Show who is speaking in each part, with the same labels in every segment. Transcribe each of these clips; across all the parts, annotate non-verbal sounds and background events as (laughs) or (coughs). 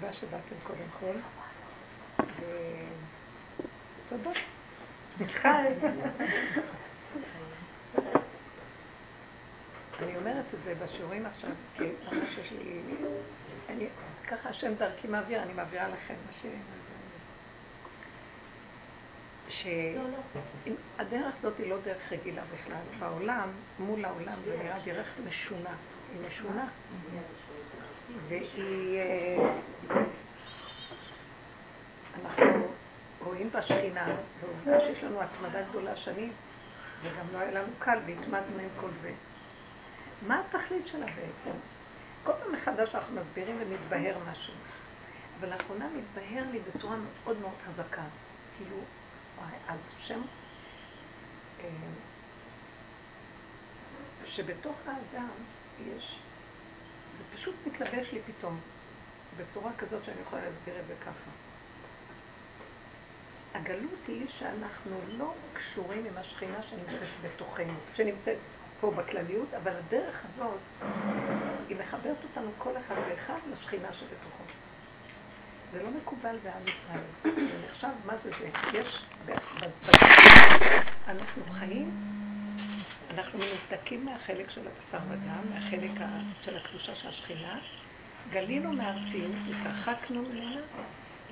Speaker 1: תודה שבאתם קודם כל. תודה. חי. אני אומרת את זה בשיעורים עכשיו, כי ממש יש לי... אני, ככה השם דרכי מעביר, אני מעבירה לכם מה ש... שהדרך הזאת היא לא דרך רגילה בכלל. בעולם, מול העולם, זה נראה דרך משונה. היא משונה. והיא... אה, אנחנו רואים בשכינה, ועובדה שיש לנו התמדה גדולה שנים, וגם לא היה לנו קל, והתמדנו עם כל זה. מה התכלית שלה בעצם? כל פעם מחדש אנחנו מסבירים ומתבהר משהו. אבל לאחרונה מתבהר לי בצורה מאוד מאוד חזקה. כאילו, אז שם, אה, שבתוך האדם יש, זה פשוט מתלבש לי פתאום, בצורה כזאת שאני יכולה להסביר את זה ככה. הגלות היא שאנחנו לא קשורים עם השכינה שנמצאת בתוכנו, שנמצאת פה בכלליות, אבל הדרך הזאת, היא מחברת אותנו כל אחד ואחד לשכינה שבתוכו. זה לא מקובל בעם ישראל. זה מה זה זה? יש, אנחנו חיים, אנחנו מנותקים מהחלק של הבשר ודם, מהחלק של הקדושה של השכינה, גלינו מארציות, התרחקנו ממנה,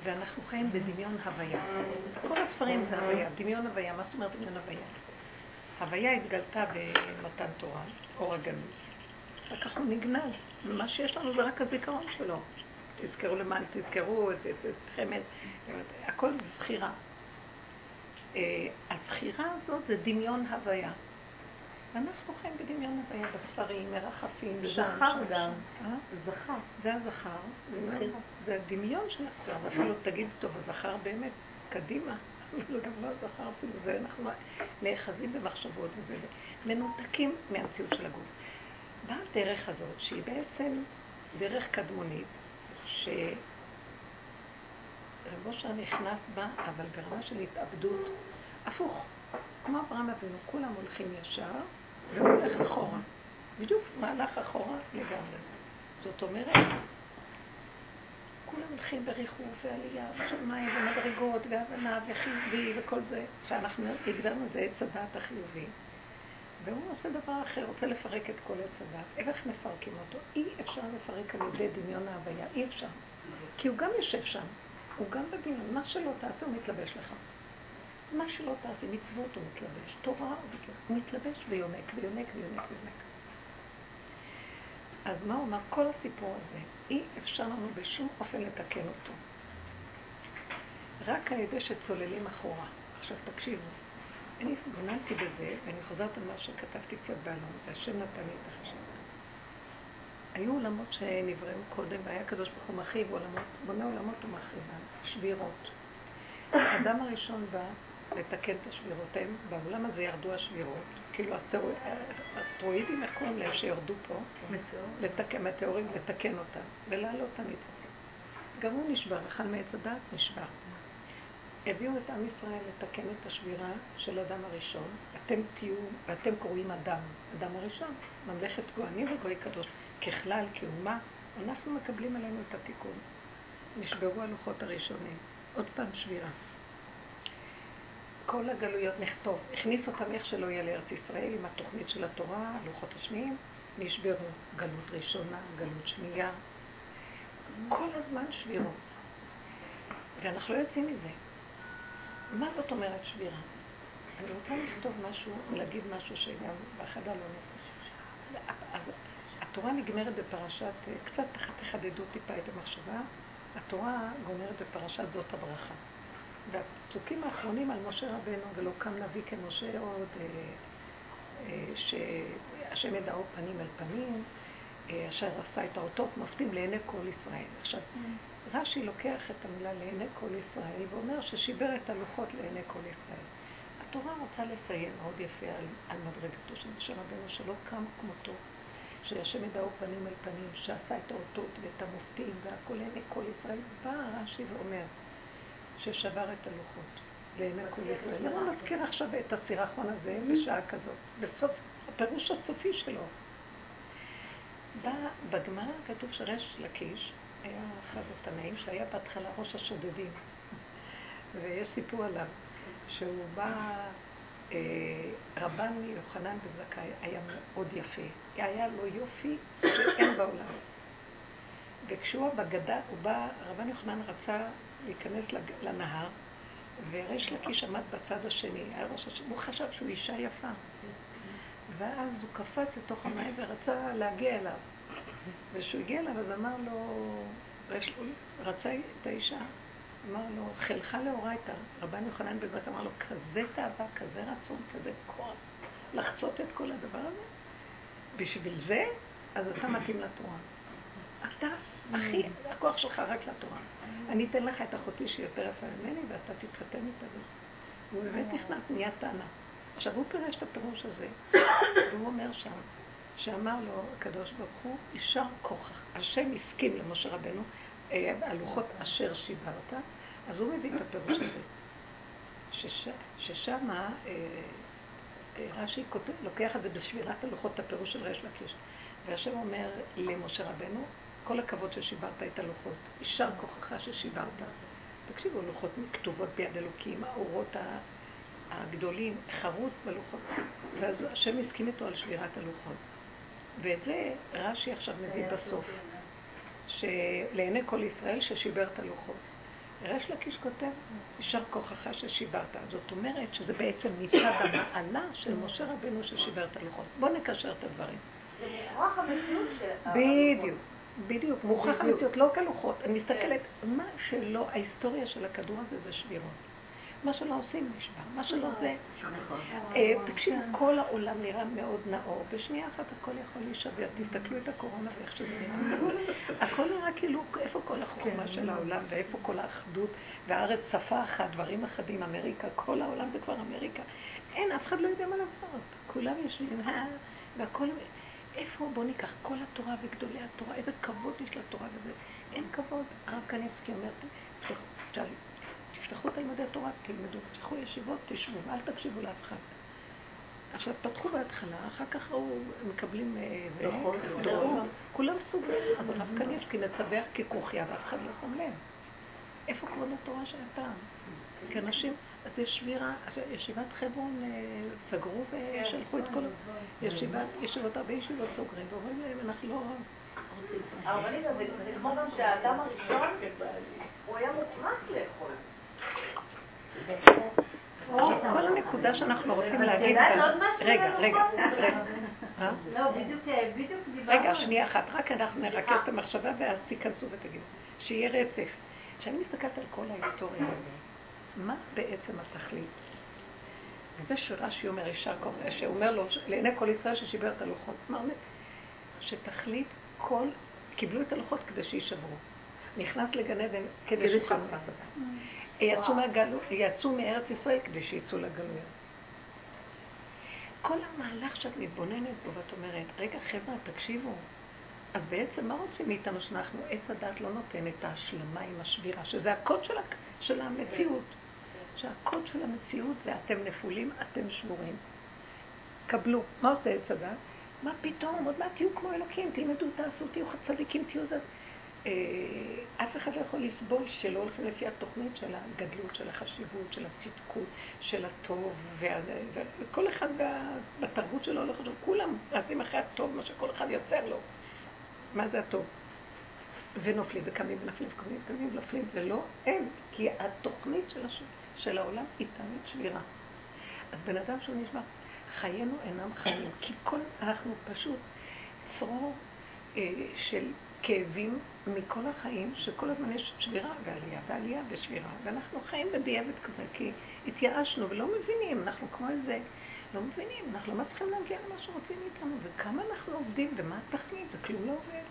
Speaker 1: ואנחנו חיים בדמיון הוויה. כל הספרים זה הוויה, דמיון הוויה. מה זאת אומרת דמיון הוויה? הוויה התגלתה במתן תורה, אור הגלות. רק כך הוא נגנז. מה שיש לנו זה רק הזיכרון שלו. תזכרו למען תזכרו את חמד, הכל זכירה. אה, הזכירה הזאת זה דמיון הוויה. ואנחנו חיים בדמיון הוויה, בספרים, מרחפים,
Speaker 2: זכר גם.
Speaker 1: אה?
Speaker 2: זכר.
Speaker 1: זה הזכר. זה הדמיון של הזכר. אפילו תגיד, טוב, הזכר באמת, קדימה. (laughs) אבל גם לא הזכר אפילו, זה אנחנו נאחזים במחשבות וזה, מנותקים מהמציאות של הגוף. באה הדרך הזאת, שהיא בעצם דרך קדמונית, שרב אושר נכנס בה, אבל ברמה של התאבדות, הפוך. כמו אברהם אבינו, כולם הולכים ישר, והוא הולך אחורה. בדיוק מהלך אחורה לגמרי. זאת אומרת, כולם הולכים בריחוף ועלייה ושמיים ומדרגות והבנה וחיובי וכל זה, שאנחנו הגדרנו זה עץ הדעת החיובי. והוא עושה דבר אחר, רוצה לפרק את כל עץ הדעת. איך מפרקים אותו? אי אפשר לפרק על ידי דמיון ההוויה, אי אפשר. כי הוא גם יושב שם, הוא גם בדמיון, מה שלא תעשה הוא מתלבש לך. מה שלא תעשה, מצוות הוא מתלבש, תורה הוא מתלבש ויונק ויונק ויונק ויונק. אז מה הוא אמר? כל הסיפור הזה, אי אפשר לנו בשום אופן לתקן אותו. רק על ידי שצוללים אחורה. עכשיו תקשיבו, אני התבוננתי בזה, ואני חוזרת על מה שכתבתי קצת באלון, והשם נתן לי את החשב. היו עולמות שנבראו קודם, והיה קדוש ברוך הוא מרחיב עולמות, בונה עולמות ומרחיבם, שבירות. האדם הראשון בא לתקן את השבירות, בעולם הזה ירדו השבירות, כאילו האסטרואידים, איך קוראים להם שירדו פה? לתקן, מטאורים, לתקן אותם, ולהעלות את הניצוצות. גם הוא נשבר, אכל מעץ הדת, נשבר. הביאו את עם ישראל לתקן את השבירה של אדם הראשון. אתם תהיו, ואתם קוראים אדם, אדם הראשון, ממלכת כהנים וגוי קדוש. ככלל, כאומה, אנחנו מקבלים עלינו את התיקון. נשברו הלוחות הראשונים. עוד פעם שבירה. כל הגלויות נכתוב, הכניס אותם איך שלא יהיה לארץ ישראל עם התוכנית של התורה, הלוחות השניים, נשברו. גלות ראשונה, גלות שנייה. כל הזמן שבירות. ואנחנו לא יוצאים מזה. מה זאת אומרת שבירה? אני רוצה לכתוב משהו, להגיד משהו שגם באחד הלונות. אז התורה נגמרת בפרשת, קצת תחדדו טיפה את המחשבה, התורה גומרת בפרשת זאת הברכה. והפסוקים האחרונים על משה רבנו, ולא קם נביא כמשה עוד, אה, אה, שהשם ידעו פנים אל פנים, אה, אשר עשה את האותות מופתים לעיני כל ישראל. עכשיו, רש"י לוקח את המילה לעיני כל ישראל ואומר ששיבר את הלוחות לעיני כל ישראל. התורה רוצה לציין מאוד יפה על, על מדרגתו של משה רבנו שלא קם כמותו, שהשם ידעו פנים אל פנים, שעשה את האותות ואת המופתים והכל לעיני כל ישראל. בא רש"י ואומר ששבר את הלוחות לעיני כל ישראל. למה נזכיר עכשיו את הסירחון הזה בשעה כזאת? בסוף, הפירוש הסופי שלו. בגמרא כתוב שריש לקיש היה אחד התנאים שהיה בהתחלה ראש השודדים. (laughs) ויש סיפור עליו, שהוא בא, אה, רבן יוחנן בן זכאי היה מאוד יפה. היה לו יופי שאין בעולם. וכשהוא בגדה, הוא בא, רבן יוחנן רצה להיכנס לנהר, וריש לקיש עמד בצד השני, הוא חשב שהוא אישה יפה. ואז הוא קפץ לתוך המים ורצה להגיע אליו. וכשהוא הגיע אליו, אז אמר לו, רצה את האישה, אמר לו, חילך לאורייתא, רבן יוחנן בן זק אמר לו, כזה תאווה, כזה רצון, כזה כוח, לחצות את כל הדבר הזה? בשביל זה, אז אתה מתאים לתורה. אתה, הכי, הכוח שלך רק לתורה. אני אתן לך את אחותי שהיא יותר יפה ממני, ואתה תתחתן איתה. והוא באמת נכנס, נהיה טענה. עכשיו, הוא פירש את הפירוש הזה, והוא אומר שם, שאמר לו הקדוש ברוך הוא, יישר כוחך. השם הסכים למשה רבנו, אה, הלוחות אשר שיברת, אז הוא מביא את הפירוש הזה. שש, אה, אה, רש"י לוקח את זה בשבירת הלוחות, הפירוש של ריש לקיש. והשם אומר למשה רבנו, כל הכבוד ששיברת את הלוחות, יישר כוחך ששיברת. תקשיבו, לוחות כתובות ביד אלוקים, האורות הגדולים, חרוט בלוחות. ואז השם הסכים איתו על שבירת הלוחות. ואת זה רש"י עכשיו מביא בסוף, שלעיני כל ישראל ששיבר את הלוחות. ריש לקיש כותב, יישר כוחך ששיברת. זאת אומרת שזה בעצם מצד המעלה של משה רבנו ששיבר את הלוחות. בואו נקשר את הדברים.
Speaker 2: זה מוכרח המציאות של...
Speaker 1: בדיוק. בדיוק, מוכרח המציאות, לא כלוחות. אני מסתכלת, מה שלא, ההיסטוריה של הכדור הזה זה שבירות. מה שלא עושים נשבר, מה שלא זה... אה, תקשיב, כל העולם נראה מאוד נאור, בשנייה אחת הכל יכול להישבר. תסתכלו את הקורונה ואיך שזה נראה. הכל נראה כאילו, איפה כל החוכמה כן. של העולם, ואיפה כל האחדות, והארץ שפה אחת, דברים אחדים, אמריקה, כל העולם זה כבר אמריקה. אין, אף אחד לא יודע מה לעשות. כולם יושבים, והכל... איפה, בוא ניקח כל התורה וגדולי התורה, איזה כבוד יש לתורה וזה. אין כבוד. הרב קניבסקי אומר, תפתחו את לימודי התורה, תלמדו, תפתחו ישיבות, תשבו, אל תקשיבו לאף אחד. עכשיו, פתחו בהתחלה, אחר כך ראו, מקבלים אה, כולם סוגרים, אז הרב קניבסקי מצווח ככרוכיה ואף אחד לא שם לב. איפה כבוד התורה שהייתה? כי אנשים, אז יש שבירה, ישיבת חברון אה, סגרו ושלחו את כל ישיבת, ישיבות, הרבה ישיבות סוגרים, ואומרים להם, אנחנו לא...
Speaker 2: הרבנית, זה כמו גם שהאדם הראשון, הוא היה מוכרח לאכול.
Speaker 1: כל הנקודה שאנחנו רוצים להגיד רגע, רגע, רגע.
Speaker 2: אה? לא, בדיוק
Speaker 1: דיברנו. רגע, שנייה אחת, רק אנחנו נרכז את המחשבה ואז תיכנסו ותגידו. שיהיה רצף. כשאני מסתכלת על כל ההיסטוריה הזאת, מה בעצם התכלית? וזה שרש"י אומר יישר כוח, שאומר לו, לעיני כל ישראל ששיבר את הלוחות. מה אומר? שתכלית כל, קיבלו את הלוחות כדי שיישברו. נכנס לגן עדן כדי שיוכל. יצאו, מהגלו, יצאו מארץ ישראל כדי שיצאו לגלויות. כל המהלך שאת מתבוננת בו ואת אומרת, רגע חבר'ה, תקשיבו, אז בעצם מה רוצים מאיתנו שאנחנו, עץ הדת לא נותן את ההשלמה עם השבירה, שזה הקוד של, של המציאות. שהקוד של המציאות זה אתם נפולים, אתם שבורים. קבלו. מה עושה עץ הדת? מה פתאום, עוד מעט תהיו כמו אלוקים, תלמדו, תעשו, תהיו צדיקים, תהיו זה. אה, אף אחד לא יכול לסבול שלא הולכים לפי התוכנית של הגדלות, של החשיבות, של הצדקות, של הטוב, וכל אחד בתרבות שלו הולך לשם, כולם רצים אחרי הטוב, מה שכל אחד יוצר לו. מה זה הטוב? ונופלים וקמים ונפלים וקמים וקמים ונפלים, ולא הם, כי התוכנית של, הש... של העולם היא תמיד שבירה. אז בן אדם שהוא נשמע, חיינו אינם חיים, כי כל, אנחנו פשוט צרור אה, של כאבים מכל החיים, שכל הזמן יש שבירה ועלייה ועלייה ושבירה, ואנחנו חיים בדיעבד כזה, כי התייאשנו ולא מבינים, אנחנו כמו איזה, לא מבינים, אנחנו לא מצליחים להגיע למה שרוצים מאיתנו, וכמה אנחנו עובדים ומה התכלית, זה כלום לא עובד.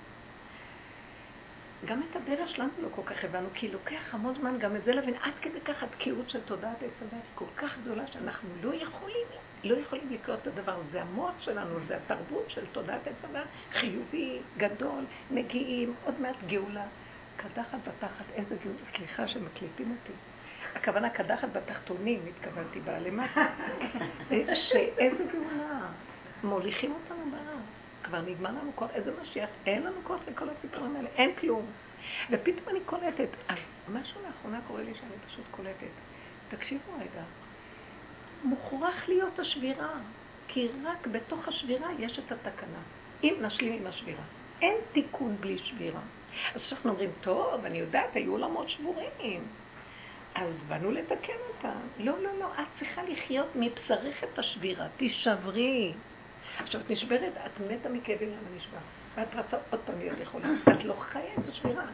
Speaker 1: גם את הדרך שלנו לא כל כך הבנו, כי לוקח המון זמן גם את זה להבין, עד כדי כך התקיעות של תודעת עץ הדת כל כך גדולה שאנחנו לא יכולים, לא יכולים לקלוט את הדבר. זה המוח שלנו, זה התרבות של תודעת עץ הדת, חיובי, גדול, מגיעים, עוד מעט גאולה. קדחת בתחת, איזה גאולה, סליחה שמקליטים אותי. הכוונה קדחת בתחתונים, התכוונתי בה למטה. (laughs) שאיזה גאולה, מוליכים אותנו בארץ. כבר נגמר לנו כוח, איזה משיח, אין לנו כוח לכל הסיפורים האלה, אין כלום. ופתאום אני קולטת, אז משהו לאחרונה קורה לי שאני פשוט קולטת. תקשיבו רגע, מוכרח להיות השבירה, כי רק בתוך השבירה יש את התקנה. אם נשלים עם השבירה. אין תיקון בלי שבירה. אז כשאנחנו אומרים, טוב, אני יודעת, היו עולמות שבורים. אז באנו לתקן אותם. לא, לא, לא, את צריכה לחיות מבשרך את השבירה, תישברי. עכשיו, את נשברת, את מתה מכאבים למה נשבר. ואת רצה עוד פעם להיות יכולה. את לא חיה את השבירה.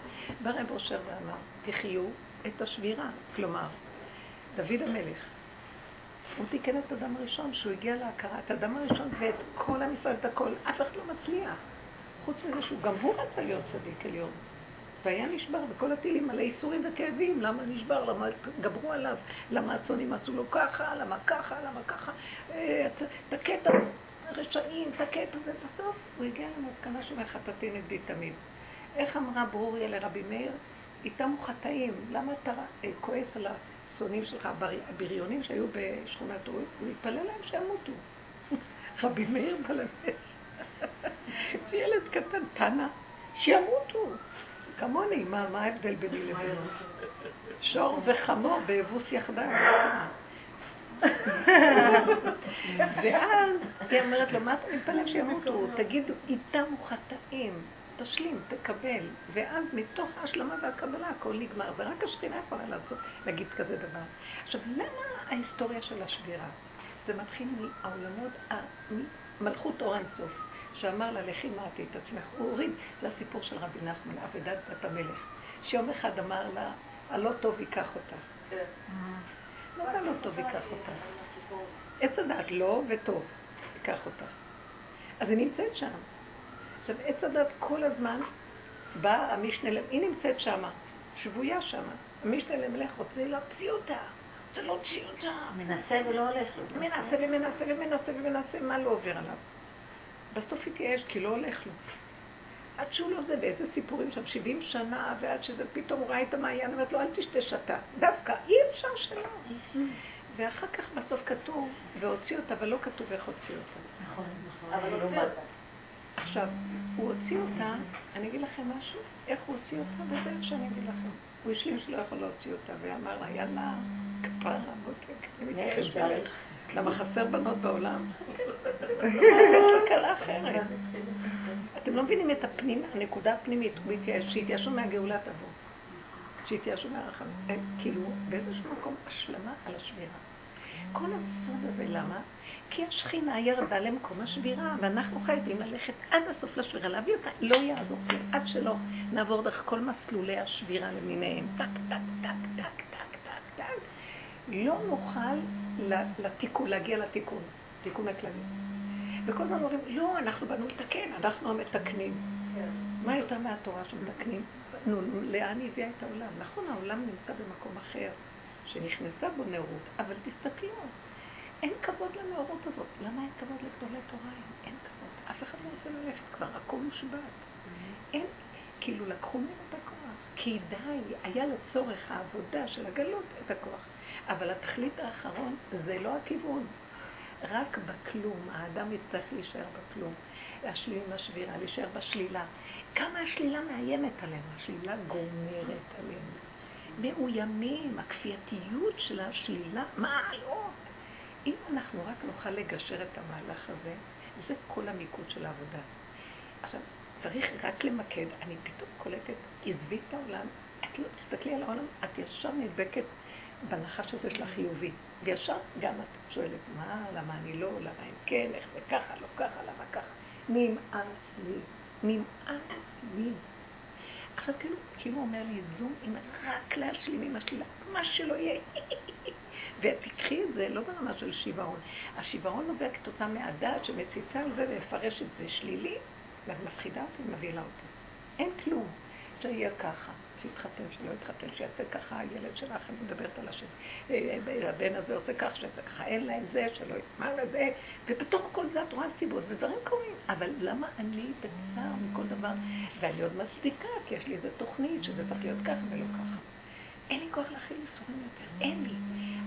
Speaker 1: בא רב אושר ואמר, תחיו את השבירה. כלומר, דוד המלך, הוא תיקן את אדם הראשון, שהוא הגיע להכרה, את אדם הראשון ואת כל עם ישראל, את הכל, אף אחד לא מצליח. חוץ מזה שהוא, גם הוא רצה להיות צדיק עליון. והיה נשבר, וכל הטילים מלא ייסורים וכאבים, למה נשבר, למה גברו עליו, למה הצונים עשו לו ככה, למה ככה, למה ככה, אה, תכה את הרשעים, תכה את זה, בסוף הוא הגיע למסקנה שמחטאתי נגדי תמיד. איך אמרה ברוריה לרבי מאיר? איתם הוא חטאים, למה אתה כועס על השונאים שלך, הבריונים שהיו בשכונת רועי? הוא התפלל להם שימותו. (laughs) רבי מאיר בלמד. (laughs) ילד קטן, תנא, שימותו. כמוני, מה, ההבדל ביני לבינו? שור וחמור באבוס יחדיו. ואז היא אומרת לו, מה אתה מתפלל שימותו? תגידו, איתם הוא חטאים. תשלים, תקבל. ואז מתוך ההשלמה והקבלה הכל נגמר. זה רק השכינה יכולה לעשות, להגיד כזה דבר. עכשיו, למה ההיסטוריה של השבירה? זה מתחיל מהעולמות, מלכות אור אינסוף. שאמר לה, לכי מעטי את עצמך. הוא הוריד, זה הסיפור של רבי נחמן, אבדת בת המלך. שיום אחד אמר לה, הלא טוב ייקח אותך. מה זה הלא טוב ייקח אותך? עץ הדת לא וטוב ייקח אותך. אז היא נמצאת שם. עכשיו, עץ הדת כל הזמן בא המשנה, היא נמצאת שמה, שבויה שמה. המשנה למלך רוצה להוציא אותה. רוצה להוציא אותה.
Speaker 2: מנסה ולא הולך
Speaker 1: לו. מנסה ומנסה ומנסה ומנסה, מה לא עובר עליו? בסוף התייאש, כי לא הולך לו. עד שהוא לא זה, ואיזה סיפורים שם, 70 שנה, ועד שזה פתאום הוא ראה את המעיין, אומרת לו, אל תשתה שתה. דווקא, אי אפשר שלא. ואחר כך בסוף כתוב, והוציא אותה, אבל לא כתוב איך הוציא אותה.
Speaker 2: נכון, נכון. אבל הוציא אותה.
Speaker 1: עכשיו, הוא הוציא אותה, אני אגיד לכם משהו, איך הוא הוציא אותה, וזה איך שאני אגיד לכם. הוא השלים שלא יכול להוציא אותה, ואמר לה, יאללה, כפרה, מותק, אני מתייחס בלך. למה חסר בנות בעולם? יש לה כלה אחרת. אתם לא מבינים את הפנים, הנקודה הפנימית, שהתייאשו מהגאולה תבוא. שהתייאשו מהרחמים. כאילו, באיזשהו מקום השלמה על השבירה. כל הסוד הזה, למה? כי השכינה ירדה למקום השבירה, ואנחנו חייבים ללכת עד הסוף לשבירה, להביא אותה. לא יעזור כלום, עד שלא נעבור דרך כל מסלולי השבירה למיניהם. טק, טק, טק, טק, טק, טק, טק. לא נוכל לתיקון, להגיע לתיקון, תיקון הכללי. וכל הזמן אומרים, לא, אנחנו באנו לתקן, אנחנו המתקנים. כן. מה יותר מהתורה שמתקנים? נו, לאן היא הביאה את העולם? נכון, העולם נמצא במקום אחר, שנכנסה בו נאורות, אבל תסתכלו, אין כבוד לנאורות הזאת. למה אין כבוד לגדולי תורה? אין כבוד. אף אחד לא רוצה ללכת כבר, הכל מושבת. אין, כאילו לקחו ממנו את הכוח. כי די, היה לצורך העבודה של הגלות את הכוח. אבל התכלית האחרון זה לא הכיוון. רק בכלום, האדם יצטרך להישאר בכלום, להשלים עם השבירה, להישאר בשלילה. כמה השלילה מאיימת עלינו, השלילה גומרת עלינו. מאוימים, הכפייתיות של השלילה, מה לא? אם אנחנו רק נוכל לגשר את המהלך הזה, זה כל המיקוד של העבודה. עכשיו, צריך רק למקד, אני פתאום קולטת, עזבי את העולם, את לא, תסתכלי על העולם, את ישר נדבקת בנחש הזה של החיובי. וישר גם את שואלת, מה, למה אני לא, למה הם כן, איך זה ככה, לא ככה, למה ככה. נמאס לי, נמאס לי. עכשיו כאילו, כאילו אומר לי, זום, אם רק להשלים עם השלילה, מה שלא יהיה. (laughs) ותקחי את זה לא ברמה של שיוורון. השיוורון נובע כתוצאה מהדעת שמציצה על זה ומפרש את זה שלילי, ואת מפחידה אותי ומבהילה אותי. אין כלום. שיהיה ככה. שיתחתן, שלא יתחתן, שיעשה ככה, הילד שלך, אני מדברת על השני, אה, אה, הבן הזה עושה ככה, שיעשה ככה, אין להם זה, שלא יתמר לזה, ובתוך כל זה את רואה סיבות, ודברים קורים. אבל למה אני בצער מכל דבר? ואני עוד מצדיקה, כי יש לי איזו תוכנית שזה צריך להיות ככה ולא ככה. אין לי כוח להכיל ייסורים יותר, אין לי.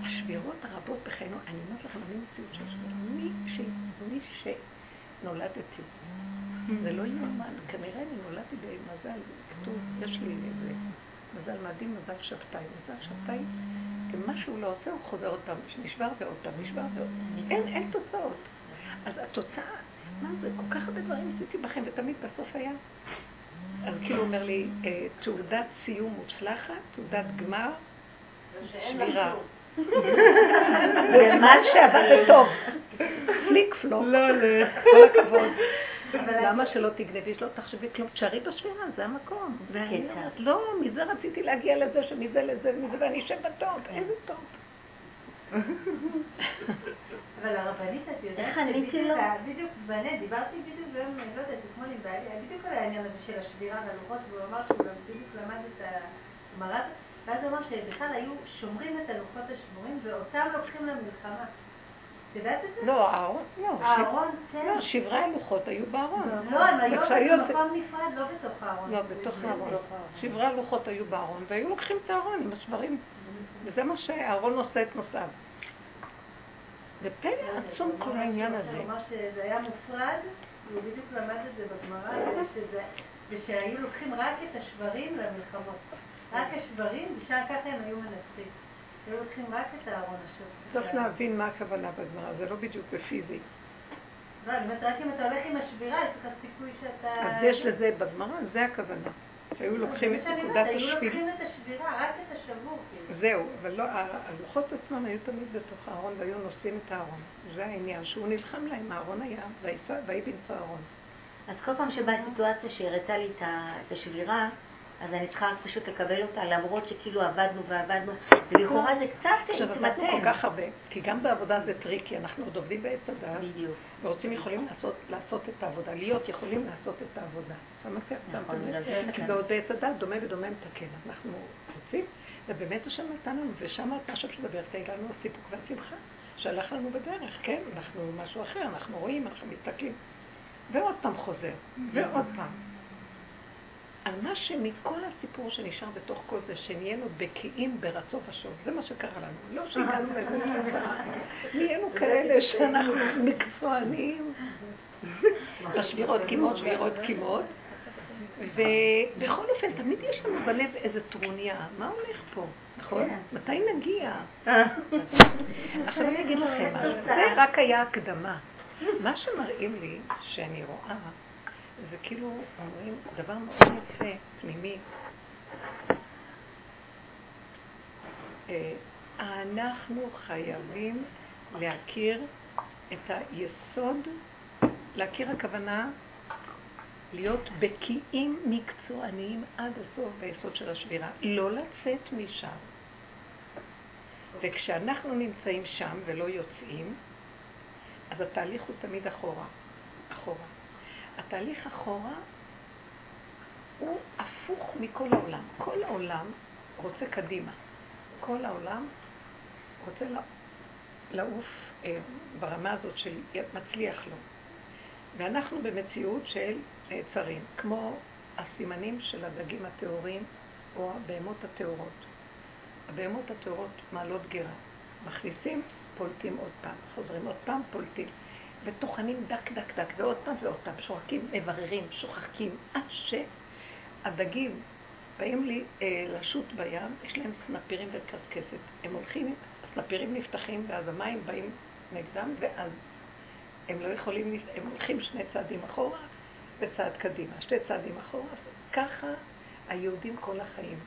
Speaker 1: השבירות הרבות בחיינו, אני אומרת לכם, אני מציאות של שבירה. מי, ש... מי נולדתי. זה לא יאומן, כנראה אני נולדתי במזל, כתוב, יש לי איזה מזל מדהים, מזל שבתאי. מזל שבתאי, מה שהוא לא עושה, הוא חוזר עוד פעם, נשבר ועוד פעם, נשבר ועוד פעם. אין, אין תוצאות. אז התוצאה, מה זה, כל כך הרבה דברים עשיתי בכם, ותמיד בסוף היה. אז כאילו אומר לי, אה, תעודת סיום מוצלחת, תעודת גמר, שבירה. (laughs) בזמן שעבד טוב. פליק פלוק. לא, לא. כל הכבוד. למה שלא תגנבי, שלא תחשבי כלום? תשארי בשבירה, זה המקום. לא, מזה רציתי להגיע לזה, שמזה לזה, מזה, ואני אשב בטוב. איזה טוב.
Speaker 2: אבל הרבנית, את יודעת שבדיוק בנט, דיברתי בדיוק ביום, לא יודעת, אתמול עם בעלי, בדיוק על העניין הזה של השבירה והלוחות, והוא אמר שהוא גם בדיוק למד את הגמרא, ואז הוא אמר שבכלל היו שומרים את הלוחות השבורים, ואותם לוקחים למלחמה. את יודעת את זה?
Speaker 1: לא, הארון,
Speaker 2: לא. הארון, כן.
Speaker 1: לא, שברי הלוחות היו בארון.
Speaker 2: לא, הם היו במקום נפרד, לא בתוך הארון.
Speaker 1: לא, בתוך הארון. שברי הלוחות היו בארון, והיו לוקחים את הארון עם השברים. וזה מה שהארון נושא את נושאיו. זה פלא עצום כל העניין הזה.
Speaker 2: הוא אמר שזה היה מופרד, הוא בדיוק למד את זה בגמרא, ושהיו לוקחים רק את השברים למלחמות. רק השברים, בשעה ככה הם היו מנצחים. היו לוקחים רק את הארון השבור.
Speaker 1: צריך להבין מה הכוונה בגמרא, זה לא בדיוק בפיזי.
Speaker 2: לא, אני אומרת, רק אם אתה הולך עם השבירה, יש לך סיכוי שאתה...
Speaker 1: אז יש לזה בגמרא, זה הכוונה. שהיו לוקחים את נקודת השביל.
Speaker 2: היו לוקחים את השבירה, רק את השבור. כאילו.
Speaker 1: זהו, אבל לא, הלוחות עצמם היו תמיד בתוך הארון והיו נושאים את הארון. זה העניין, שהוא נלחם להם, הארון היה, ויהי בנצו הארון.
Speaker 3: אז כל פעם שבאה סיטואציה שהראתה לי את השבירה, אז אני צריכה רק פשוט לקבל אותה, למרות שכאילו עבדנו ועבדנו, ולכאורה זה קצת מתמתן.
Speaker 1: עכשיו עבדנו כל כך הרבה, כי גם בעבודה זה tricky, אנחנו עוד עובדים בעץ.
Speaker 3: בדיוק.
Speaker 1: ורוצים יכולים לעשות, לעשות את העבודה, להיות יכולים לעשות את העבודה. שמתי
Speaker 3: נכון,
Speaker 1: לב? כי בעץ הדעת דומה ודומה מתקן. אנחנו רוצים, ובאמת השם נתן לנו, ושם את מה שאת מדברת לנו הסיפוק והשמחה, שהלך לנו בדרך, כן? אנחנו משהו אחר, אנחנו רואים, אנחנו מסתכלים. ועוד פעם חוזר, ועוד פעם. על מה שמכל הסיפור שנשאר בתוך כל זה, שנהיינו בקיאים ברצון ושוב. זה מה שקרה לנו. לא שהגענו לאיזה תוצאה. נהיינו כאלה שאנחנו מקצוענים. בשבירות קימות, שבירות קימות. ובכל אופן, תמיד יש לנו בלב איזה טרוניה. מה הולך פה? נכון? כן. מתי נגיע? עכשיו אני אגיד לכם, (laughs) זה רק היה הקדמה. מה שמראים לי, שאני רואה, זה כאילו אומרים דבר מאוד יפה, פנימי. אה, אנחנו חייבים להכיר את היסוד, להכיר הכוונה להיות בקיאים מקצועניים עד הסוף ביסוד של השבירה, לא לצאת משם. וכשאנחנו נמצאים שם ולא יוצאים, אז התהליך הוא תמיד אחורה, אחורה. התהליך אחורה הוא הפוך מכל העולם. כל העולם רוצה קדימה. כל העולם רוצה לעוף אה, ברמה הזאת של מצליח לו. ואנחנו במציאות של נעצרים, כמו הסימנים של הדגים הטהורים או הבהמות הטהורות. הבהמות הטהורות מעלות גרה. מכניסים, פולטים עוד פעם, חוזרים עוד פעם, פולטים. וטוחנים דק דק דק, ועוד פעם ועוד פעם, שוחקים, מבררים, שוחקים, עד שהדגים באים לי אה, לשוט בים, יש להם סנפירים וקרקסת. הם הולכים, הסנפירים נפתחים, ואז המים באים נגדם, ואז הם לא יכולים, הם הולכים שני צעדים אחורה וצעד קדימה, שתי צעדים אחורה. ככה היהודים כל החיים.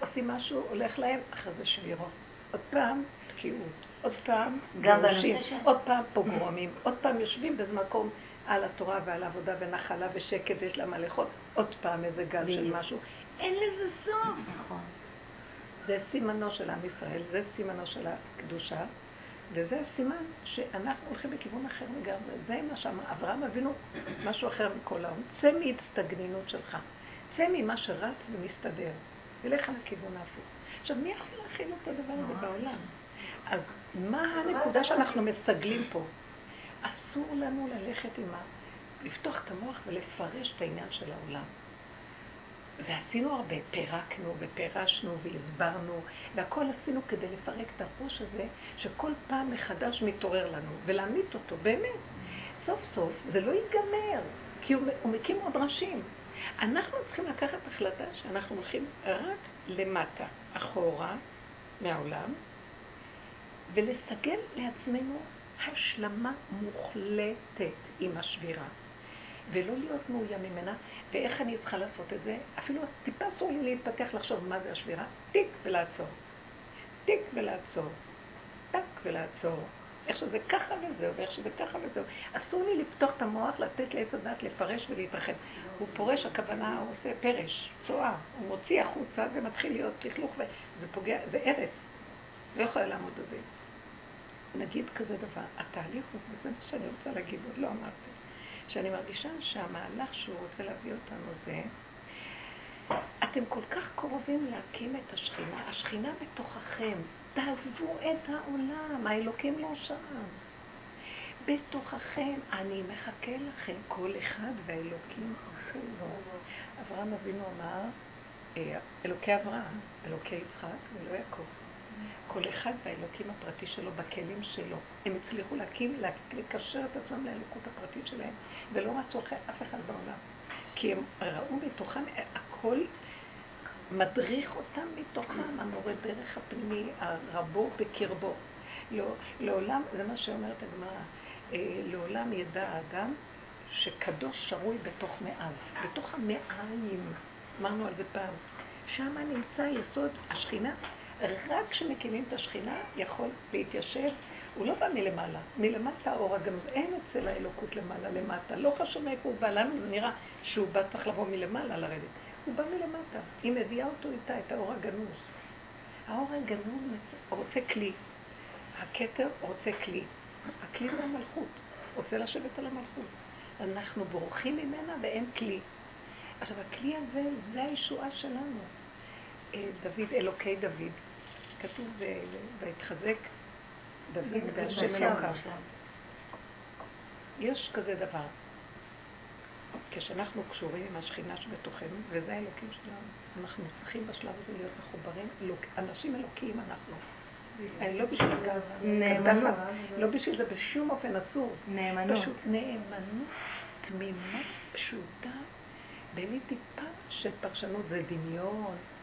Speaker 1: עושים משהו, הולך להם, אחרי זה שבירות. עוד פעם, תקיעות. עוד פעם גירושים, עוד פעם פוגרומים, עוד פעם יושבים באיזה מקום על התורה ועל העבודה ונחלה ושקט ויש להם מה לאכול, עוד פעם איזה גל של משהו. אין לזה סוף. נכון. זה סימנו של עם ישראל, זה סימנו של הקדושה, וזה הסימן שאנחנו הולכים בכיוון אחר לגמרי. זה מה שאמר אברהם אבינו, משהו אחר מכל העולם. צא מהצטגנינות שלך. צא ממה שרץ ומסתדר. ולך לכיוון ההפוך. עכשיו, מי יכול להכין את הדבר הזה בעולם? אז מה הנקודה שאנחנו מסגלים פה? אסור לנו ללכת עם ה... לפתוח את המוח ולפרש את העניין של העולם. ועשינו הרבה, פירקנו ופירשנו והסברנו, והכל עשינו כדי לפרק את הראש הזה, שכל פעם מחדש מתעורר לנו, ולהמית אותו, באמת. סוף סוף זה לא ייגמר, כי הוא, הוא מקים עוד ראשים. אנחנו צריכים לקחת החלטה שאנחנו הולכים רק למטה, אחורה, מהעולם, ולסגל לעצמנו השלמה מוחלטת עם השבירה. ולא להיות מאוים ממנה, ואיך אני צריכה לעשות את זה? אפילו טיפה אסור לי להתפתח לחשוב מה זה השבירה, טיק ולעצור. טיק ולעצור. טק ולעצור. איך שזה ככה וזהו, ואיך שזה ככה וזהו. אסור לי לפתוח את המוח, לתת לעץ הדת לפרש ולהתרחב. הוא פורש, הכוונה, הוא עושה פרש, צואה, הוא מוציא החוצה, זה מתחיל להיות לכלוך, וזה פוגע, זה הרס. לא יכולה לעמוד בזה. נגיד כזה דבר, התהליך הוא, וזה מה שאני רוצה להגיד, עוד לא אמרתי, שאני מרגישה שהמהלך שהוא רוצה להביא אותנו זה, אתם כל כך קרובים להקים את השכינה, השכינה בתוככם, תעזבו את העולם, האלוקים לא שם. בתוככם, אני מחכה לכם, כל אחד והאלוקים שלו. אברהם אבינו אמר, אה, אלוקי אברהם, אלוקי יצחק ולא יעקב. כל אחד והאלוקים הפרטי שלו בכלים שלו. הם הצליחו להקים, לקשר את עצמם לאלוקות הפרטית שלהם, ולא רצו אחרי אף אחד בעולם. כי הם ראו מתוכם, הכל מדריך אותם מתוכם, המורה דרך הפנימי, הרבו בקרבו. לא, לעולם, זה מה שאומרת הגמרא, אה, לעולם ידע האדם שקדוש שרוי בתוך מאיו, בתוך המעיים, אמרנו על זה פעם, שם נמצא יסוד השכינה. רק כשמקימים את השכינה יכול להתיישב, הוא לא בא מלמעלה, מלמטה האור הגנוז, אין אצל האלוקות למעלה למטה, לא חשוב מאיפה הוא בא, לנו נראה שהוא בא צריך לבוא מלמעלה לרדת, הוא בא מלמטה, היא מביאה אותו איתה, את האור הגנוז. האור הגנוז רוצה כלי, הכתר רוצה כלי, הכלי זה המלכות, רוצה לשבת על המלכות. אנחנו בורחים ממנה ואין כלי. עכשיו, הכלי הזה, זה הישועה שלנו. אה, דוד, אלוקי דוד. כתוב, ויתחזק דוד בהשם אלוקיו. יש כזה דבר. כשאנחנו קשורים עם השכינה שבתוכנו, וזה האלוקים שלנו, אנחנו צריכים בשלב הזה להיות מחוברים, אנשים אלוקיים אנחנו. אני לא בשביל נאמנות. לא בשביל זה בשום אופן אסור.
Speaker 3: נאמנות.
Speaker 1: פשוט נאמנות תמימה, פשוטה, בלי טיפה של פרשנות, זה דמיון, זה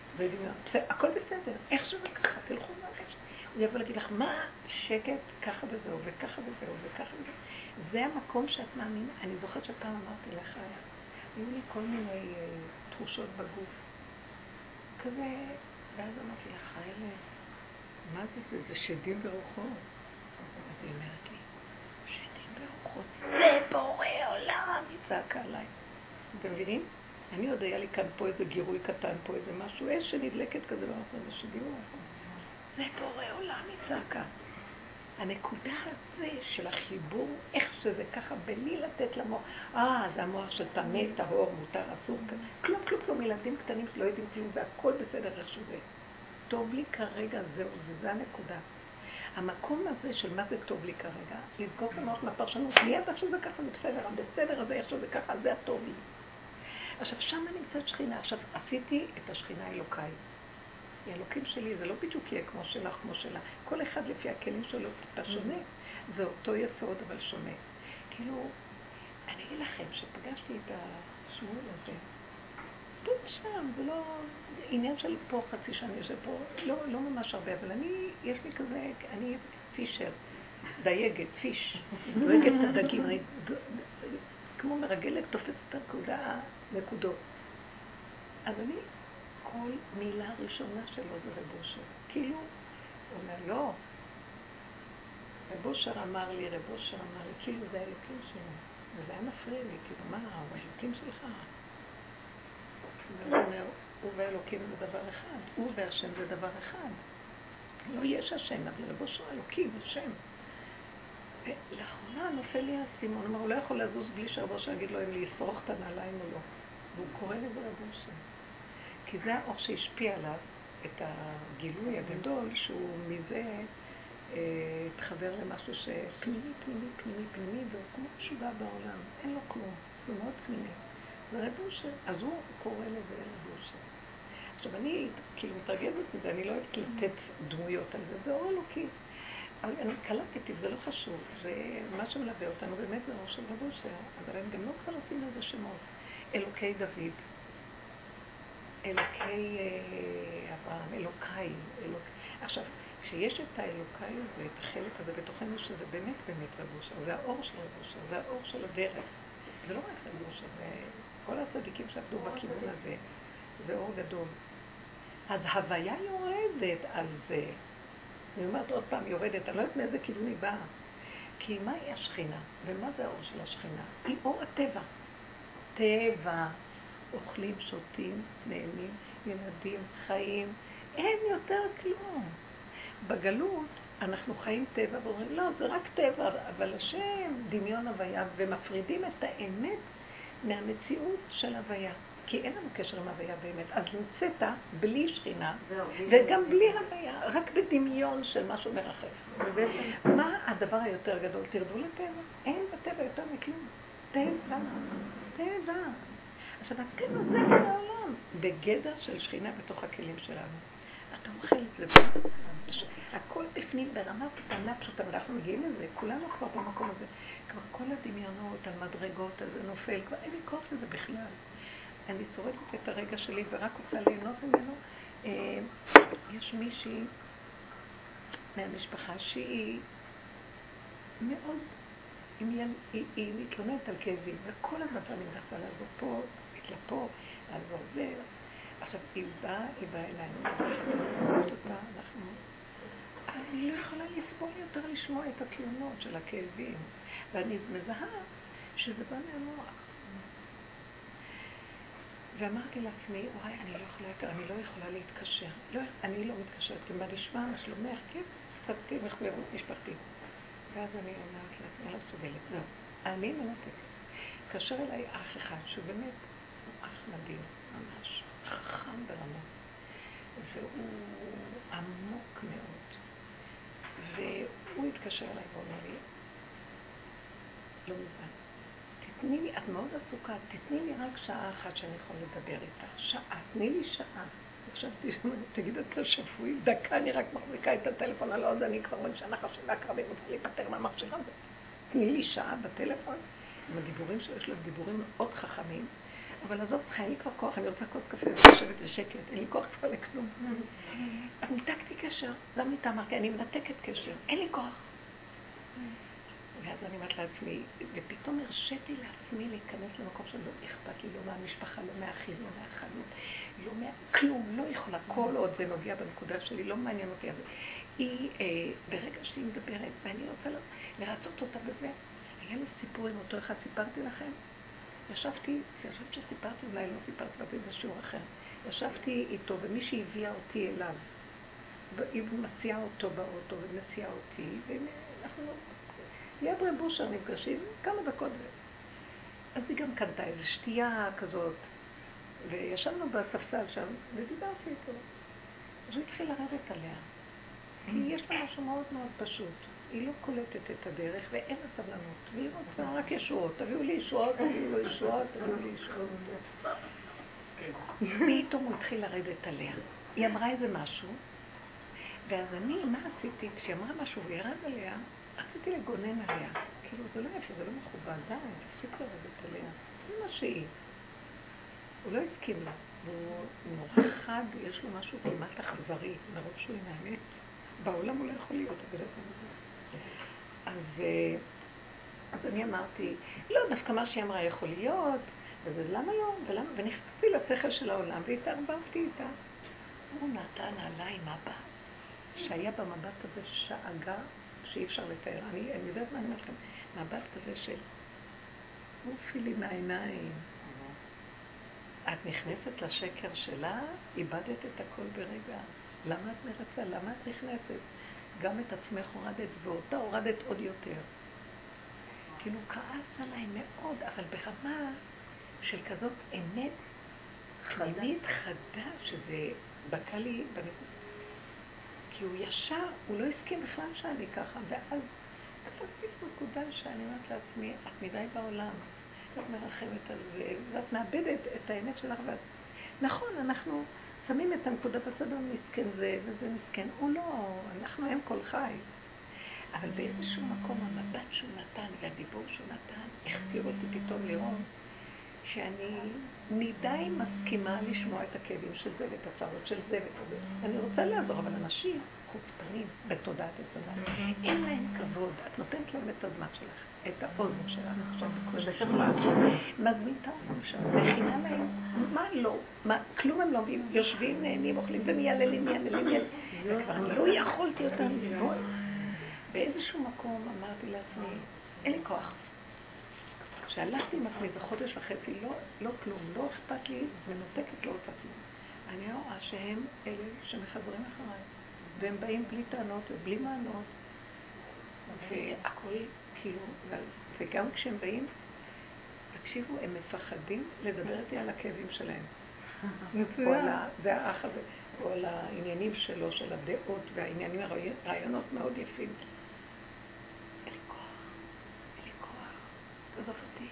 Speaker 1: הכל בסדר, איך שזה ככה, תלכו מהרגש. הוא יבוא להגיד לך, מה שקט, ככה וזהו, וככה וזהו, וככה וזהו. זה המקום שאת מאמינה. אני זוכרת שפעם אמרתי לך, היו לי כל מיני אה, תחושות בגוף. כזה, ואז אמרתי לך, אלה, מה זה זה? זה שדים ברוחות. אז היא אומרת לי, שדים ברוחות, זה בורא עולם! היא צעקה עליי. אתם מבינים? אני עוד היה לי כאן פה איזה גירוי קטן, פה איזה משהו, אש שנדלקת כזה, שדים ברוחות. זה בורא עולם, היא צעקה. הנקודה הזה של החיבור, איך שזה ככה, בלי לתת למוח, אה, זה המוח של טמא, טהור, מותר, אסור, כלום, כלום, כלום, ילדים קטנים שלא יודעים כלום, והכל בסדר איך שזה. טוב לי כרגע, זהו, זה הנקודה. המקום הזה של מה זה טוב לי כרגע, לסגור את המוח מהפרשנות, מיד איך שזה ככה זה בסדר, בסדר הזה, איך שזה ככה, זה הטוב לי. עכשיו, שמה נמצאת שכינה. עכשיו, עשיתי את השכינה האלוקאית. האלוקים שלי זה לא בדיוק יהיה כמו שלך, כמו שלה. כל אחד לפי הכלים שלו טיפה שונה. זה אותו יסוד, אבל שונה. כאילו, אני אגיד לכם, שפגשתי את השמואל הזה, פה ושם, זה לא עניין של פה חצי שנה יושב פה, לא, לא ממש הרבה, אבל אני, יש לי כזה, אני פישר, דייגת, פיש, דואגת את הדגים, כמו מרגלת, את הנקודה, נקודות. אז אני כל מילה ראשונה שלו זה רב אושר. כאילו, הוא אומר, לא. רב אושר אמר לי, רב אושר אמר לי, כאילו זה האלוקים שלו. וזה היה מפריע לי, כאילו, מה, הוא האלוקים שלך? הוא אומר, הוא והאלוקים זה דבר אחד, הוא והשם זה דבר אחד. לא יש השם, אבל רב אושר אלוקים, השם. ולאחרונה נופל לי האסימון, הוא לא יכול לזוז בלי שרב אושר יגיד לו אם לשרוך את הנעליים או לא. והוא קורא לזה רב אושר. כי זה האור שהשפיע עליו, את הגילוי הגדול, שהוא מזה אה, התחבר למשהו שפנימי, פנימי, פנימי, פנימי, והוא כמו משוגע בעולם, אין לו כלום, זה מאוד פנימי. זה רב אושר, אז הוא קורא לזה רב אושר. עכשיו אני כאילו מתרגזת מזה, אני לא אוהבת לתת דמויות על זה, זה אור אלוקי. אני קלטתי, זה לא חשוב, זה מה שמלווה אותנו באמת זה ראש של רבושר, אבל הם גם לא כבר עושים לזה שמות. אלוקי דוד, אלוקי אה, אברהם, אלוקיי, אלוק... עכשיו, כשיש את האלוקאי הזה, את החלק הזה בתוכנו, שזה באמת באמת רבושר, זה האור של רבושר, זה האור של הדרך. זה לא רק רבושר, זה כל הצדיקים שעבדו בכיוון הזה, זה אור גדול. אז הוויה יורדת על זה. אני אומרת עוד פעם, יורדת, אני לא יודעת מאיזה כיוון היא באה. כי מהי השכינה? ומה זה האור של השכינה? היא אור הטבע. טבע. אוכלים, שותים, נהנים, ילדים, חיים. אין יותר כלום. בגלות אנחנו חיים טבע ואומרים, לא, זה רק טבע, אבל השם דמיון הוויה, ומפרידים את האמת מהמציאות של הוויה. כי אין לנו קשר עם הוויה באמת. אז נמצאת בלי שכינה, וגם בלי הוויה, רק בדמיון של משהו מרחף. מה הדבר היותר גדול? תרדו לטבע. אין בטבע יותר מכלום. טבע. טבע. עכשיו, הטבע זה העולם, בגדר של שכינה בתוך הכלים שלנו. אתה אוכל את זה, הכל בפנים ברמה קטנה פשוטה, ואנחנו מגיעים לזה, כולנו כבר במקום הזה. כבר כל הדמיונות על מדרגות, זה נופל, כבר אין לי כוח לזה בכלל. אני שורדת את הרגע שלי ורק רוצה ליהנות ממנו. אה, יש מישהי מהמשפחה שהיא מאוד, היא, היא, היא מתלוננת על כאבים, וכל הזמן אני מנסה לעזור פה, לה פה, לעזור זה. עכשיו, היא באה, היא באה אליי, אני אומרת אותה, אנחנו... אני לא יכולה לסבול יותר לשמוע את התלונות של הכאבים, ואני מזהה שזה בא מהמוח. ואמרתי לעצמי, וואי, אני לא יכולה יותר, אני לא יכולה להתקשר. לא, אני לא מתקשרת, כי מה נשמע, מה שלומך, כן, קצת מחויבות משפחתית. ואז אני אומרת לעצמי, אני לא מסוגלת, זהו. אני מנתקת. התקשר אליי אח אחד, שהוא באמת אח מדהים, ממש, חכם ברמות, והוא עמוק מאוד. והוא התקשר אליי ואומר לי, לא מזמן, תתני לי, את מאוד עסוקה, תתני לי רק שעה אחת שאני יכול לדבר איתך. שעה, תני לי שעה. חשבתי, תגיד, אתה שפוי? דקה אני רק מחזיקה את הטלפון על האוזן, אני כבר נחש דקה ואני רוצה להיפטר מהמכשיר הזה. תני לי שעה בטלפון, עם הדיבורים שלו, יש לו דיבורים מאוד חכמים. אבל עזוב אותך, אין לי כבר כוח, אני רוצה כוס קפה ולשבת בשקט, אין לי כוח כבר לכלום. אז ניתקתי קשר, גם איתה אמרתי, אני מנתקת קשר, אין לי כוח. ואז אני אומרת לעצמי, ופתאום הרשיתי לעצמי להיכנס למקום שלא אכפת לי, לא מהמשפחה, לא מהאחים, לא מהחנות, לא מה... כלום, לא יכולה, כל עוד זה נוגע בנקודה שלי, לא מעניין אותי. אז היא, אה, ברגע שהיא מדברת, ואני רוצה לרצות אותה בזה, היה לי סיפור עם אותו אחד, סיפרתי לכם? ישבתי, אני חושבת שסיפרתי, אולי לא סיפרתי, סיפרתי בשיעור אחר. ישבתי איתו, ומישהי הביאה אותי אליו. היא מסיעה אותו באוטו, ומסיעה אותי, ואנחנו ליד רב אושר נפגשים, כמה דקות. אז היא גם קנתה איזו שתייה כזאת, וישבנו בספסל שם, ודיברתי איתו. אז הוא התחיל לרדת עליה. כי יש לה משהו מאוד מאוד פשוט. היא לא קולטת את הדרך ואין לה סבלנות, והיא רוצה רק ישועות. תביאו לי ישועות, תביאו לו ישועות, תביאו לי ישועות. פתאום הוא התחיל לרדת עליה. היא אמרה איזה משהו, ואז אני, מה עשיתי? כשהיא אמרה משהו וירד עליה, רציתי לגונן עליה. כאילו, זה לא יפה, זה לא מכובד, די, תפסיק לרדת עליה. זה מה שהיא. הוא לא הסכים לה. הוא נורא חד, יש לו משהו כמעט אכזרי, מרוב שהוא האמת. בעולם הוא לא יכול להיות הבן אדם הזה. אז, אה, אז אני אמרתי, לא, דווקא מה שהיא אמרה יכול להיות, וזה למה לא, ולמה, ונכנסתי לשכל של העולם והתערבבתי איתה. הוא נתן עליי מבט, שהיה במבט הזה שאגה שאי אפשר לתאר. אני, אני יודעת מה אני אומרת לכם, מבט כזה של עופי לי מהעיניים. את נכנסת לשקר שלה, איבדת את הכל ברגע. למה את מרצה? למה את נכנסת? גם את עצמך הורדת, ואותה הורדת עוד יותר. כאילו כעס עליי מאוד, אבל ברמה של כזאת אמת פנימית חדה, שזה בקע לי בנקודה. כי הוא ישר, הוא לא הסכים בכלל שאני ככה, ואז תפסתי את הנקודה שאני אומרת לעצמי, את מדי בעולם, את מרחמת על זה, ואת מאבדת את האמת שלך, ואת... נכון, אנחנו שמים את הנקודה בצד, מסכן זה וזה מסכן. הוא לא, אנחנו אם כל חי. אבל באיזשהו מקום המבט שהוא נתן והדיבור שהוא נתן, החזיר אותי פתאום לראות שאני מדי מסכימה לשמוע את הכאבים של זה ואת הצרות של זה. אני רוצה לעזור, אבל אנשים חוצפנים בתודעת עץ הדת, אין להם כבוד. את נותנת להם את הזמן שלך, את האוזן שלך עכשיו. מזמין את האוזן שם, מכינה להם, מה לא, מה, כלום הם לא מביאים, יושבים, נהנים, אוכלים ומייללים, מייללים, מייללים. וכבר לא יכולתי יותר לסבול. באיזשהו מקום אמרתי לעצמי, אין לי כוח. שהלכתי עם עצמי איזה חודש וחצי, לא, לא כלום, לא אכפת לי, מנותקת, לא רוצה כלום. אני רואה שהם אלה שמחזרים אחריי, והם באים בלי טענות ובלי מענות, והכל כאילו, וגם כשהם באים, תקשיבו, הם מפחדים לדבר איתי על הכאבים שלהם. (laughs) מצוין. זה האח הזה, או על העניינים שלו, של הדעות והעניינים, הרעיונות מאוד יפים. תעזוב אותי,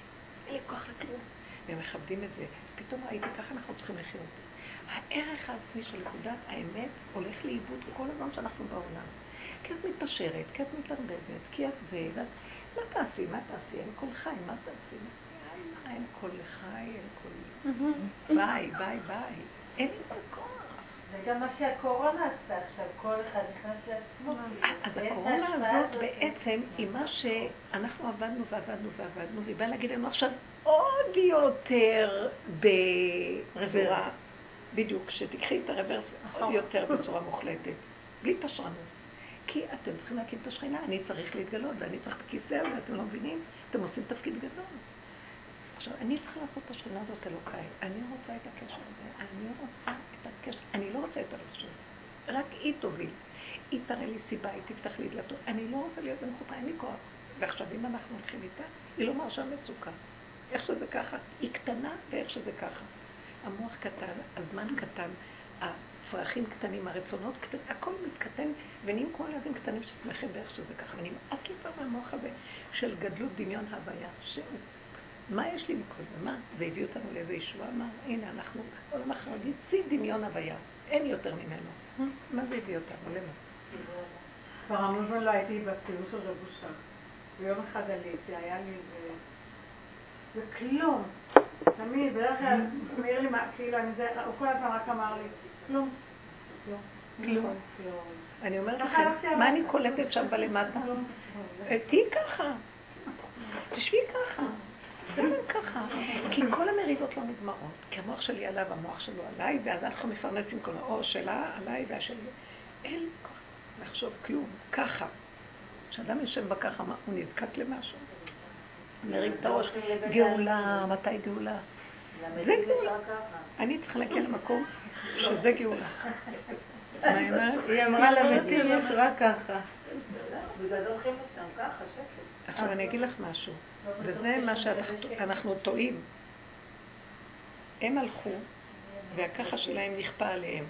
Speaker 1: אין לי כוח לכלום. והם מכבדים את זה. פתאום ראיתי, ככה אנחנו צריכים לחיות. הערך העצמי של נקודת האמת הולך לאיבוד כל הזמן שאנחנו בעולם. כי את מתפשרת, כי את מתערבבת, כי את זה, ואת... מה תעשי? מה תעשי? אין קול חי, מה תעשי? אין קול לחי, אין קול... ביי, ביי, ביי. אין לי כוח.
Speaker 2: זה גם מה שהקורונה עשתה עכשיו, כל אחד נכנס לעצמו.
Speaker 1: אז הקורונה הזאת בעצם היא מה שאנחנו עבדנו ועבדנו ועבדנו, והיא באה להגיד לנו עכשיו עוד יותר בצורה, בדיוק, שתיקחי את הרוורס עוד נכון. יותר בצורה מוחלטת, בלי פשרנות. כי אתם צריכים להקים את השכינה, אני צריך להתגלות ואני צריך את הכיסא הזה, אתם לא מבינים? אתם עושים תפקיד גדול. עכשיו, אני צריכה לעשות את השכינה הזאת אלוקיי. אני רוצה את הקשר הזה, אני רוצה את הקשר, אני לא רוצה את הרשות. רק היא תוביל. היא תראה לי סיבה, היא תפתח לי דלתות. אני לא רוצה להיות במחופה, אין לי כוח. ועכשיו, אם אנחנו הולכים איתה, היא לא מרשה מצוקה. איך שזה ככה, היא קטנה ואיך שזה ככה. המוח קטן, הזמן קטן, הצרכים קטנים, הרצונות קטנים, הכל מתקטן, ונהיים כמו ילדים קטנים ששמחים באיך שזה ככה. ונמאס לי כבר מהמוח הזה של גדלות דמיון הוויה, שהוא מה יש לי מכל זה? מה? זה הביא אותנו לאיזה ישועה? מה? הנה, אנחנו עולם החרדי, צי דמיון הוויה. אין יותר ממנו. מה זה הביא אותנו? למה?
Speaker 2: כבר המון זמן לא הייתי בסיום של רב אושר. ויום אחד עליתי, היה לי איזה... וכלום. תמיד, בדרך כלל, מעיר לי, כאילו, אני זה, הוא כל הזמן רק אמר לי, כלום.
Speaker 1: כלום. אני אומרת לכם, מה אני קולטת שם בלמטה? תהיי ככה. תשבי ככה. סתם ככה. כי כל המריבות לא נגמרות. כי המוח שלי עליו, המוח שלו עליי, ואז אנחנו מפרנסים כל או שלה עליי והשלי. אין לי כוח לחשוב כלום. ככה. כשאדם יושב בככה, הוא נזקק למשהו? מרים את הראש, גאולה, מתי גאולה? זה גאולה. אני צריכה להגיע למקום שזה גאולה. (laughs)
Speaker 2: היא אמרה למתים יש רק ככה.
Speaker 3: ככה, שקט.
Speaker 1: עכשיו אני אגיד לך משהו, וזה מה שאנחנו טועים. הם הלכו, והככה שלהם נכפה עליהם.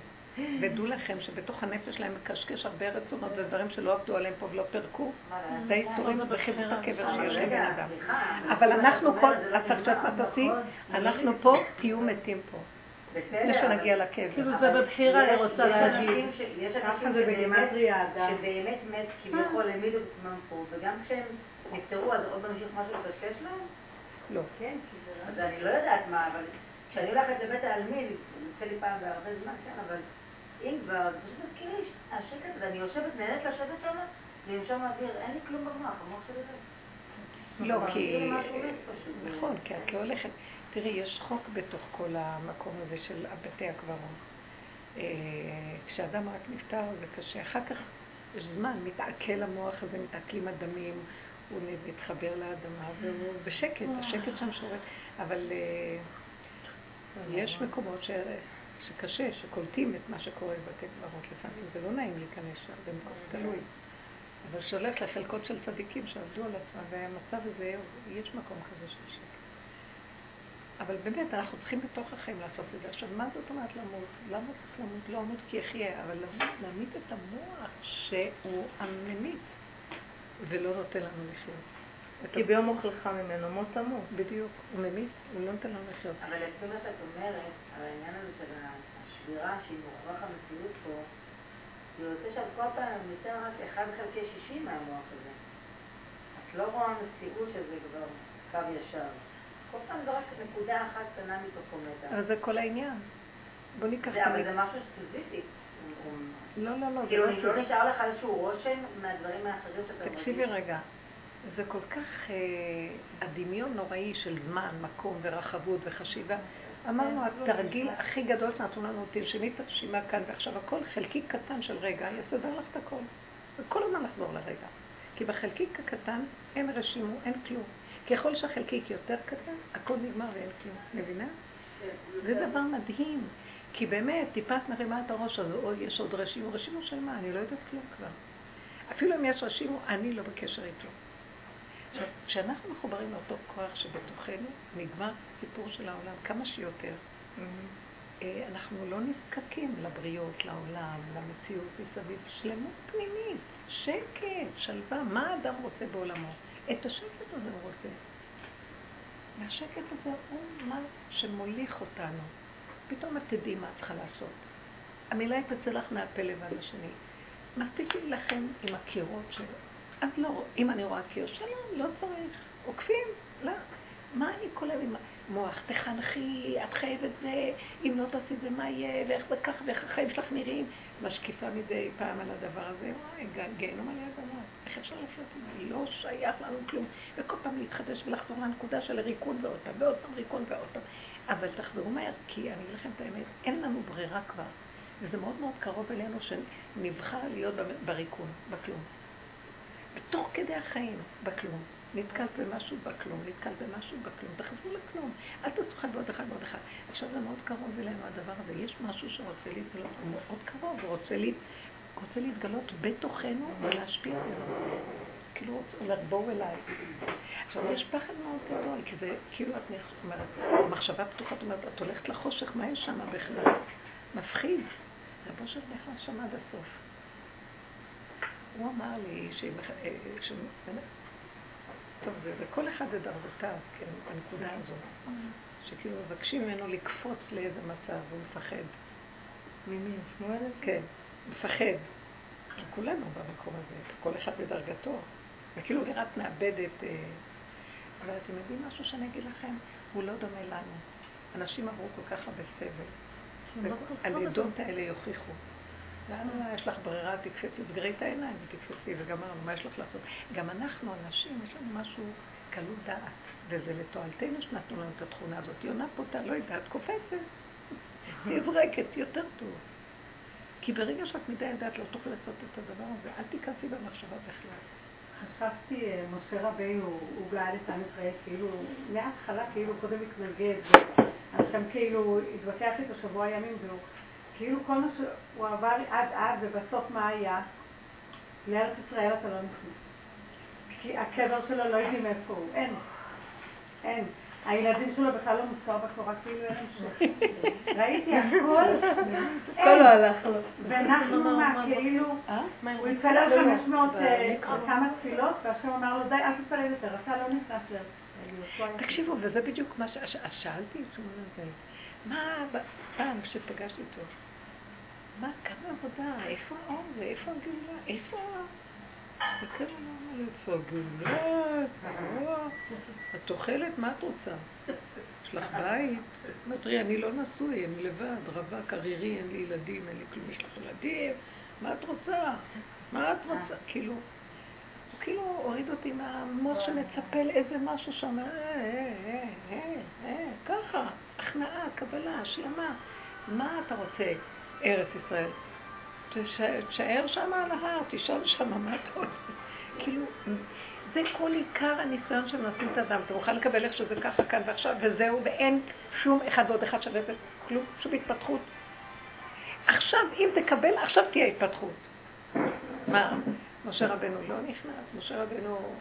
Speaker 1: ודעו לכם שבתוך הנפש שלהם מקשקש הרבה רצונות ודברים שלא עבדו עליהם פה ולא פירקו. זה האיסורים וחיבוק הקבר שיש לבן אדם. אבל אנחנו כל, את צריך לדעת מה תעשי? אנחנו פה, תהיו מתים פה. לפני שנגיע לקבר.
Speaker 2: כאילו זה בבחירה, אני רוצה להגיד.
Speaker 3: יש אנשים שבאמת מת, כביכול העמידו את עצמם פה, וגם כשהם נפטרו, אז עוד פעם המשיך משהו לקשקש להם?
Speaker 1: לא.
Speaker 3: כן, אז אני לא יודעת מה, אבל כשאני הולכת לבית העלמין, יוצא לי פעם בהרבה זמן, כן, אבל אם כבר, אז פשוט תזכירי השקט, ואני יושבת, נהנית לשבת שם, לנשום אוויר, אין לי כלום במוח, המוח שלי
Speaker 1: לא, כי... נכון, כי את לא הולכת... תראי, יש חוק בתוך כל המקום הזה של בתי הקברות. אה, כשאדם רק נפטר זה קשה. אחר כך יש זמן, מתעכל המוח הזה, מתעכלים הדמים, הוא מתחבר לאדמה והוא בשקט, השקט שם שורד. אבל אה, יש מקומות ש... שקשה, שקולטים את מה שקורה בבתי קברות לפעמים. זה לא נעים להיכנס שם, זה תלוי. אבל שהולך לחלקות של צדיקים שעבדו על עצמם, והמצב הזה, יש מקום כזה של שקט. אבל באמת, אנחנו צריכים בתוך החיים לעשות את זה. עכשיו, מה זאת אומרת למות? למה צריך למות? לא אמות כי אחיה, אבל להמית את המוח שהוא הממית, ולא נותן לנו לחיות.
Speaker 2: כי ביום אוכלך ממנו מות תמות.
Speaker 1: בדיוק, הוא ממית, הוא לא נותן לנו לחיות.
Speaker 3: אבל לפי מה שאת אומרת, על העניין הזה של השבירה שהיא מוכרח המציאות פה, זה יוצא שאת כל פעם יותר רק אחד חלקי שישים מהמוח הזה. את לא רואה מציאות שזה כבר קו ישר. כל פעם רק נקודה אחת קטנה מתוכו.
Speaker 1: אבל זה כל העניין. בוא ניקח
Speaker 3: את זה. אבל זה משהו סיזיפי.
Speaker 1: לא, לא, לא.
Speaker 3: כאילו, לא נשאר לך איזשהו רושם מהדברים האחרים שאתה
Speaker 1: מרגיש? תקשיבי רגע. זה כל כך אה, הדמיון נוראי של זמן, מקום ורחבות וחשיבה. אמרנו, כן, התרגיל הכי גדול שנתנו לנו, תנשמי את הנשימה כאן ועכשיו, הכל חלקיק קטן של רגע, יסדר לך את הכל. וכל הזמן לחזור לרגע. כי בחלקיק הקטן אין רשימו, אין כלום. ככל שהחלקיק יותר קטן, הכל נגמר ואין כלום. מבינה? זה דבר מדהים. כי באמת, טיפת מרימה את הראש, אז יש עוד רשימו. רשימו של מה? אני לא יודעת כלום כבר. אפילו אם יש רשימו, אני לא בקשר איתו. עכשיו, כשאנחנו מחוברים לאותו כוח שבתוכנו, נגמר סיפור של העולם כמה שיותר. אה, אנחנו לא נזקקים לבריות, לעולם, למציאות מסביב. שלמות פנימית, שקט, שלווה. מה האדם רוצה בעולמו? את השקט הזה הוא רוצה. והשקט הזה הוא מה שמוליך אותנו. פתאום את תדעי מה את צריכה לעשות. המילה היא תצא לך מהפה לבד השני. מספיק להילחם עם הקירות של... אז לא, אם אני רואה קיר, שלום, לא צריך. עוקפים, לא. מה אני כל היום עם המוח? תחנכי, את חייבת זה, אם לא תעשי זה, מה יהיה, ואיך זה ככה, ואיך החיים שלך נראים. משקיפה מדי פעם על הדבר הזה, וואי, גיהנום על יד המוח. איך אפשר לחיות עם זה? לא שייך לנו כלום. וכל פעם להתחדש ולחזור לנקודה של ריקון ועוד פעם, ועוד פעם ריקון ועוד פעם. אבל תחזרו מהר, כי אני אגיד לכם את האמת, אין לנו ברירה כבר. וזה מאוד מאוד קרוב אלינו שנבחר להיות בריקון, בכלום. בתוך כדי החיים, בכלום. נתקלת במשהו בכלום, נתקלת במשהו בכלום, תחזרו לכלום. אל תעשו אחד ועוד אחד ועוד אחד. עכשיו זה מאוד קרוב אלינו הדבר הזה. יש משהו שרוצה להתגלות, הוא מאוד קרוב, הוא רוצה, לה, רוצה להתגלות בתוכנו ולהשפיע עלינו. כאילו רוצה לבוא אליי. עכשיו, יש פחד מאוד גדול, כי זה כאילו את אומרת, מחשבה פתוחה, את אומרת, את הולכת לחושך, מה יש שם בכלל? מפחיד. רבו של נכנס שם עד הסוף. הוא אמר לי ש... ש... טוב, זה, זה כל אחד בדרגותיו, כן, בנקודה הזאת. שכאילו מבקשים ממנו לקפוץ לאיזה מצב, הוא מפחד.
Speaker 2: ממי? שמואל?
Speaker 1: כן, מפחד. כולנו במקום הזה, כל אחד בדרגתו. וכאילו נראה מאבדת... אה, אבל אתם יודעים משהו שאני אגיד לכם? הוא לא דומה לנו. אנשים עברו כל כך הרבה סבל. הלידות האלה יוכיחו. למה יש לך ברירה, תקפצי, סגרי את העיניים ותקפצי, וגמרנו, מה יש לך לעשות? גם אנחנו, אנשים, יש לנו משהו קלות דעת, וזה לתועלתנו שנתנו לנו את התכונה הזאת. יונה פותה, לא יודעת, קופצת, (laughs) נזרקת, יותר טוב. כי ברגע שאת מדי יודעת לא תוכלי לעשות את הדבר הזה, אל תיכנסי במחשבה בכלל.
Speaker 2: חשבתי, אה, משה רבינו, הוא גאל את עם ישראל, כאילו, מההתחלה כאילו קודם התנגד, עכשיו כאילו התווכח איתו שבוע ימים, והוא כאילו כל מה שהוא עבר עד עד, ובסוף מה היה? לארץ ישראל אתה לא נכנס. כי הקבר שלו לא יודעים איפה הוא, אין. אין. הילדים שלו בכלל לא מוזכר בתורה, כאילו אין המשך. ראיתי הכל,
Speaker 1: הכל לא הלך לו.
Speaker 2: ואנחנו מה, כאילו, אה? הוא התפלל 500 אה, כמה תפילות, והשם אמר לו, די, אל תתפלל יותר, אתה לא נכנס לארץ.
Speaker 1: תקשיבו, וזה בדיוק מה ששאלתי את. מה, פעם כשפגשתי אותו, מה, כמה עבודה, איפה האור ואיפה הגאולה, איפה... וכן אמרנו איפה הגאולה? את אוכלת, מה את רוצה? יש לך בית? אמרתי, אני לא נשוי, אני לבד, רווק, ערירי, אין לי ילדים, אין לי כלום, יש לך ילדים? מה את רוצה? מה את רוצה? כאילו, כאילו הוריד אותי מהמוח שמצפה לאיזה משהו אה, אה, אה, אה, אה, ככה, הכנעה, קבלה, השלמה. מה אתה רוצה? ארץ ישראל. תשאר שם על ההר, תשאל שם מה אתה רוצה. כאילו, זה כל עיקר הניסיון שמנסים את האדם. אתה מוכן לקבל איך שזה ככה כאן ועכשיו, וזהו, ואין שום אחד ועוד אחד שווה כלום, שום התפתחות. עכשיו, אם תקבל, עכשיו תהיה התפתחות. מה, משה רבנו לא נכנס, משה רבנו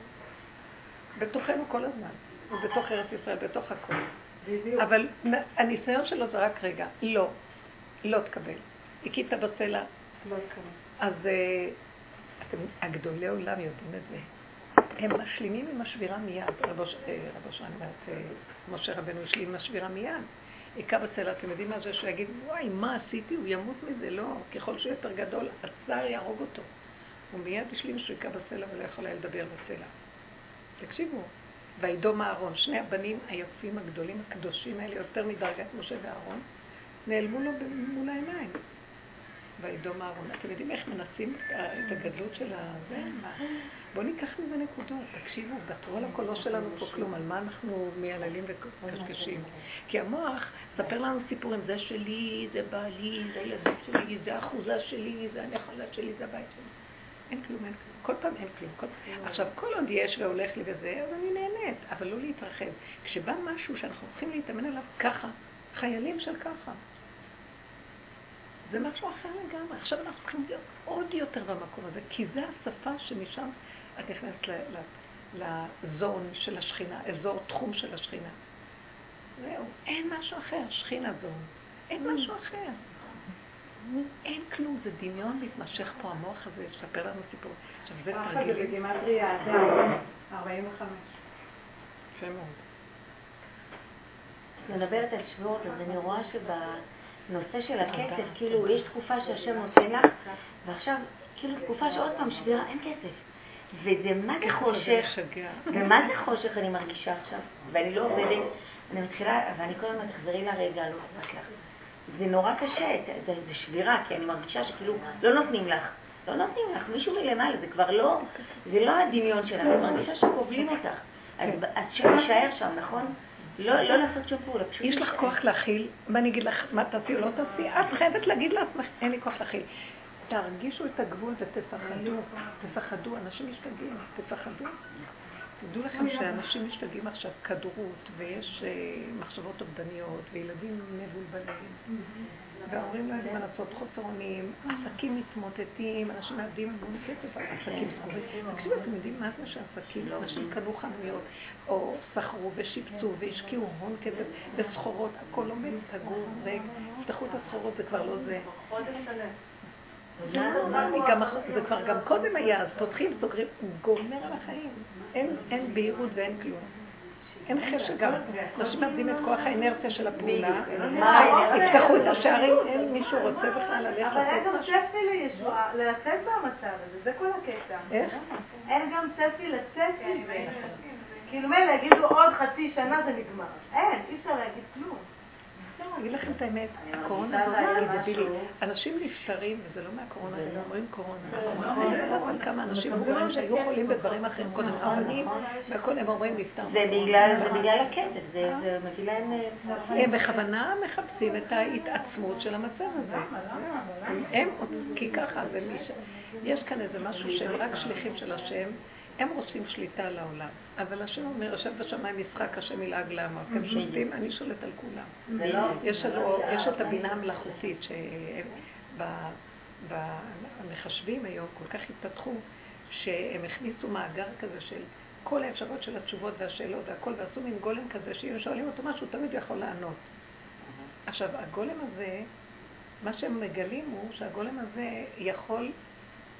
Speaker 1: בתוכנו כל הזמן. הוא בתוך ארץ ישראל, בתוך הכל. בדיוק. אבל הניסיון שלו זה רק רגע. לא, לא תקבל. הכית בסלע. אז אה, אתם, הגדולי עולם יודעים את זה. הם משלימים עם השבירה מיד. רבו אה, שאני אומרת, אה, משה רבנו השלים עם השבירה מיד. היכה בסלע, אתם יודעים מה זה שהוא יגיד, וואי, מה עשיתי? הוא ימות מזה, לא. ככל שהוא יותר גדול, הצער יהרוג אותו. הוא מיד השלים שהוא היכה בסלע ולא יכול היה לדבר בסלע. תקשיבו, וידום אהרון, שני הבנים היפים הגדולים, הקדושים האלה, יותר מדרגת משה ואהרון, נעלמו לו מול העיניים. וידום אהרון. אתם יודעים איך מנסים את הגדלות של הזה? בואו ניקח מזה נקודות, תקשיבו, ותרו על הקולו שלנו פה כלום, על מה אנחנו מייללים וקשקשים. כי המוח ספר לנו סיפורים, זה שלי, זה בעלי, זה הילדים שלי, זה האחוזה שלי, זה הנחלה שלי, זה הבית שלי. אין כלום, אין כלום. כל פעם אין כלום. כל... עכשיו, כל עוד יש והולך לי וזה, אז אני נהנית, אבל לא להתרחב. כשבא משהו שאנחנו צריכים להתאמן עליו ככה, חיילים של ככה. זה משהו אחר לגמרי. עכשיו אנחנו צריכים להיות עוד יותר במקום הזה, כי זה השפה שמשם את נכנסת לזון של השכינה, אזור תחום של השכינה. זהו, אין משהו אחר, שכינה זון. אין משהו אחר. אין כלום, זה דמיון מתמשך פה, המוח הזה יספר לנו סיפור. עכשיו זה תרגילים.
Speaker 2: זה בגימטריה, זה 45.
Speaker 1: יפה מאוד.
Speaker 4: את מדברת על שבועות, אז אני רואה שבנושא של הכסף, כאילו, יש תקופה שהשם נותן לך, ועכשיו, כאילו, תקופה שעוד פעם שבירה, אין כסף. וזה מה זה חושך, ומה זה חושך אני מרגישה עכשיו, ואני לא עובדת, אני מתחילה, ואני כל הזמן תחזרי לרגע, לא אכפת לך. זה נורא קשה, זה, זה שבירה, כי אני מרגישה שכאילו לא נותנים לך. לא נותנים לך, מישהו מלמעלה, זה כבר לא, זה לא הדמיון שלך, אני מרגישה שכובלים אותך. אז. אז שתישאר שם, נכון? לא, לא לעשות שום פעולה,
Speaker 1: פשוט... יש לך כוח להכיל, מה אני אגיד לך, מה תעשי או לא תעשי? את חייבת להגיד לעצמך, אין לי כוח להכיל. תרגישו את הגבול ותפחדו, תפחדו, אנשים משתגעים, תפחדו. תדעו לכם שאנשים משתגעים עכשיו, כדורות, ויש אה, מחשבות אובדניות, וילדים מבולבלים, וההורים לא יודעים מה לעשות, חוסר אונים, עסקים מתמוטטים, אנשים מאבדים המון כסף, עסקים סגורים. תקשיבו, אתם יודעים מה זה שעסקים, אנשים קנו חנויות, או שכרו ושיפצו והשקיעו הון כסף, וסחורות, הכל עומד סגור, ריק, יפתחו את הסחורות, זה כבר לא זה. חודש שלם. זה כבר גם קודם היה, אז פותחים, סוגרים, גומר על החיים. אין בהירות ואין כלום. אין חשק גם. אנשים מאבדים את כוח האנרציה של הפעולה. יפתחו את השערים, אין מישהו רוצה בכלל ללכת
Speaker 2: אבל אין גם צפי לישועה, לצאת מהמצב הזה, זה כל הקטע.
Speaker 1: איך?
Speaker 2: אין גם צפי לצאת מזה. כאילו מילא יגידו עוד חצי שנה זה נגמר. אין, אי אפשר להגיד כלום.
Speaker 1: אני אגיד לכם את האמת, הקורונה הזאת זה דבילי. אנשים נפטרים, וזה לא מהקורונה, הם אומרים קורונה. על כמה אנשים מבוגרים שהיו חולים בדברים אחרים, קודם רבנים, והכל הם אומרים נפטר.
Speaker 4: זה בגלל הכסף, זה מביא להם...
Speaker 1: הם בכוונה מחפשים את ההתעצמות של המצב הזה. הם, כי ככה, יש כאן איזה משהו שהם רק שליחים של השם. הם רוצים שליטה על העולם. אבל השם אומר, יושב בשמיים משחק, השם ילעג למה. אתם שולטים, אני שולט על כולם. לא- יש את הבינה המלאכותית שהמחשבים היום כל כך התפתחו, שהם הכניסו מאגר כזה של כל האפשרויות של התשובות והשאלות והכל, ועשו מין גולם כזה, שאם שואלים אותו משהו, תמיד יכול לענות. עכשיו, הגולם הזה, מה שהם מגלים הוא שהגולם הזה יכול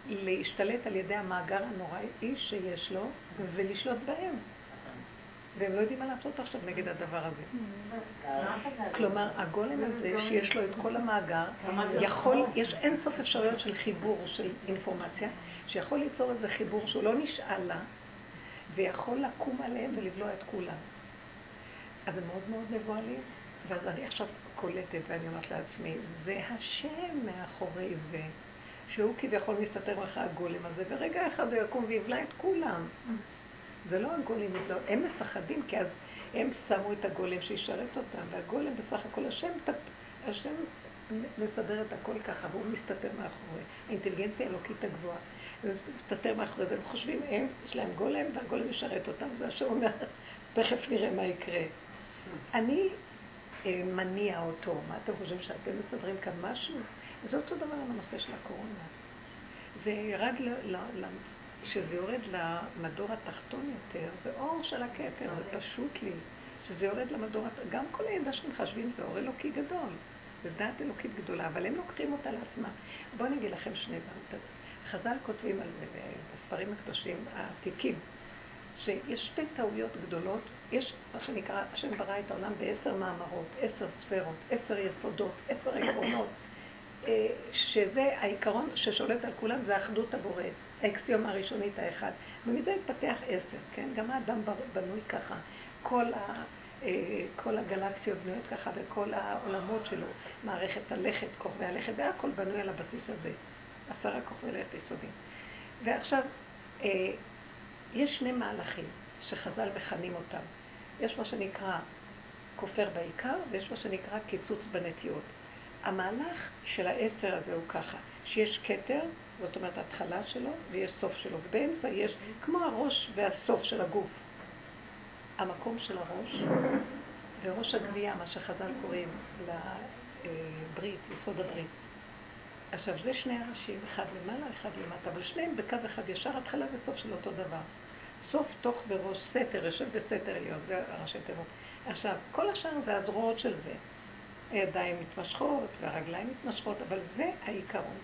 Speaker 1: להשתלט על ידי המאגר הנוראי שיש לו ולשלוט בהם. והם לא יודעים מה לעשות עכשיו נגד הדבר הזה. כלומר, הגולם הזה שיש לו את כל המאגר, יכול, יש אין סוף אפשרויות של חיבור של אינפורמציה, שיכול ליצור איזה חיבור שהוא לא נשאל לה, ויכול לקום עליהם ולבלוע את כולם. אז הם מאוד מאוד מבוהלים, ואז אני עכשיו קולטת ואני אומרת לעצמי, זה השם מאחורי זה. שהוא כביכול מסתתר מאחורי הגולם הזה, ורגע אחד הוא יקום ויבלע את כולם. זה לא הגולם, זה... הם מפחדים, כי אז הם שמו את הגולם שישרת אותם, והגולם בסך הכל השם, השם מסדר את הכל ככה, והוא מסתתר מאחורי. האינטליגנציה האלוקית הגבוהה. הוא מסתתר מאחורי זה, הם חושבים, הם, יש להם גולם, והגולם ישרת אותם, זה השם אומר, תכף נראה מה יקרה. אני אה, מניע אותו, מה אתם חושבים שאתם מסדרים כאן משהו? זה אותו דבר על הנושא של הקורונה. זה ירד, ל, ל, ל, כשזה יורד למדור התחתון יותר, זה אור של הכתר, זה פשוט לי. שזה יורד למדור, גם כל הידע שאתם חשבים זה אור אלוקי גדול. זה דעת אלוקית גדולה, אבל הם לוקחים אותה לעצמם. בואו אני אגיד לכם שני דברים. חז"ל כותבים על זה בספרים הקדושים העתיקים, שיש שתי טעויות גדולות, יש מה שנקרא, השם ברא את העולם בעשר מאמרות, עשר ספרות, עשר יסודות, עשר עקרונות, שזה העיקרון ששולט על כולם, זה אחדות הבורא, האקסיומה הראשונית האחד. ומזה התפתח עשר, כן? גם האדם בנוי ככה. כל, ה, אה, כל הגלקסיות בנויות ככה, וכל העולמות שלו, מערכת הלכת, כוכבי הלכת, זה הכל בנוי על הבסיס הזה. עשרה כוכבי לכת יסודים. ועכשיו, אה, יש שני מהלכים שחז"ל מכנים אותם. יש מה שנקרא כופר בעיקר, ויש מה שנקרא קיצוץ בנטיות. המהלך של העשר הזה הוא ככה, שיש כתר, זאת אומרת התחלה שלו, ויש סוף שלו, ובאמצע יש כמו הראש והסוף של הגוף. המקום של הראש, וראש הגבייה, מה שחז"ל קוראים לברית, יסוד הברית. עכשיו, זה שני אנשים, אחד למעלה, אחד למטה, אבל שניהם בקו אחד ישר, התחלה וסוף של אותו דבר. סוף, תוך וראש, סתר, יושב בסתר עליון, זה הראשי תיבות. עכשיו, כל השאר זה הזרועות של זה. הידיים מתמשכות והרגליים מתמשכות, אבל זה העיקרון.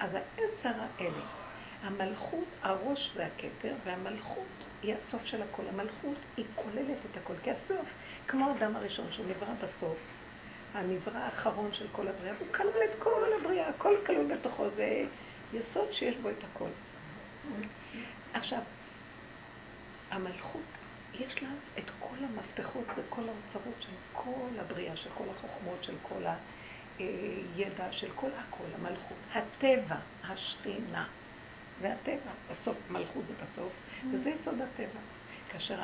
Speaker 1: אז העשר האלה, המלכות, הראש זה הכתר, והמלכות היא הסוף של הכל. המלכות היא כוללת את הכל, כי הסוף, כמו האדם הראשון שהוא נברא בסוף, הנברא האחרון של כל הבריאה, הוא כלל את כל הבריאה, הכל כלול בתוכו, זה יסוד שיש בו את הכל. עכשיו, המלכות, יש לה את כל המפתחות וכל האוצרות של כל הבריאה, של כל החוכמות, של כל הידע, של כל הכל, המלכות. הטבע, השכינה, זה הטבע, בסוף, מלכות זה בסוף, וזה יסוד הטבע. כאשר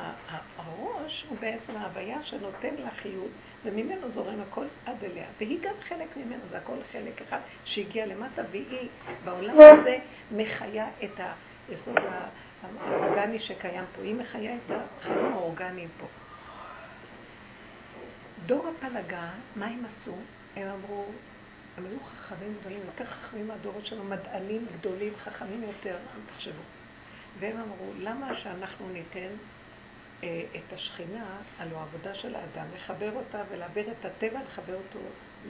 Speaker 1: הראש הוא בעצם ההוויה שנותן לה חיות, וממנו זורם הכל עד אליה. והיא גם חלק ממנו, זה הכל חלק אחד שהגיע למטה, והיא בעולם הזה מחיה את היסוד האורגני שקיים פה. היא מחיה את החיים האורגניים פה. דור הפלגה, מה הם עשו? הם אמרו, הם היו חכמים גדולים, יותר חכמים מהדורות שלנו, מדענים גדולים, חכמים יותר, תחשבו. והם אמרו, למה שאנחנו ניתן אה, את השכינה, הלוא העבודה של האדם, לחבר אותה ולהעביר את הטבע, לחבר אותו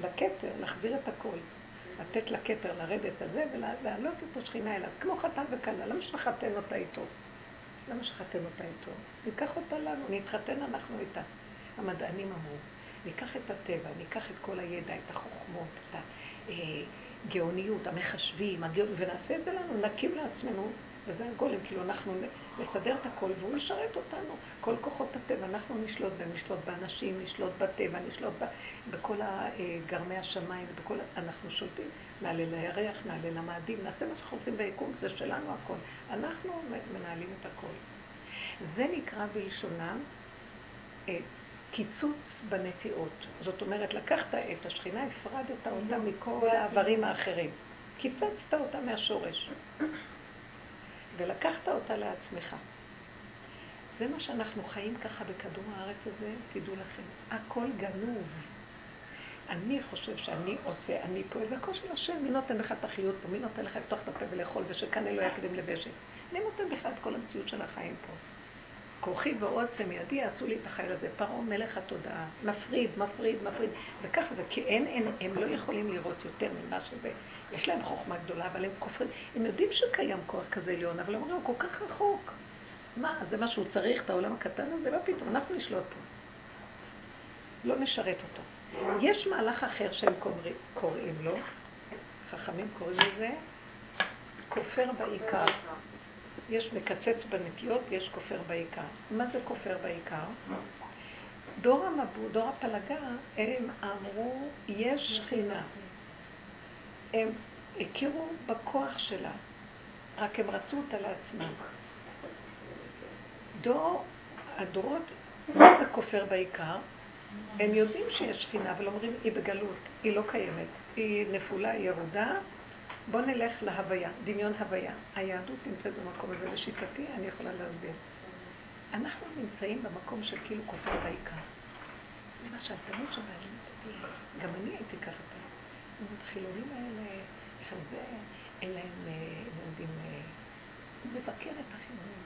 Speaker 1: לכתר, להחזיר את הכל. לתת לכתר לרדת הזה ולהעלות את השכינה אליו, כמו חתן וכלה, למה שנחתן אותה איתו? למה שחתן אותה איתו? ניקח אותה לנו, נתחתן אנחנו איתה. המדענים אמרו, ניקח את הטבע, ניקח את כל הידע, את החוכמות, את הגאוניות, המחשבים, הגאונ... ונעשה את זה לנו, נקים לעצמנו וזה הגולם, כאילו אנחנו נסדר את הכל והוא ישרת אותנו. כל כוחות הטבע, אנחנו נשלוט בהם, נשלוט באנשים, נשלוט בטבע, נשלוט ב, בכל גרמי השמיים, בכל, אנחנו שולטים. נעלה לירח, נעלה למאדים, נעשה מה שאנחנו רוצים ביקום, זה שלנו הכל. אנחנו מנהלים את הכל. זה נקרא בלשונם אה, קיצוץ בנטיעות. זאת אומרת, לקחת את השכינה, הפרדת אותה מכל האיברים האחרים. קיצצת אותה מהשורש. ולקחת אותה לעצמך. זה מה שאנחנו חיים ככה בכדור הארץ הזה, תדעו לכם. הכל גנוב. אני חושב שאני עושה, אני פועל, והכל של השם, מי נותן לך את החיות פה? מי נותן לך לפתוח את הפה ולאכול, ושכאן לא יקדם לבשת? מי נותן בכלל את כל המציאות של החיים פה? כוחי ועוצם ידי יעשו לי את החיים הזה. פרעה מלך התודעה, מפריד, מפריד, מפריד. וככה זה, כי אין, אין, הם לא יכולים לראות יותר ממה שזה. יש להם חוכמה גדולה, אבל הם כופרים. הם יודעים שקיים כוח כזה עליון, אבל הם אומרים, הוא כל כך רחוק. מה, זה מה שהוא צריך, את העולם הקטן הזה? לא פתאום, אנחנו נשלוט פה. לא נשרת אותו. יש מהלך אחר שהם קוראים, קוראים לו, חכמים קוראים לזה, כופר בעיקר. יש מקצץ בנטיות, יש כופר בעיקר. מה זה כופר בעיקר? דור המבוא, דור הפלגה, הם אמרו, יש שכינה. הם הכירו בכוח שלה, רק הם רצו אותה לעצמם. דור, הדורות, מה זה כופר בעיקר? הם יודעים שיש שכינה, אבל אומרים, היא בגלות, היא לא קיימת, היא נפולה, היא ירודה, בוא נלך להוויה, דמיון הוויה. היהדות נמצאת במקום הזה, לשיטתי, אני יכולה להסביר. אנחנו נמצאים במקום של כאילו כופר בעיקר. למשל, תמיד שבעלים, גם אני הייתי ככה פעם. החילונים האלה, איך זה, אין להם, אה, הם עומדים, אה, מבקר את החילונים.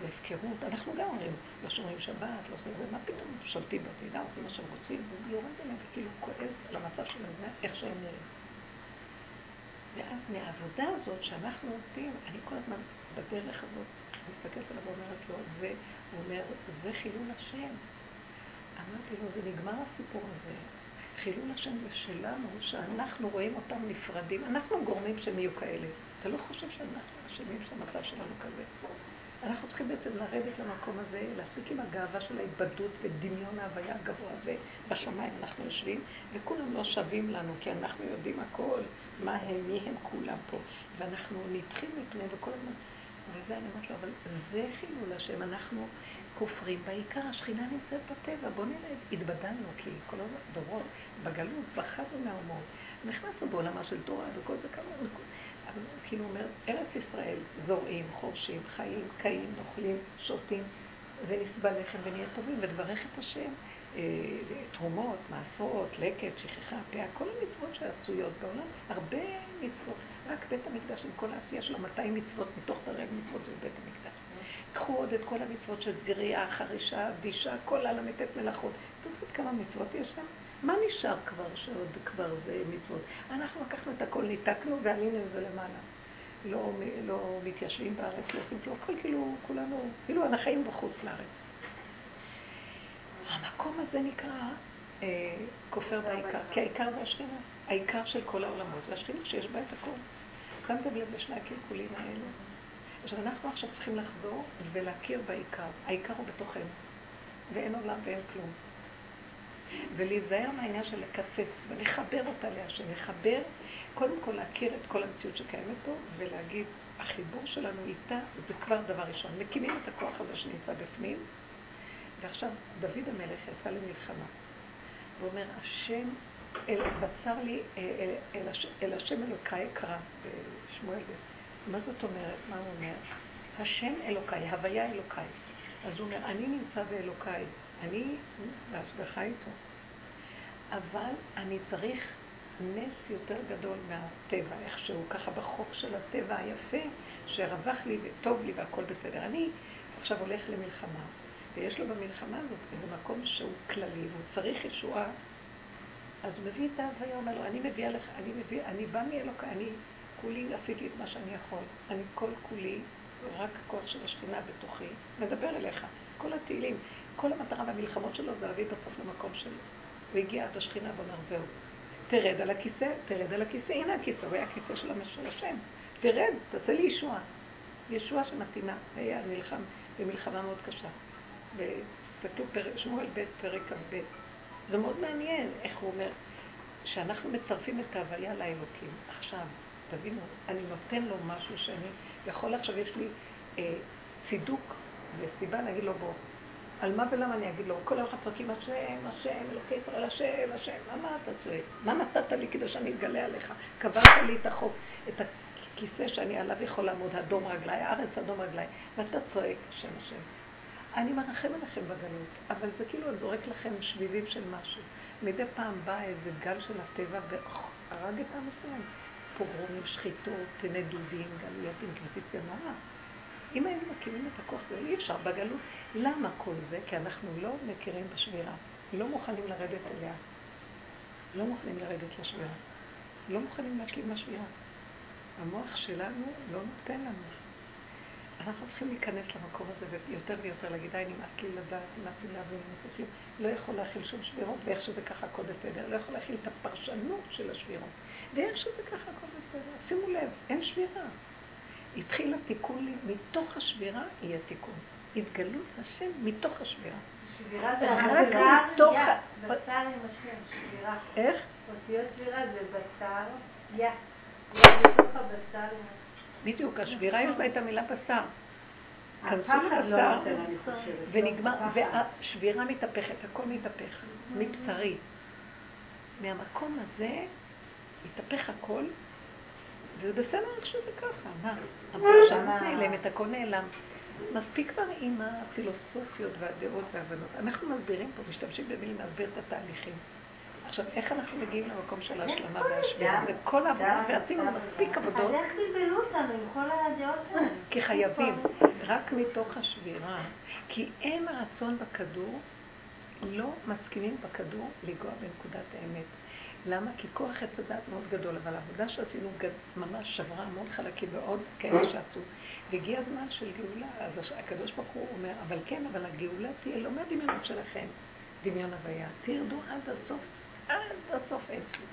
Speaker 1: זה הפקרות. אנחנו גם אומרים, לא שומרים שבת, לא עושים זה, מה פתאום שולטים במדינה, עושים מה שהם רוצים, וזה יורד אליהם וכאילו כועס על המצב שלהם, איך שהם נראים. ואז מהעבודה הזאת שאנחנו עובדים, אני כל הזמן בדרך הזאת מסתכלת עליו ואומרת לו, זה, הוא אומר, זה חילול השם. אמרתי לו, זה נגמר הסיפור הזה. חילול השם זה שלנו, שאנחנו רואים אותם נפרדים. אנחנו גורמים שהם יהיו כאלה. אתה לא חושב שאנחנו אשמים שהמצב שלנו כזה. אנחנו צריכים בעצם לרדת למקום הזה, להפסיק עם הגאווה של ההתבדות ודמיון ההוויה הגבוה הזה. בשמיים אנחנו יושבים, וכולם לא שווים לנו, כי אנחנו יודעים הכל, מה הם, מי הם כולם פה. ואנחנו נדחים מפניהם וכל הזמן... וזה אני אומרת לו, אבל זה חילול השם, אנחנו כופרים בעיקר, השכינה נמצאת בטבע, בוא נראה, התבדלנו, כי כל הדורות בגלות פחדנו מהאומות. נכנסנו בעולמה של תורה וכל זה כמה... כאילו אומר, ארץ ישראל זורעים, חורשים, חיים, קיים, אוכלים, שותים, ונסבל לחם ונהיה טובים, ונברך את השם. אה, תרומות, מעשרות, לקט, שכחה, פאה, כל המצוות שעשויות בעולם, הרבה מצוות. רק בית המקדש עם כל העשייה שלו, 200 מצוות מתוך תרי"ג מצוות של בית המקדש. קחו עוד את כל המצוות של זריעה, חרישה, דישה, כל הל"ט מלאכות. אתם יודעת כמה מצוות יש שם? מה נשאר כבר שעוד כבר זה מצוות? אנחנו לקחנו את הכל, ניתקנו ועלינו עם זה למעלה. לא, לא מתיישבים בארץ, לא עושים כלום, הכל כאילו כולנו, כאילו אנחנו חיים בחוץ לארץ. המקום הזה נקרא אה, כופר בעיקר, כי העיקר זה השכינה, העיקר של כל העולמות זה השכינה שיש בה את הכל. שמתם לב לשני הקלקולים האלה? עכשיו אנחנו עכשיו צריכים לחזור ולהכיר בעיקר. העיקר הוא בתוכנו, ואין עולם ואין כלום. ולהיזהר מהעניין של לקצץ ולחבר אותה להשם, לחבר, קודם כל להכיר את כל המציאות שקיימת פה ולהגיד, החיבור שלנו איתה זה כבר דבר ראשון. מקימים את הכוח הזה שנמצא בפנים, ועכשיו דוד המלך יצא למלחמה, ואומר, השם, אל, בצר לי, אל, אל, אל, אל השם אלוקיי קרא בשמואל ב'. מה זאת אומרת? מה הוא אומר? השם אלוקיי, הוויה אלוקיי. אז הוא אומר, אני נמצא באלוקיי, אני בהשגחה איתו. אבל אני צריך נס יותר גדול מהטבע, איכשהו, ככה בחוק של הטבע היפה, שרווח לי וטוב לי והכל בסדר. אני עכשיו הולך למלחמה, ויש לו במלחמה הזאת איזה מקום שהוא כללי, והוא צריך ישועה, אז הוא מביא את ההוויה, אומר לו, אני מביאה לך, אני מביא, אני בא מאלוקה, אני כולי עשיתי את מה שאני יכול. אני כל כולי, רק כוח של השכינה בתוכי, מדבר אליך. כל התהילים, כל המטרה והמלחמות שלו זה להביא בסוף למקום שלו. הוא הגיע עד השכינה ואומר, זהו. תרד על הכיסא, תרד על הכיסא, הנה הכיסא, הוא היה הכיסא של השם. תרד, תעשה לי ישועה. ישועה שמתאימה. היה נלחם במלחמה מאוד קשה. ותסתכלו, שמואל ב' פרק כ"ב. זה מאוד מעניין איך הוא אומר, שאנחנו מצרפים את ההוויה לאלוקים. עכשיו, תבינו, אני נותן לו משהו שאני יכול עכשיו, יש לי אה, צידוק וסיבה להגיד לו בוא. על מה ולמה אני אגיד לו? כל אחד צועקים השם, השם, אלוקי ישראל, השם, השם. מה, מה אתה צועק? מה נתת לי כדי שאני אתגלה עליך? קברת לי את החוק, את הכיסא שאני עליו יכול לעמוד, אדום רגליי, הארץ אדום רגליי, ואתה צועק השם, השם. אני מרחם עליכם בגלות, אבל זה כאילו זורק לכם שביבים של משהו. מדי פעם בא איזה גל של הטבע והרג את עם ישראל. פוגרומים, שחיתות, נדודים, גלויות, אינקוויזיציה נורא. אם היינו מכירים את הכוח הזה, אי אפשר בגלות. למה כל זה? כי אנחנו לא מכירים בשבירה. לא מוכנים לרדת אליה. לא מוכנים לרדת לשבירה. לא מוכנים להשלים לשבירה. המוח שלנו לא נותן לנו. אנחנו צריכים להיכנס למקום הזה ויותר ויותר להגיד, די, נמאס לי לדעת, נמאס לי להבין, נמאס לי, לא יכול להכיל שום שבירות, ואיך שזה ככה הכל בסדר, לא יכול להכיל את הפרשנות של השבירות, ואיך שזה ככה הכל בסדר. שימו לב, אין שבירה. התחיל התיקון לי, מתוך השבירה יהיה תיקון. התגלות השם מתוך השבירה.
Speaker 2: שבירה זה בשר, יא, בשר עם השם, שבירה.
Speaker 1: איך?
Speaker 2: אותיות שבירה זה בשר, יא.
Speaker 1: בדיוק, השבירה יש בה את המילה בשר. כנסו לבשר, ונגמר, והשבירה מתהפכת, הכל מתהפך, מבשרי. מהמקום הזה התהפך הכל, וזה בסדר איך שזה ככה, מה? הפרשנות נעלמת, הכל נעלם. מספיק כבר עם הפילוסופיות והדעות וההבנות. אנחנו מסבירים פה, משתמשים במילים להסביר את התהליכים. עכשיו, איך אנחנו מגיעים למקום של ההשלמה והשבירה? זה כל העבודה, ועשינו מספיק עבודות.
Speaker 2: אז איך בלבלו אותנו עם כל הדעות האלה?
Speaker 1: כי חייבים, רק מתוך השבירה. כי אין רצון בכדור, לא מסכימים בכדור לנגוע בנקודת האמת. למה? כי כוח עץ הדת מאוד גדול, אבל העבודה שעשינו ממש שברה המון חלקים ועוד כאלה שעשו. והגיע הזמן של גאולה, אז הקדוש ברוך הוא אומר, אבל כן, אבל הגאולה תהיה לא מהדמיונות שלכם, דמיון הוויה. תרדו עד הסוף, עד הסוף אין כלום.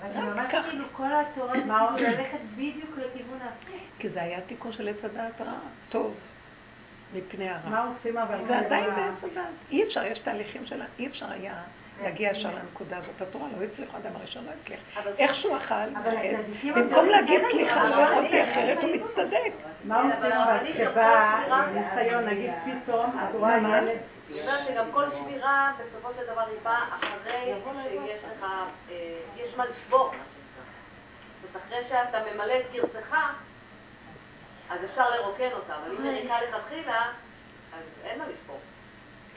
Speaker 2: אבל זה ממש כאילו כל התורה, מה עוד (coughs) ללכת בדיוק לכיוון ההפוך.
Speaker 1: כי זה היה תיקון של עץ הדעת רע, טוב, מפני הרע.
Speaker 2: מה עושים אבל?
Speaker 1: זה עדיין בעץ הדעת. אי אפשר, יש תהליכים שלה, אי אפשר היה להגיע ישר לנקודה הזאת. התורה לא הצליחה, האדם הראשון לא הצליח. איכשהו אכל, במקום להגיד סליחה, לא יכולתי אחרת, הוא מצטדק.
Speaker 2: מה עושים אבל כשבא ניסיון, נגיד פתאום, את רואה ילד...
Speaker 5: אני אומרת שגם כל שמירה, בסופו של דבר היא באה אחרי שיש לך, אה, יש מה לשבור, זאת אחרי שאתה ממלא את גרסך, אז אפשר לרוקן אותה, אבל אם יריקה לכתחילה, אז אין מה לשבור.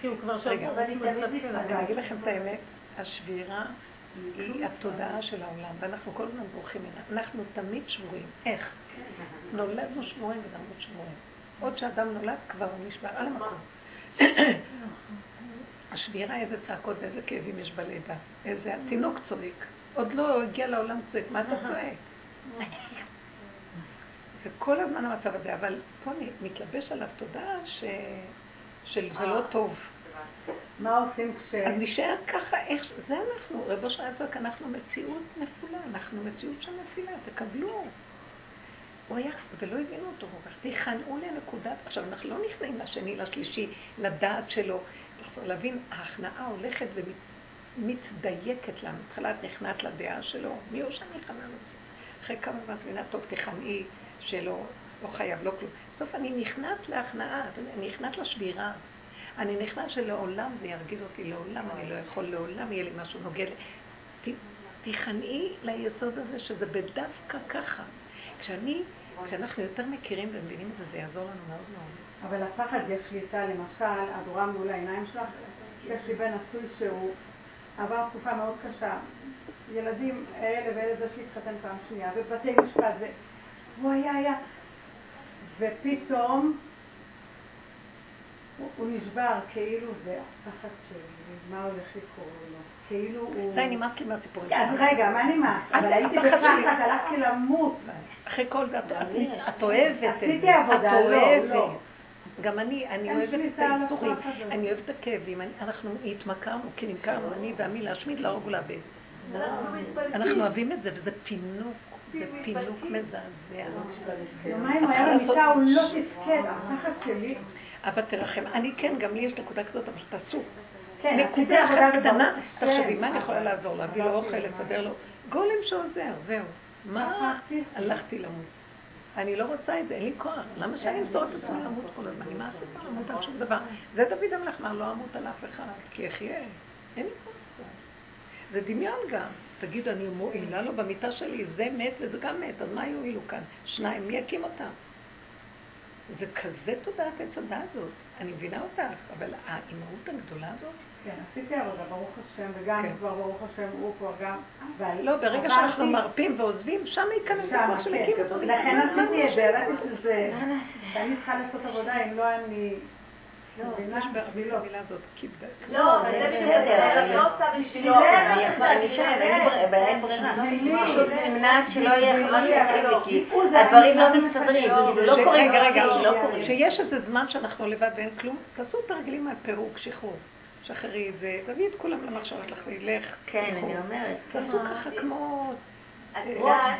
Speaker 1: כי הוא כבר שבוע, ואני אגיד לכם את האמת, השבירה היא התודעה של העולם, ואנחנו כל הזמן בורחים ממנה. אנחנו תמיד שבורים. איך? נולדנו שבורים ונמות שבורים. עוד שאדם נולד כבר הוא נשבר על המקום. (coughs) השבירה, איזה צעקות ואיזה כאבים יש בלידה. איזה התינוק צועק. עוד לא הגיע לעולם צועק, מה אתה צועק? זה כל הזמן המצב הזה, אבל פה מתלבש עליו תודעה ש... של זה לא טוב.
Speaker 2: מה עושים כש...
Speaker 1: אז נשאר ככה, איך, זה אנחנו, רבו שהיה צועק, אנחנו מציאות נפולה, אנחנו מציאות של נפילה, תקבלו. הוא היה, ולא הבינו אותו כל כך, תיכנעו לנקודת, עכשיו אנחנו לא נכנעים לשני, לשלישי, לדעת שלו, לחזור להבין, ההכנעה הולכת ומתדייקת לנו, בהתחלה את נכנעת לדעה שלו, מי הוא שאני נכנע לזה? אחרי כמה זמן את מבינה, טוב, תיכנעי, שלא, לא חייב, לא כלום. בסוף אני נכנעת להכנעה, אני נכנעת לשבירה. אני נכנעת שלעולם זה ירגיז אותי, לעולם אני לא יכול, לעולם יהיה לי משהו נוגד. תיכנעי ליסוד הזה שזה בדווקא ככה. כשאני, כשאנחנו יותר מכירים ומבינים את זה, זה יעזור לנו מאוד מאוד.
Speaker 2: אבל הפחד יש שליטה, למשל, את רואה מול העיניים שלך, יש לי בן נשוי שהוא עבר תקופה מאוד קשה. ילדים, אלה ואלה זה שהתחתן פעם שנייה, ובתי משפט, והוא היה, היה, ופתאום הוא נשבר, כאילו זה הפחד שלי, מה הולך לקרות לו. כאילו הוא...
Speaker 1: די, נמאס לי מהסיפורים
Speaker 2: שלך. אז רגע, מה נמאס? אבל הייתי בפחד, הלכתי למות.
Speaker 1: אחרי כל זה, את אוהבת את זה.
Speaker 2: עשיתי עבודה, לא, לא.
Speaker 1: גם אני, אני אוהבת את האיסורים, אני אוהבת את הכאבים, אנחנו התמכרנו, כי נמכרנו, אני ועמי להשמיד, להרוג ולאבד. אנחנו אוהבים את זה, וזה פינוק. זה פינוק מזעזע.
Speaker 2: יומיים היה במיטה, הוא לא תפקד, הפחד שלי.
Speaker 1: אבל תרחם. אני כן, גם לי יש נקודה כזאת, אבל תעשו. כן, נקודה אחת קטנה, תחשבי, מה אני יכולה לעזור? להביא לו אוכל, לסדר לו? גולם שעוזר, זהו. מה? הלכתי למות. אני לא רוצה את זה, אין לי כוח. למה שאני אמסור את עצמי למות כל הזמן? אני מה עשיתי למות על שום דבר? זה דוד המלך אמר, לא אמות על אף אחד, כי אחיה. אין לי כוח. זה דמיון גם. תגידו, אני מועילה לו במיטה שלי, זה מת וזה גם מת, אז מה יועילו כאן? שניים, מי יקים אותם? זה כזה תודעת עץ הדעת הזאת. אני מבינה אותך, אבל האימהות הגדולה הזאת...
Speaker 2: כן, עשיתי עבודה, ברוך השם, וגם כן. כבר ברוך השם, הוא כבר גם...
Speaker 1: לא, ברגע שאנחנו מרפים ועוזבים, שם ייכנס הכוח של הקים אותו.
Speaker 2: לכן עשיתי את זה, ידעתי שזה... ואני צריכה לעשות עבודה, אם לא אני...
Speaker 1: לא, יש במילה הזאת קיבדה.
Speaker 5: לא, אבל זה בסדר, אני לא עושה בשבילו.
Speaker 4: אין ברירה. פשוט נמנעת שלא יהיה מה שיחליט כי הדברים לא מסתדרים, לא קורים.
Speaker 1: רגע, רגע, כשיש איזה זמן שאנחנו לבד ואין כלום, תעשו תרגילים על פירוק, שחרור. שחררי את זה, תביאי את כולם למחשבה שלך, לך.
Speaker 4: כן, אני אומרת.
Speaker 1: תעשו ככה כמו... צבא,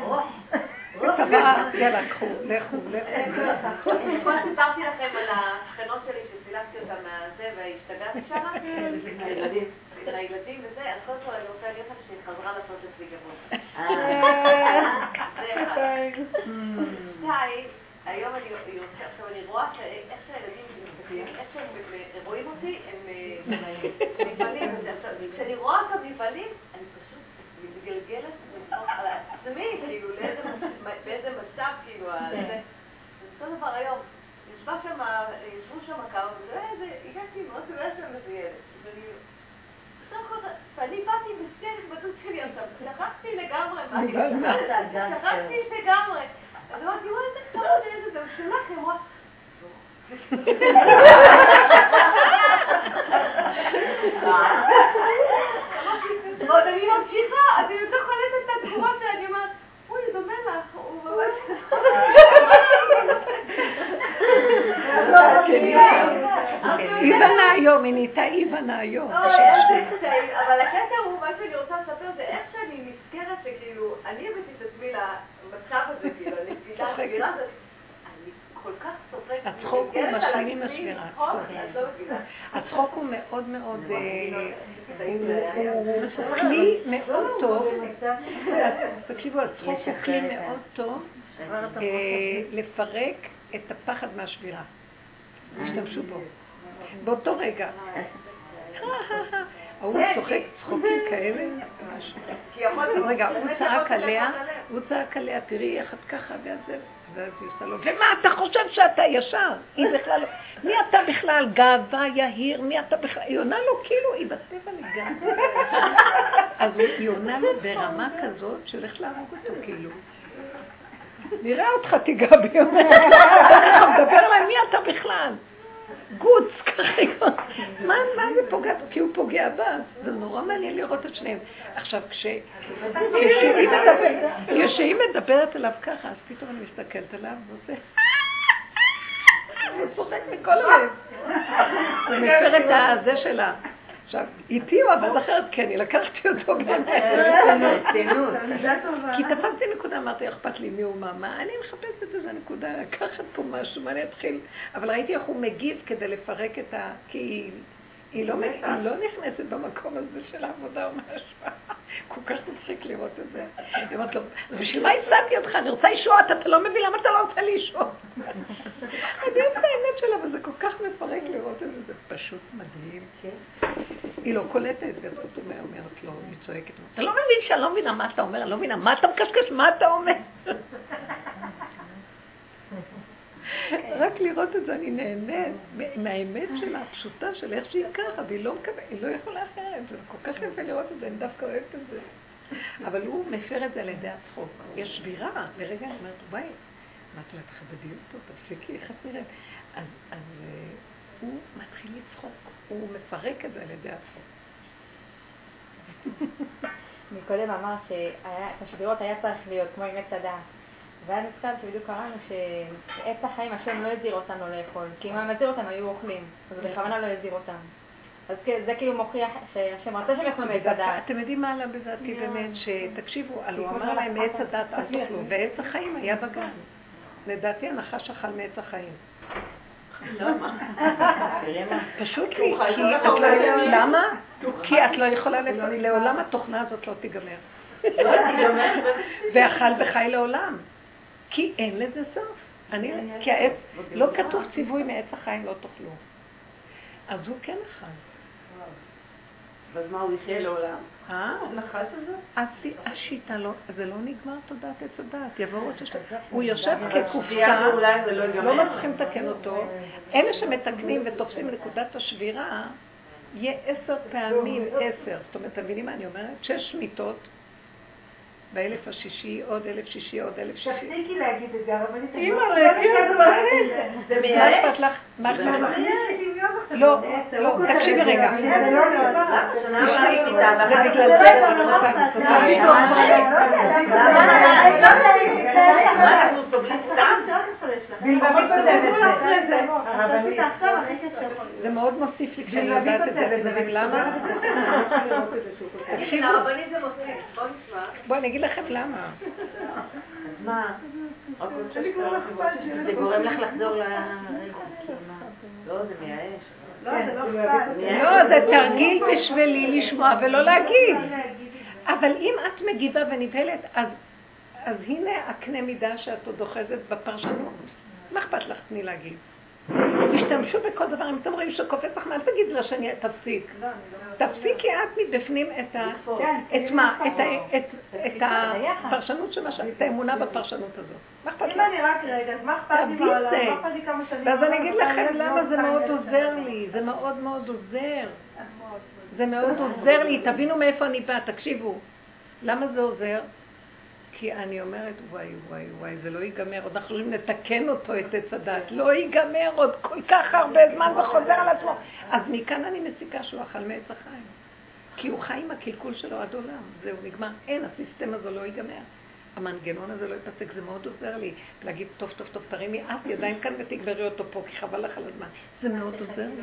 Speaker 1: (laughs) יאללה, קחו, לכו, לכו. (laughs)
Speaker 5: קודם סיפרתי לכם על השכנות שלי שסילקתי אותה מהזה והשתגעתי שם. (laughs) עם הילדים. עם הילדים וזה, אז קודם כל אני רוצה להגיד לכם שהיא חזרה לעשות אצלי גבוה. זה אחד. שתיים, היום אני יוצאת, עכשיו אני רואה איך שהילדים מסתכלים, איך שהם רואים אותי, הם נבהלים. כשאני רואה אותם נבהלים, אני פשוט מתגלגלת עצמי, כאילו, באיזה מצב, כאילו, זה. אותו דבר היום, ישבה שם, ישבו שם כמה, והגעתי מאוד גדולה שם איזה ילד. ואני באתי בשיא ההתבטאות שלי עכשיו, שכחתי לגמרי מה אני שכחתי לגמרי. אז אמרתי, וואי, איזה חמוד איזה זה, הוא שולח לי, הוא אמרה, ועוד אני ממשיכה, אני יותר קולטת את התגובה שאני אומרת, אוי, זה מלח, הוא ממש...
Speaker 1: איבנה היום, היא נהייתה איבנה היום.
Speaker 5: לא, אבל הקטע הוא, מה שאני רוצה לספר זה איך שאני נזכרת שכאילו, אני הבאתי את עצמי למצב הזה, כאילו, הנפילה, הזאת. כל כך.
Speaker 1: הצחוק הוא משלים עם השבירה. לא הצחוק הוא מאוד מאוד, אה, הוא כלי מאוד טוב, תקשיבו, הצחוק הוא כלי מאוד טוב אה, לפרק את הפחד מהשבירה. השתמשו בו. באותו רגע. (laughs) ההוא צוחק צחוקים כאלה. רגע, הוא צעק עליה, הוא צעק עליה, תראי איך את ככה, ואז היא עושה לו, ומה אתה חושב שאתה ישר? היא בכלל, מי אתה בכלל? גאווה, יהיר, מי אתה בכלל? היא עונה לו כאילו, היא בטבע לגמרי. אז היא עונה לו ברמה כזאת שהולך להרוג אותו כאילו. נראה אותך תיגע בי, ככה מדבר עליי, מי אתה בכלל? גוץ, ככה, מה, זה פוגע? כי הוא פוגע בה, זה נורא מעניין לראות את שניהם. עכשיו, כשהיא מדברת אליו ככה, אז פתאום אני מסתכלת עליו ועושה... הוא צוחק מכל הלב. הוא מפר את הזה שלה. עכשיו, איתי הוא עבד אחרת, כי אני לקחתי אותו (laughs) באמת. (laughs) כי תפסתי נקודה, אמרתי, אכפת לי מי הוא מה, מה, אני מחפשת איזה נקודה, לקחת פה משהו, מה אני אתחיל? אבל ראיתי איך הוא מגיב כדי לפרק את ה... כי היא לא, היא לא נכנסת במקום הזה של העבודה או משהו. (laughs) כל כך מצחיק לראות את זה. היא אומרת לו, בשביל מה הצעתי אותך? אני רוצה ישועות, אתה לא מבין למה אתה לא רוצה לי ישועות. (laughs) אני יודעת את האמת שלה, אבל זה כל כך מפרק לראות את זה, זה פשוט מדהים. היא לא קולטת, וזאת אומרת לו, היא צועקת, אתה לא מבין שאני לא מבינה מה אתה אומר, אני לא מבינה מה אתה מקשקש, מה אתה אומר? (laughs) רק לראות את זה אני נהנית מהאמת שלה, הפשוטה של איך שהיא ככה, והיא לא, לא יכולה אחרת, זה כל כך יפה לראות את זה, אני דווקא אוהבת את זה. אבל הוא מפר את זה על ידי הצחוק. יש שבירה, לרגע אני אומרת, וואי, אמרתי לה, תכבדי אותו, תפסיקי, איך את נראית? אז, אז uh, הוא מתחיל לצחוק, הוא מפרק את זה על ידי הצחוק. (laughs)
Speaker 2: מקודם אמרת שאת השבירות היה צריך להיות כמו עם עץ הדעת. והיה נכתב שבדיוק קראנו שעץ החיים השם לא הזהיר אותנו לאכול, כי אם הוא מזהיר אותנו היו אוכלים, אז בכוונה לא הזהיר אותם. אז זה כאילו מוכיח שהשם רצה שהם יאכלו מעץ הדעת.
Speaker 1: אתם יודעים מה עלה בדעתי באמת? שתקשיבו, הוא אמר להם מעץ הדעת אל תאכלו, ועץ החיים היה בגן. לדעתי הנחש אכל מעץ החיים. למה? פשוט לי, כי את לא... למה? כי את לא יכולה, לעולם התוכנה הזאת לא תיגמר. ואכל וחי לעולם. כי אין לזה סוף. אני, כי העץ, לא כתוב ציווי מעץ החיים לא תאכלו. אז הוא כן אכל.
Speaker 3: אז מה, הוא יחיה לעולם?
Speaker 1: אה? הנחש הזה? השיטה לא, זה לא נגמר תודעת עץ הדת, יבואו עוד שש... הוא יושב כקופסה, לא, לא מצליחים לתקן אותו. אלה שמתקנים ותופסים נקודת השבירה, יהיה עשר פעמים עשר. זאת אומרת, אתם מבינים מה אני אומרת? שש מיטות. באלף השישי, עוד אלף שישי, עוד אלף שישי.
Speaker 2: תפסיקי להגיד את זה, הרבנית.
Speaker 1: אימא, זה מייאש. מה אכפת לך? מה אכפת לך? לא, לא, תקשיבי רגע. זה לא בגלל זה.
Speaker 3: מה, אנחנו סובלים סתם?
Speaker 1: זה מאוד מוסיף לי כשאני יודעת את זה, אתם יודעים למה? (laughs)
Speaker 5: לרבנית זה מוסיף, בוא נשמע.
Speaker 1: אני אגיד לכם למה.
Speaker 3: אז מה? זה גורם לך לחזור ל... לא, זה מייאש.
Speaker 2: לא, זה לא אכפת.
Speaker 1: לא, זה תרגיל בשבילי לשמוע ולא להגיד. אבל אם את מגיבה ונבהלת, אז אז הנה הקנה מידה שאת עוד אוחזת בפרשנות. מה אכפת לך? תני להגיד. תשתמשו בכל דבר, אם אתם רואים שקופץ לך, אל תגיד לשני, תפסיק. תפסיקי את מבפנים את ה... את מה? את הפרשנות של מה ש... את האמונה בפרשנות הזאת. מה אכפת לך?
Speaker 2: אם אני רק רגע, אז מה אכפת לי בעולם? מה אכפת לי כמה שנים?
Speaker 1: ואז אני אגיד לכם למה זה מאוד עוזר לי. זה מאוד מאוד עוזר. זה מאוד עוזר לי. תבינו מאיפה אני באה, תקשיבו. למה זה עוזר? כי אני אומרת, וואי, וואי, וואי, זה לא ייגמר, עוד אנחנו יכולים לתקן אותו, את עץ הדת. לא ייגמר עוד כל כך הרבה זמן וחוזר על עצמו. אז מכאן אני מסיקה שהוא אכל מעץ החיים. כי הוא חי עם הקלקול שלו עד עולם. זהו, נגמר. אין, הסיסטם הזה לא ייגמר. המנגנון הזה לא ייפסק, זה מאוד עוזר לי להגיד, טוב, טוב, טוב, תרימי את ידיים כאן ותגברי אותו פה, כי חבל לך על הזמן. זה מאוד עוזר לי.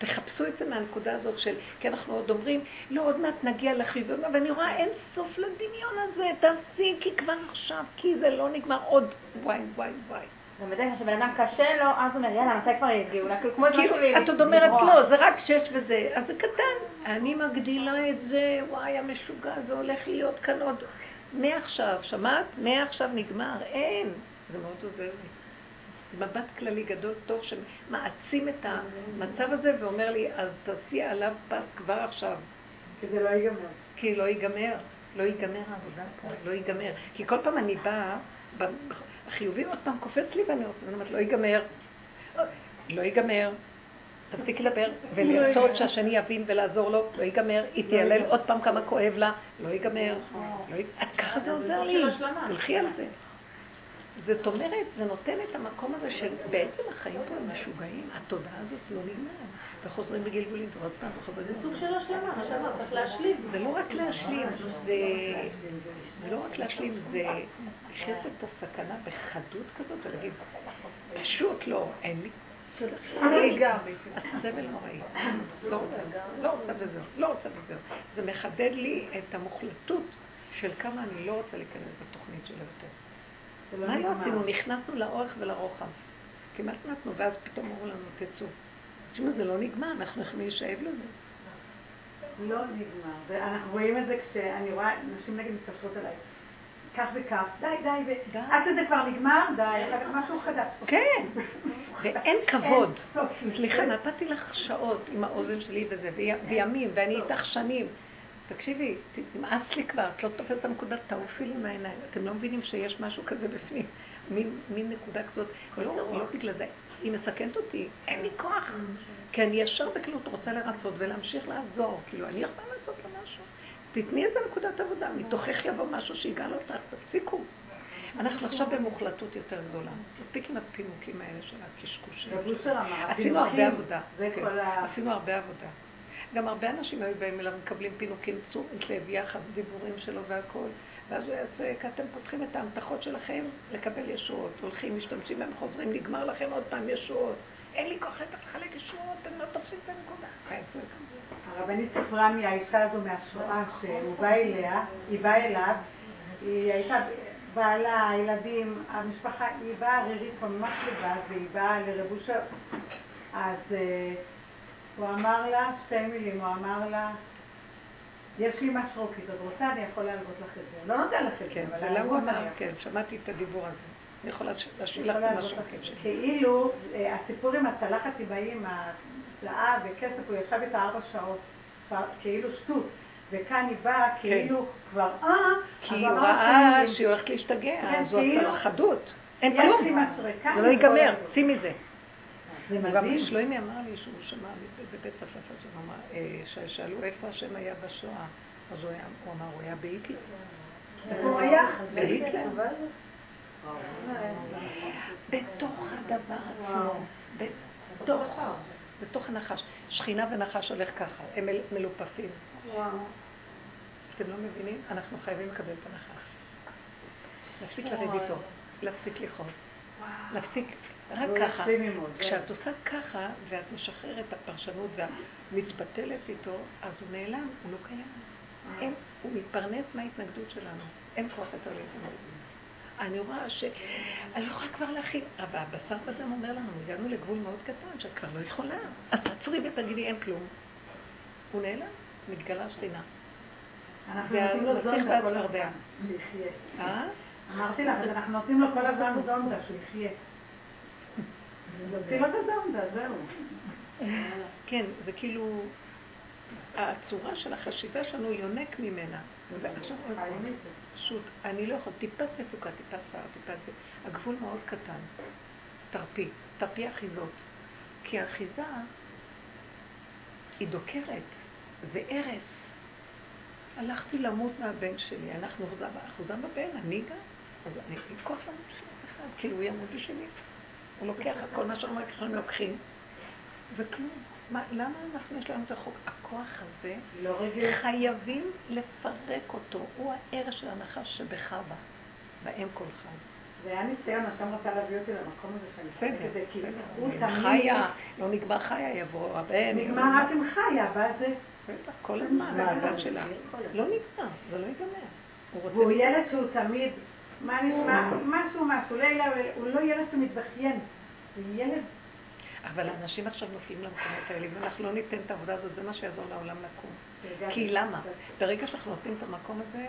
Speaker 1: תחפשו את זה מהנקודה הזאת של, כי אנחנו עוד אומרים, לא, עוד מעט נגיע לחיובים, ואני רואה אין סוף לדמיון הזה, תפסיקי כבר עכשיו, כי זה לא נגמר עוד וואי, וואי, וואי.
Speaker 2: כלל כשבן אדם קשה לו, אז הוא אומר, יאללה, מתי כבר יגיעו? (laughs) כמו
Speaker 1: כאילו, את עוד אומרת, לא, זה רק שש וזה, אז זה קטן. אני מגדילה את זה, וואי, המשוגע, זה הולך להיות כאן עוד... מעכשיו, שמעת? מעכשיו נגמר, אין. זה מאוד עוזר לי. מבט כללי גדול טוב שמעצים את המצב הזה ואומר לי, אז תעשי עליו פס כבר עכשיו.
Speaker 2: כי זה לא ייגמר.
Speaker 1: כי לא ייגמר. לא ייגמר העבודה פה, לא ייגמר. כי כל פעם אני באה, החיובי עוד פעם קופץ לי ואני אומרת, לא ייגמר. לא ייגמר. תפסיק לדבר ולרצות שהשני יבין ולעזור לו, לא ייגמר, היא תיעלל עוד פעם כמה כואב לה, לא ייגמר. לא ככה זה עוזר לי, תלכי על זה. זאת אומרת, זה נותן את המקום הזה של בעצם החיים פה הם משוגעים, התודעה הזאת לא נגמרת, וחוזרים בגלגולים ועוד פעם וחוזרים.
Speaker 2: זה סוג של השלמה, מה שאמרת, צריך להשלים.
Speaker 1: זה לא רק להשלים, זה לא רק להשלים, זה לחיות את הסכנה בחדות כזאת ולהגיד, פשוט לא, אין לי הסבל נוראי. לא רוצה, לא רוצה וזהו, לא רוצה וזהו. זה מחדד לי את המוחלטות של כמה אני לא רוצה להיכנס בתוכנית של יותר. לא מה לא עשינו? נכנסנו לאורך ולרוחב. כמעט נתנו, ואז פתאום אמרו לנו, תצאו. תשמעו, זה לא נגמר, אנחנו יכולים להישאב לזה.
Speaker 2: לא נגמר. ואנחנו רואים את זה כשאני רואה נשים נגד מתקשרות אליי. כך וכך, די, די, די. עד שזה כבר נגמר, די, אחר כך משהו חדש.
Speaker 1: כן, (laughs) ואין כבוד. סליחה, נתתי לך שעות עם האוזן שלי וזה, וימים, ואני איתך שנים. תקשיבי, נמאס לי כבר, את לא תופסת את הנקודה, תעופי לי מהעיניים. אתם לא מבינים שיש משהו כזה בפנים, מין, נקודה כזאת, לא, לא בגלל זה, היא מסכנת אותי, אין לי כוח. כי אני ישר בקלות רוצה לרצות ולהמשיך לעזור, כאילו, אני יכולה לעשות לה משהו. תתני איזה נקודת עבודה, מתוכך יבוא משהו שיגאל אותך, תפסיקו. אנחנו עכשיו במוחלטות יותר גדולה. מספיק עם הפינוקים האלה של הקשקושים. עשינו הרבה עבודה. כן, עשינו הרבה עבודה. גם הרבה אנשים היו באים אליו, מקבלים פינוקים, תשומת לב, יחס, דיבורים שלו והכל. ואז הוא יעשה, כי אתם פותחים את ההמתחות שלכם לקבל ישועות. הולכים, משתמשים בהם, חוזרים, נגמר לכם עוד פעם ישועות. אין לי כוח לחלק ישועות, אתם לא תופסים את הנקודה.
Speaker 2: הרבנית סיפרה האישה הזו מהשואה, שהוא בא אליה, היא באה אליו, היא הייתה בעלה, הילדים, המשפחה, היא באה ערירית ממש לבד, והיא באה. אז uh, הוא אמר לה, שתי מילים, הוא אמר לה, יש לי משרוקית, את רוצה, אני יכול להלוות לך את זה. לא נותן לך את זה,
Speaker 1: כן, למה הוא אמר, כן, שמעתי את הדיבור הזה. אני יכולה להשאיר לך את המשרוקית שלי.
Speaker 2: כאילו, אה, הסיפור עם הצלחת עם הצלעה וכסף, הוא ישב איתה ארבע שעות, כאילו שטות. וכאן היא באה כן. כאילו כבר, אה,
Speaker 1: כי היא ראה שהיא הולכת להשתגע, כן, זו כאילו- חדות. אין כלום. זה לא ייגמר, צאי מזה. זה מדהים. גם שלוימי אמר לי שהוא שמע בבית צפפה שם, אה, ששאלו איפה השם היה בשואה, אז הוא אמר, הוא היה בהיטלר.
Speaker 2: איפה הוא היה?
Speaker 1: בהיטלר. בתוך הדבר עצמו, בתוך, בתוך הנחש. שכינה ונחש הולך ככה, הם מלופפים. אתם לא מבינים? אנחנו חייבים לקבל את הנחש. להפסיק לריב איתו, להפסיק לכעוס, להפסיק רק ככה. כשאת עושה ככה, ואת משחררת את הפרשנות ומתבטלת איתו, אז הוא נעלם, הוא לא קיים. אין, הוא מתפרנס מההתנגדות שלנו. אין כוח יותר להתנגדות. אני רואה ש... אני לא יכולה כבר להכין, אבל הבשר בדם אומר לנו, הגענו לגבול מאוד קטן, שאת כבר לא יכולה. אז תעצרי ותגידי, אין כלום. הוא נעלם, מתגלה שכינה.
Speaker 2: אנחנו נותנים לו זונדה כל הזמן, שיחיה. אה? אמרתי לך, אנחנו נותנים לו כל הזמן זונדה, שהוא זהו.
Speaker 1: כן, זה כאילו, הצורה של החשיבה שלנו יונק ממנה. ועכשיו עוד פעם, פשוט, אני לא יכול, טיפה תפוקה, טיפה שיער, טיפה זה, הגבול מאוד קטן. תרפי, תרפי אחיזות. כי האחיזה היא דוקרת, זה הרס. הלכתי למות מהבן שלי, אנחנו אחוזם בבן, אני גם, אז אני אתקוף בשביל אף אחד, כאילו הוא ימות בשבילי. הוא לוקח כל מה שאומרים, ככה הם לוקחים. זה כלום. מה, למה אנחנו יש לנו את החוק? הכוח הזה, לא חייבים לפרק אותו. הוא הערך של הנחש שבחווה, באם כל חי.
Speaker 2: זה היה ניסיון, השם רצה להביא אותי למקום הזה שאני
Speaker 1: בסדר, בסדר. חיה, לא נגמר חיה, יבוא הבן.
Speaker 2: נגמר רק עם חיה, ואז זה...
Speaker 1: בטח, כל הזמן, מהצד שלה. לא נגמר, זה לא ייגמר.
Speaker 2: והוא ילד שהוא תמיד, מה נשמע, משהו, משהו, לילה, הוא לא ילד תמיד בכיין. הוא ילד...
Speaker 1: אבל האנשים עכשיו נופלים למקומות האלה, אנחנו לא ניתן את העבודה הזאת, זה מה שיעזור לעולם לקום. כי למה? ברגע שאנחנו נותנים את המקום הזה,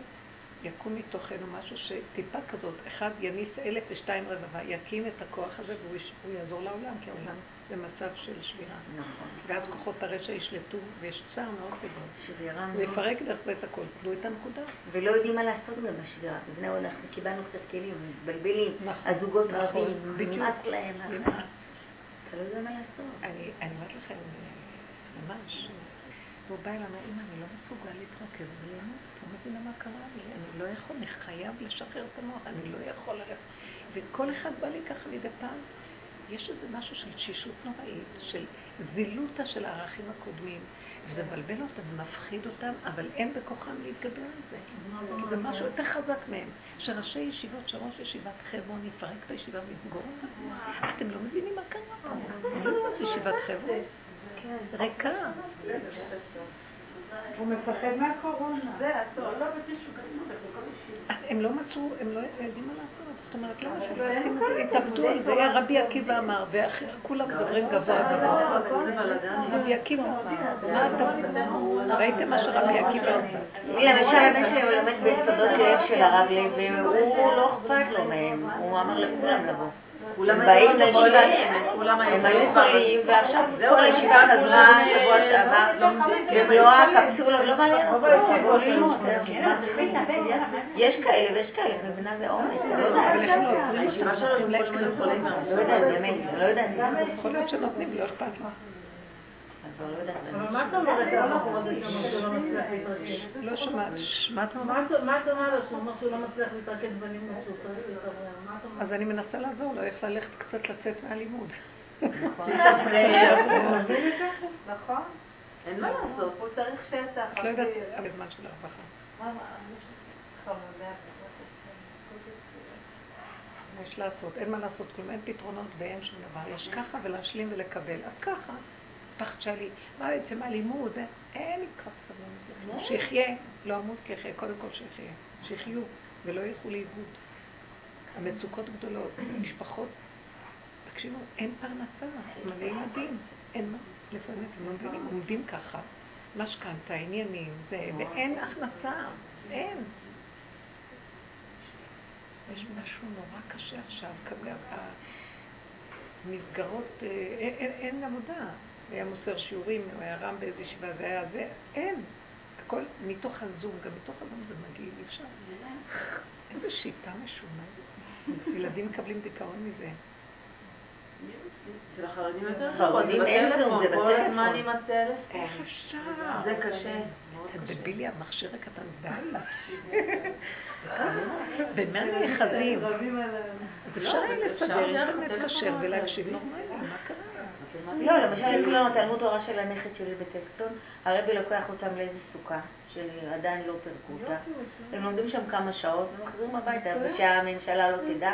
Speaker 1: יקום מתוכנו משהו שטיפה כזאת, אחד יניס אלף ושתיים רבבה, יקים את הכוח הזה והוא יעזור לעולם, כי העולם במצב של שבירה. נכון. ואז כוחות הרשע ישלטו, ויש צער מאוד גדול. שבירה מאוד. הוא יפרק דרך זה את הכל. תנו את הנקודה.
Speaker 4: ולא יודעים מה לעשות גם בשבירה. בבני אנחנו קיבלנו קצת כלים, מתבלבלים, נכון, הזוגות נכון, רבים, נמאס להם. אתה לא יודע מה לעשות.
Speaker 1: אני אומרת לכם, ממש, והוא בא אלינו, אם אני לא מסוגל להתרכז ולמות, לא מבינה מה קרה לי, אני לא יכול, אני חייב לשחרר את המוח, אני לא יכול ללכת. וכל אחד בא לי ככה מדי פעם. יש איזה משהו של תשישות נוראית, של זילותה של הערכים הקודמים, וזה מבלבל אותם ומפחיד אותם, אבל אין בכוחם להתגבר על זה. כי זה משהו יותר חזק מהם. שראשי ישיבות, שראש ישיבת חברון יפרק את הישיבה ויסגור אותה. אתם לא מבינים מה קרה פה. לא ישיבת חברון. ריקה.
Speaker 2: הוא מפחד מהקורונה. זה, לא
Speaker 1: אז הם לא מצאו, הם לא יודעים מה לעשות. זאת אומרת, למה שלא ישימו, התאבדו על זה, רבי עקיבא אמר, וכולם מדברים גבוה גבוה. רבי עקיבא אמר, מה אתה... ראיתם מה שרבי עקיבא עשה?
Speaker 4: למשל, הבן שלי הוא לומד ביסודות של הרב לוי, והוא לא אכפת לו מהם, הוא אמר לכולם לבוא. הם באים לישיבה, הם היו חולים, ועכשיו כל הישיבה חזרה שבוע שעבר, במלוא הקפסולות, לא מעניין אותו, יש כאלה ויש כאלה, מבינה זה עומס, לא יודעת, באמת, לא יודעת.
Speaker 1: יכול להיות שנותנים, לא אכפת לו.
Speaker 2: אבל מה את אומרת שהוא לא מצליח להתרכז?
Speaker 1: לא שומעת, מה את
Speaker 2: אומרת? מה את אומרת לו שהוא אומר שהוא לא מצליח להתרכז בלימוד, שהוא צריך להתעורר?
Speaker 1: אז אני מנסה לעזור לו איך ללכת קצת לצאת מהלימוד.
Speaker 5: נכון. נכון. אין מה לעשות, הוא צריך שטח.
Speaker 1: את לא יודעת, בזמן של הרווחה. יש לעשות, אין מה לעשות כלום, אין פתרונות ואין שום דבר. יש ככה ולהשלים ולקבל. אז ככה. פחד שלי, מה יוצא מהלימוד? אין לי כבר סבלנות. שיחיה, לא אמות כי יחיה, קודם כל שיחיה. שיחיו ולא ילכו לאיבוד. המצוקות גדולות, משפחות, תקשיבו, אין פרנסה, מלא ילדים, אין מה, לפעמים אתם לא מבינים, עומדים ככה, משכנתה, עניינים, זה, ואין הכנסה, אין. יש משהו נורא קשה עכשיו, המסגרות, אה, אין, אין, אין עבודה. היה מוסר שיעורים, הוא היה רם באיזו ישיבה, זה היה זה, אין. הכל מתוך הזום, גם מתוך הזום זה מגעיל, אי אפשר. איזה שיטה משונה. ילדים מקבלים דיכאון מזה.
Speaker 5: אצל החרדים יותר חרדים אין זום, זה בטלפון. כל הזמן עם הטלפון.
Speaker 1: איך אפשר?
Speaker 5: זה קשה.
Speaker 1: אתה דבילי, המכשיר הקטן, די. (laughs) במה נאחזים? אז אפשר היה לסדר אינטרנט כשר ולהקשיב נורמלי, מה קרה?
Speaker 4: לא, למשל יש לנו תלמוד תורה של הנכד שלי בטקסטון, הרבי לוקח אותם לאיזה סוכה, שעדיין לא פירקו אותה. הם לומדים שם כמה שעות ומחזירים הביתה, ושהממשלה לא תדע.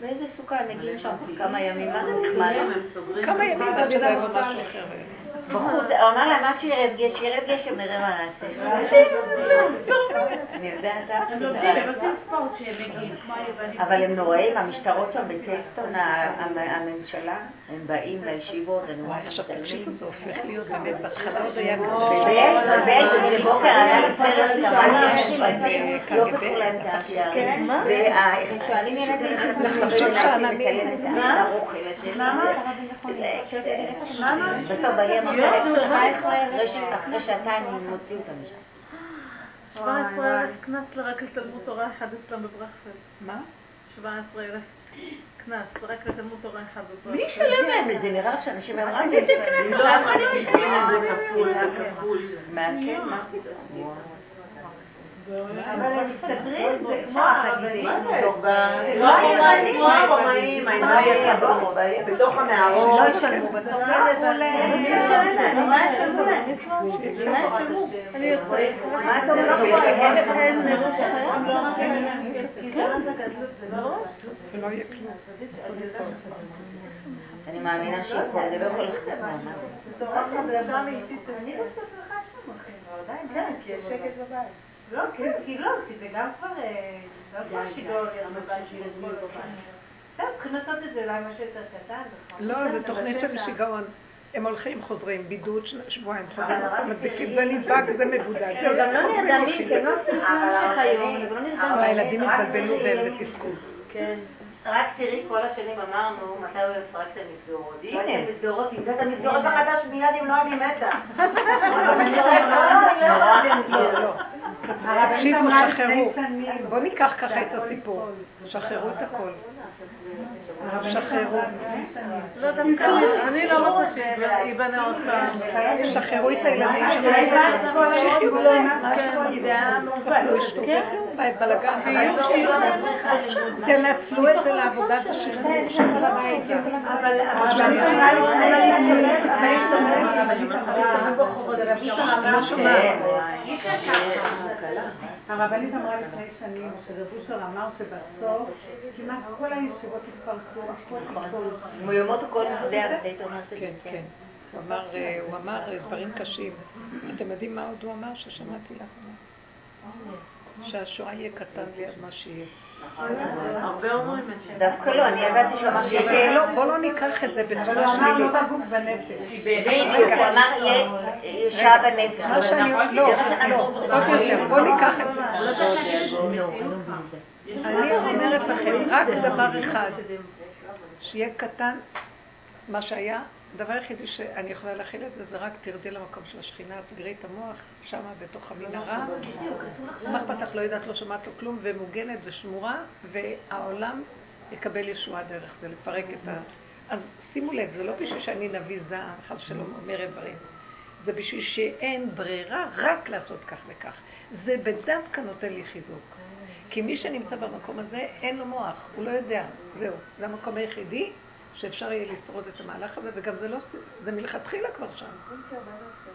Speaker 4: באיזה סוכה הם מגיעים שם כמה ימים, מה זה נחמד?
Speaker 1: כמה ימים עד שלא יבוא משהו אחר.
Speaker 4: בחוץ, הוא אמר עד שירד גשם, ירד גשם, נראה מה נעשה. אני יודעת,
Speaker 2: הם לומדים ספורט מגיעים, כמו היוונים.
Speaker 4: אבל הם נוראים, המשטרות שם בטקסטון, הממשלה, הם באים לישיבות, אני
Speaker 1: אומרת, עכשיו תקשיבו, זה הופך להיות באמת, בהתחלה עוד היה כזה.
Speaker 4: ויש, ויש, איזה בוקר היה לי סרט ששמעתי, לא פתחו להם את השערים. והם שואלים ילדים,
Speaker 1: לחשוב שאננים.
Speaker 4: בסוף בעלי אמר, אחרי שעתיים הוציאו אותם משם.
Speaker 2: 17 אלף קנס לרק לתלמוד תורה אחד אצלם בברכפלד.
Speaker 1: מה?
Speaker 2: 17 אלף קנס, רק לתלמוד תורה אחד בברכפלד.
Speaker 4: מי ישלם להם את זה? נראה לך שאנשים
Speaker 2: אמרו, איזה קנס?
Speaker 5: לא, אני לא משלם את זה כפול, כפול.
Speaker 4: מה כן? מה?
Speaker 2: אבל הם מסתדרים, זה כמו הרבנים.
Speaker 3: לא כמו הרומאים, בתוך המערות.
Speaker 4: לא ישלמו בסוף.
Speaker 2: מה ישלמו להם? מה ישלמו? מה אתה אומר?
Speaker 4: אני מאמינה שיקום, זה לא יכול לחזור מעמד.
Speaker 2: אני בסוף לך שם אחים, עדיין, כן, כי יש שקט בבית. לא, כי לא, כי זה גם כבר, לא כבר שיגעון בבית של בסדר, צריכים לעשות את זה אולי משהו יותר קטן.
Speaker 1: לא, זה תוכנית של שיגעון. הם הולכים, חוזרים, בידוד שבועיים, חוזרים, מדביקים, זה נדבק, זה מבודד.
Speaker 4: הם גם לא נרדמים, כי הם לא עושים כלום שחיון, הם לא נרדמים.
Speaker 1: הילדים התבלבלו והם בתפקוד.
Speaker 4: כן.
Speaker 3: רק תראי, כל השנים אמרנו, מתי הוא יפרק את המסגרות. הנה, מסגרות, תמצא את המסגרות החדש מיד, אם לא אני מתה.
Speaker 1: תקשיבו, שחררו. בואו ניקח ככה את הסיפור. שחררו את הכל. שחררו.
Speaker 5: אני לא רוצה שייבנה עוד פעם.
Speaker 1: שחררו את הילדים בלגן. תנצלו את זה לעבודת השחרור של כל הבית.
Speaker 2: אבל הרבנית אמרה לפני שנים, שרב אושר אמר שבסוף כמעט כל הישיבות התפרקו, הכל התפרקו.
Speaker 4: מיומות הכל מסודר.
Speaker 1: כן, כן. הוא אמר, הוא אמר דברים קשים. אתם יודעים מה עוד הוא אמר ששמעתי לאחרונה? שהשואה יהיה קטן ליד מה שיהיה.
Speaker 5: הרבה אומרים את זה.
Speaker 4: דווקא לא, אני ידעתי שהוא אמר שיהיה...
Speaker 1: בואו לא ניקח את זה בצורה
Speaker 2: הוא אמר
Speaker 1: שלילית.
Speaker 2: לא בגוף בנפש.
Speaker 4: בדיוק, הוא אמר יהיה שעה בנפש.
Speaker 1: מה שאני... לא, לא, עוד יותר. בואו ניקח את זה. אני אומרת לכם, רק דבר אחד, שיהיה קטן, מה שהיה, הדבר היחידי שאני יכולה להכיל את זה, זה רק תרדי למקום של השכינה, סגרי את המוח, שמה בתוך המנהרה. מה אכפת לך, לא יודעת, לא שומעת לו כלום, ומוגנת ושמורה, והעולם יקבל ישועה דרך זה, לפרק את ה... אז שימו לב, זה לא בשביל שאני נביא זעם, חס ושלום אומרת דברים. זה בשביל שאין ברירה רק לעשות כך וכך. זה בדווקא נותן לי חיזוק. כי מי שנמצא במקום הזה, אין לו מוח, הוא לא יודע, זהו. זה המקום היחידי שאפשר יהיה לשרוד את המהלך הזה, וגם זה לא, זה מלכתחילה כבר שם.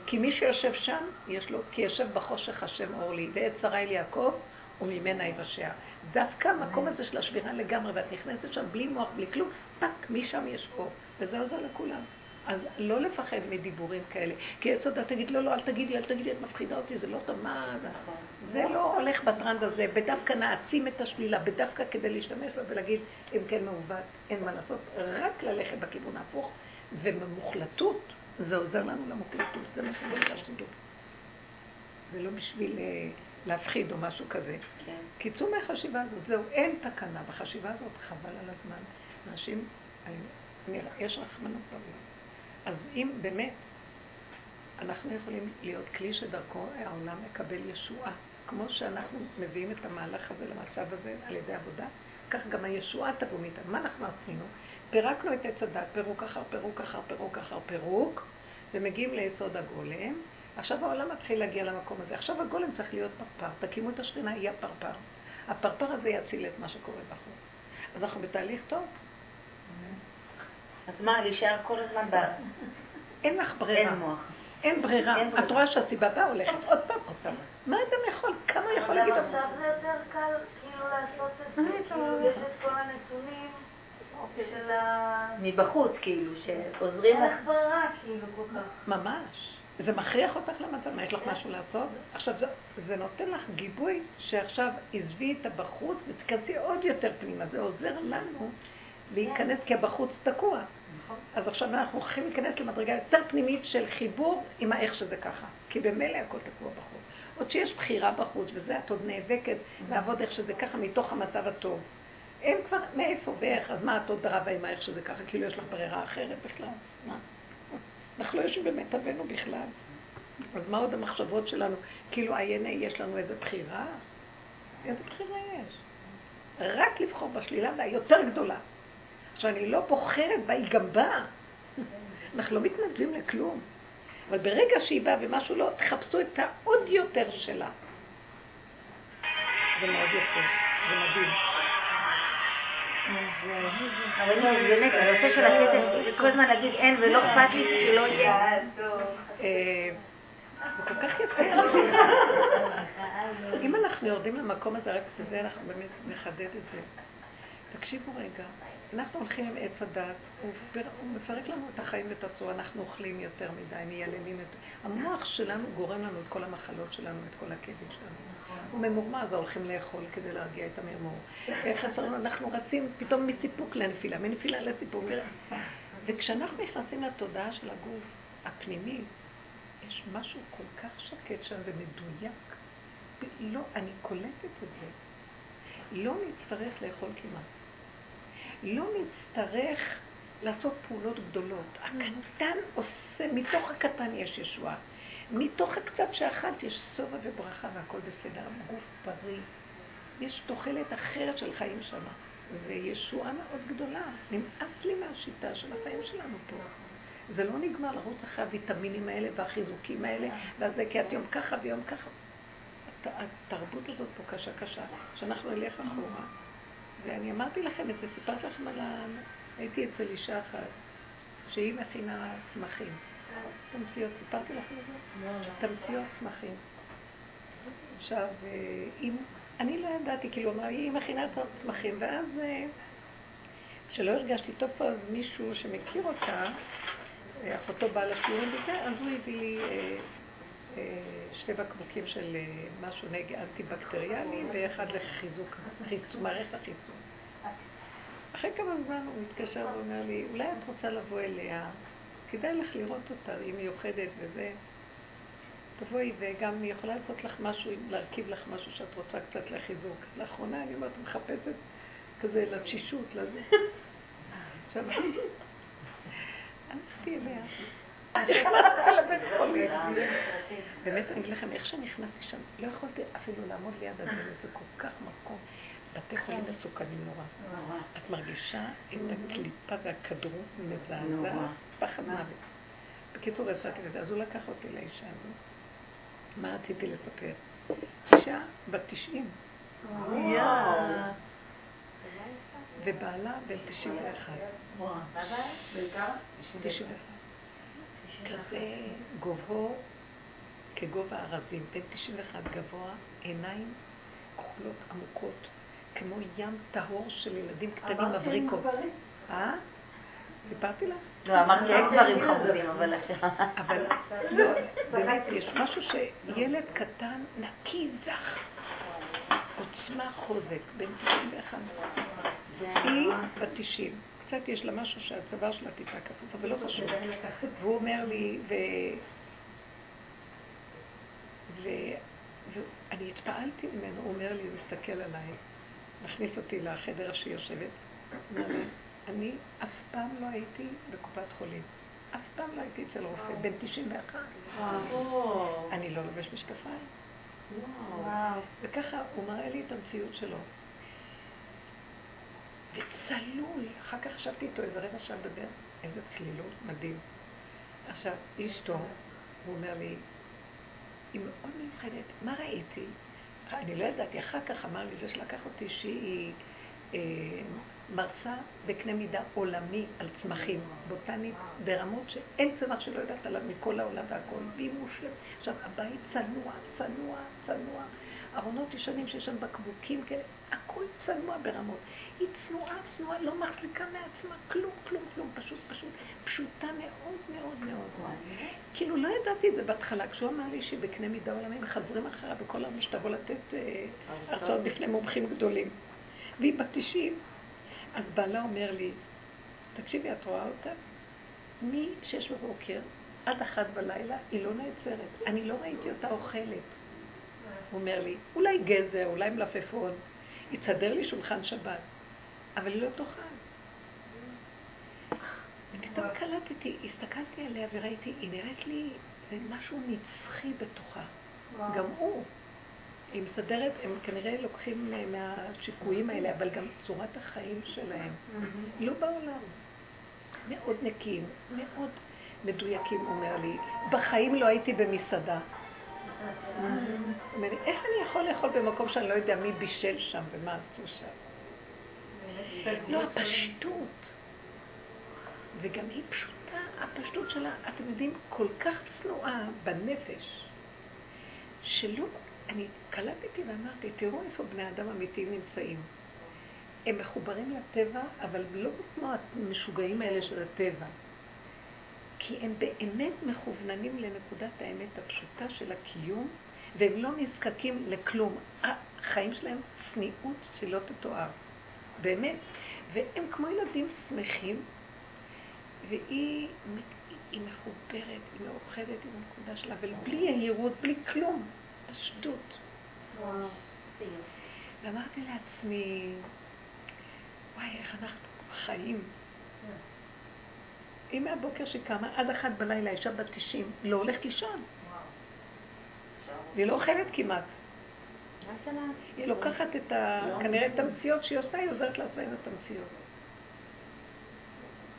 Speaker 1: כי מי שיושב שם, יש לו, כי יושב בחושך השם אור לי, ועת שרה אל יעקב, וממנה יבשע. דווקא המקום הזה של השבירה לגמרי, ואת נכנסת שם בלי מוח, בלי כלום, פאק, משם יש אור. וזה עוזר לכולם. אז לא לפחד מדיבורים כאלה. כי עץ הדעת תגיד, לא, לא, אל תגידי, אל תגידי, את מפחידה אותי, זה לא טוב, מה זה? לא הולך בטרנד הזה, בדווקא נעצים את השלילה, בדווקא כדי להשתמש בה ולהגיד, אם כן מעוות, אין מה לעשות, רק ללכת בכיוון ההפוך, ובמוחלטות, זה עוזר לנו למוחלטות, זה מה שזה השידור. זה לא בשביל אה, להפחיד או משהו כזה.
Speaker 4: כן.
Speaker 1: קיצור מהחשיבה הזאת, זהו, אין תקנה בחשיבה הזאת, חבל על הזמן. אנשים, אני, אני, יש רחמנות בעולם. אז אם באמת אנחנו יכולים להיות כלי שדרכו העולם מקבל ישועה, כמו שאנחנו מביאים את המהלך הזה למצב הזה על ידי עבודה, כך גם הישועה תבוא מאיתנו. מה אנחנו עשינו? פירקנו את עץ הדת, פירוק אחר פירוק אחר פירוק אחר פירוק, ומגיעים ליסוד הגולם. עכשיו העולם מתחיל להגיע למקום הזה. עכשיו הגולם צריך להיות פרפר. תקימו את השכינה, יהיה פרפר. הפרפר הזה יציל את מה שקורה בחוץ. אז אנחנו בתהליך טוב.
Speaker 4: אז מה, להישאר כל הזמן ב...
Speaker 1: אין לך ברירה.
Speaker 4: אין מוח.
Speaker 1: אין ברירה.
Speaker 4: אין.
Speaker 1: את רואה שהסיבה באה הולכת עוד פעם, עוד פעם. מה אדם יכול? כמה יכול להגיד?
Speaker 3: אבל עכשיו זה יותר קל כאילו לעשות את זה, כאילו יש את כל הנתונים של ה...
Speaker 4: מבחוץ, כאילו, שעוזרים לך.
Speaker 3: איך ברירה כאילו כל כך.
Speaker 1: ממש. זה מכריח אותך למצב, מה, יש לך משהו לעשות? עכשיו, זה, זה נותן לך גיבוי שעכשיו עזבי את הבחוץ ותיכנסי עוד יותר פנימה. זה עוזר לנו להיכנס, כי הבחוץ תקוע. אז עכשיו אנחנו הולכים להיכנס למדרגה יותר פנימית של חיבור עם האיך שזה ככה. כי במילא הכל תקוע בחוץ. עוד שיש בחירה בחוץ, וזה את עוד נאבקת לעבוד איך שזה ככה מתוך המצב הטוב. אין כבר מאיפה ואיך, אז מה את עוד רבה עם האיך שזה ככה, כאילו יש לך ברירה אחרת בכלל? מה? אנחנו לא יושבים במיטבנו בכלל. אז מה עוד המחשבות שלנו? כאילו עייני יש לנו איזה בחירה? איזה בחירה יש? רק לבחור בשלילה והיותר גדולה. עכשיו, אני לא בוחרת בה, היא גם באה. אנחנו לא מתנדבים לכלום. אבל ברגע שהיא באה ומשהו לא, תחפשו את העוד יותר שלה. זה מאוד יפה, זה מדהים.
Speaker 4: אבל באמת, הנושא של הכסף, כל הזמן להגיד אין ולא אכפת לי שלא יהיה.
Speaker 1: אה, זה כל כך יפה. אם אנחנו יורדים למקום הזה, רק בזה אנחנו באמת נחדד את זה. תקשיבו רגע, אנחנו הולכים עם עץ הדת, הוא, מפרק לנו את החיים ואת הצורה, אנחנו אוכלים יותר מדי, מייללים את... המוח שלנו גורם לנו את כל המחלות שלנו, את כל הכאבים שלנו. הוא ממורמר, אז הולכים לאכול כדי להרגיע את המרמור. חסר לנו, אנחנו רצים פתאום מסיפוק לנפילה, מנפילה לסיפוק. וכשאנחנו נכנסים לתודעה של הגוף הפנימי, יש משהו כל כך שקט שם ומדויק. לא, אני קולטת את זה. לא נצטרך לאכול כמעט. לא נצטרך לעשות פעולות גדולות. הקטן עושה, מתוך הקטן יש ישועה. מתוך הקצת שאכלת יש שובע וברכה והכל בסדר, גוף בריא. יש תוחלת אחרת של חיים שם. וישועה מאוד גדולה. נמאס לי מהשיטה של החיים שלנו פה. זה לא נגמר לרוץ אחרי הוויטמינים האלה והחיזוקים האלה, ואז כי את יום ככה ויום ככה. התרבות הזאת פה קשה קשה, שאנחנו נלך אחורה. ואני אמרתי לכם את זה, סיפרתי לכם על ה... הייתי אצל אישה אחת, שהיא מכינה צמחים. תמציות, סיפרתי לכם את זה? לא, לא. תמציות צמחים. עכשיו, אם... אני לא ידעתי, כאילו, אמרה, היא מכינה צמחים, ואז כשלא הרגשתי טוב פה, אז מישהו שמכיר אותה, אחותו באה לשיעורים וזה, אז הוא הביא לי אה, שתי בקבוקים של אה, משהו נגד אנטי-בקטריאלי ואחד לחיזוק, מערכת החיסון. אחרי כמה זמן הוא מתקשר ואומר לי, אולי את רוצה לבוא אליה, כדאי לך לראות אותה, היא מיוחדת וזה. תבואי וגם היא יכולה לעשות לך משהו, להרכיב לך משהו שאת רוצה קצת לחיזוק. לאחרונה אני אומרת, מחפשת כזה לתשישות, לזה. (laughs) עכשיו, הלכתי אליה. באמת, אני אגיד לכם, איך שנכנסתי שם, לא יכולתי אפילו לעמוד ליד הדלת, זה כל כך מקום. בתי חולים מסוכנים נורא. את מרגישה את הקליפה והכדרות מזעזעת, פחד מוות. בקיצור, יצאתי לזה, אז הוא לקח אותי לאישה הזאת. מה רציתי לספר? אישה בת 90. ובעלה בן 91. כזה גובהו כגובה ארזים, בן 91 גבוה, עיניים כחולות עמוקות, כמו ים טהור של ילדים קטנים מבריקות. אה? סיפרתי לך?
Speaker 4: לא, אמרתי אין דברים חמודים, אבל...
Speaker 1: אבל לא, באמת, יש משהו שילד קטן, נקי, זך, עוצמה, חוזק, בן 91. היא בת 90. קצת יש לה משהו שהצוואר שלה טיפה כפוף, אבל לא חשוב. והוא אומר לי, ו... ואני התפעלתי ממנו, הוא אומר לי, הוא מסתכל עליי, מכניס אותי לחדר שהיא יושבת, אומר לי, אני אף פעם לא הייתי בקופת חולים. אף פעם לא הייתי אצל רופא, בן 91. אני לא לובש משקפיים. וככה הוא מראה לי את המציאות שלו. וצלול. אחר כך ישבתי איתו איזה רבע שעה לדבר, איזה צלילות, מדהים. עכשיו, אשתו, הוא אומר לי, היא מאוד מיוחדת. מה ראיתי? אני לא ידעתי, אחר כך אמר לי זה שלקח אותי שהיא אה, מרצה בקנה מידה עולמי על צמחים, בוטנית, ברמות שאין צמח שלא יודעת עליו מכל העולם והכל, והיא מושלמת. עכשיו, הבית צנוע, צנוע, צנוע. ארונות ישנים שיש שם בקבוקים כאלה, הכל צנוע ברמות. היא צנועה, צנועה, לא מחזיקה מעצמה כלום, כלום, כלום, פשוט, פשוט, פשוטה מאוד מאוד מאוד. כאילו לא ידעתי את זה בהתחלה, כשהוא אמר לי שהיא בקנה מידה עולמי וחזרים אחריה בכל העולם שתבוא לתת אה, הרצאות בפני מומחים גדולים. והיא בת 90. אז בעלה אומר לי, תקשיבי, את רואה אותה? מ-6 בבוקר עד אחת בלילה היא לא נעצרת. אני לא ראיתי אותה אוכלת. הוא אומר לי, אולי גזר, אולי מלפפון, יתסדר לי שולחן שבת, אבל היא לא תאכל. ופתאום קלטתי, הסתכלתי עליה וראיתי, היא נראית לי, זה משהו נצחי בתוכה. גם הוא. היא מסדרת, הם כנראה לוקחים מהשיקויים האלה, אבל גם צורת החיים שלהם. לא בעולם. מאוד נקיים, מאוד מדויקים, אומר לי. בחיים לא הייתי במסעדה. איך אני יכול לאכול במקום שאני לא יודע מי בישל שם ומה עשו שם? לא, הפשטות. וגם היא פשוטה, הפשטות שלה, אתם יודעים, כל כך צנועה בנפש, שלא, אני קלטתי ואמרתי, תראו איפה בני אדם אמיתיים נמצאים. הם מחוברים לטבע, אבל לא כמו המשוגעים האלה של הטבע. כי הם באמת מכווננים לנקודת האמת הפשוטה של הקיום, והם לא נזקקים לכלום. החיים שלהם צניעות שלא תתואר. באמת. והם כמו ילדים שמחים, והיא היא מחוברת, היא מאוחדת עם הנקודה שלה, אבל בלי יהירות, בלי כלום, פשטות. ואמרתי לעצמי, וואי, איך אנחנו חיים. היא מהבוקר שהיא קמה, עד אחת בלילה, אישה בת 90, לא הולכת לישון. והיא לא אוכלת כמעט. היא לוקחת את ה... כנראה את התמציות שהיא עושה, היא עוזרת לעצמה עם התמציות.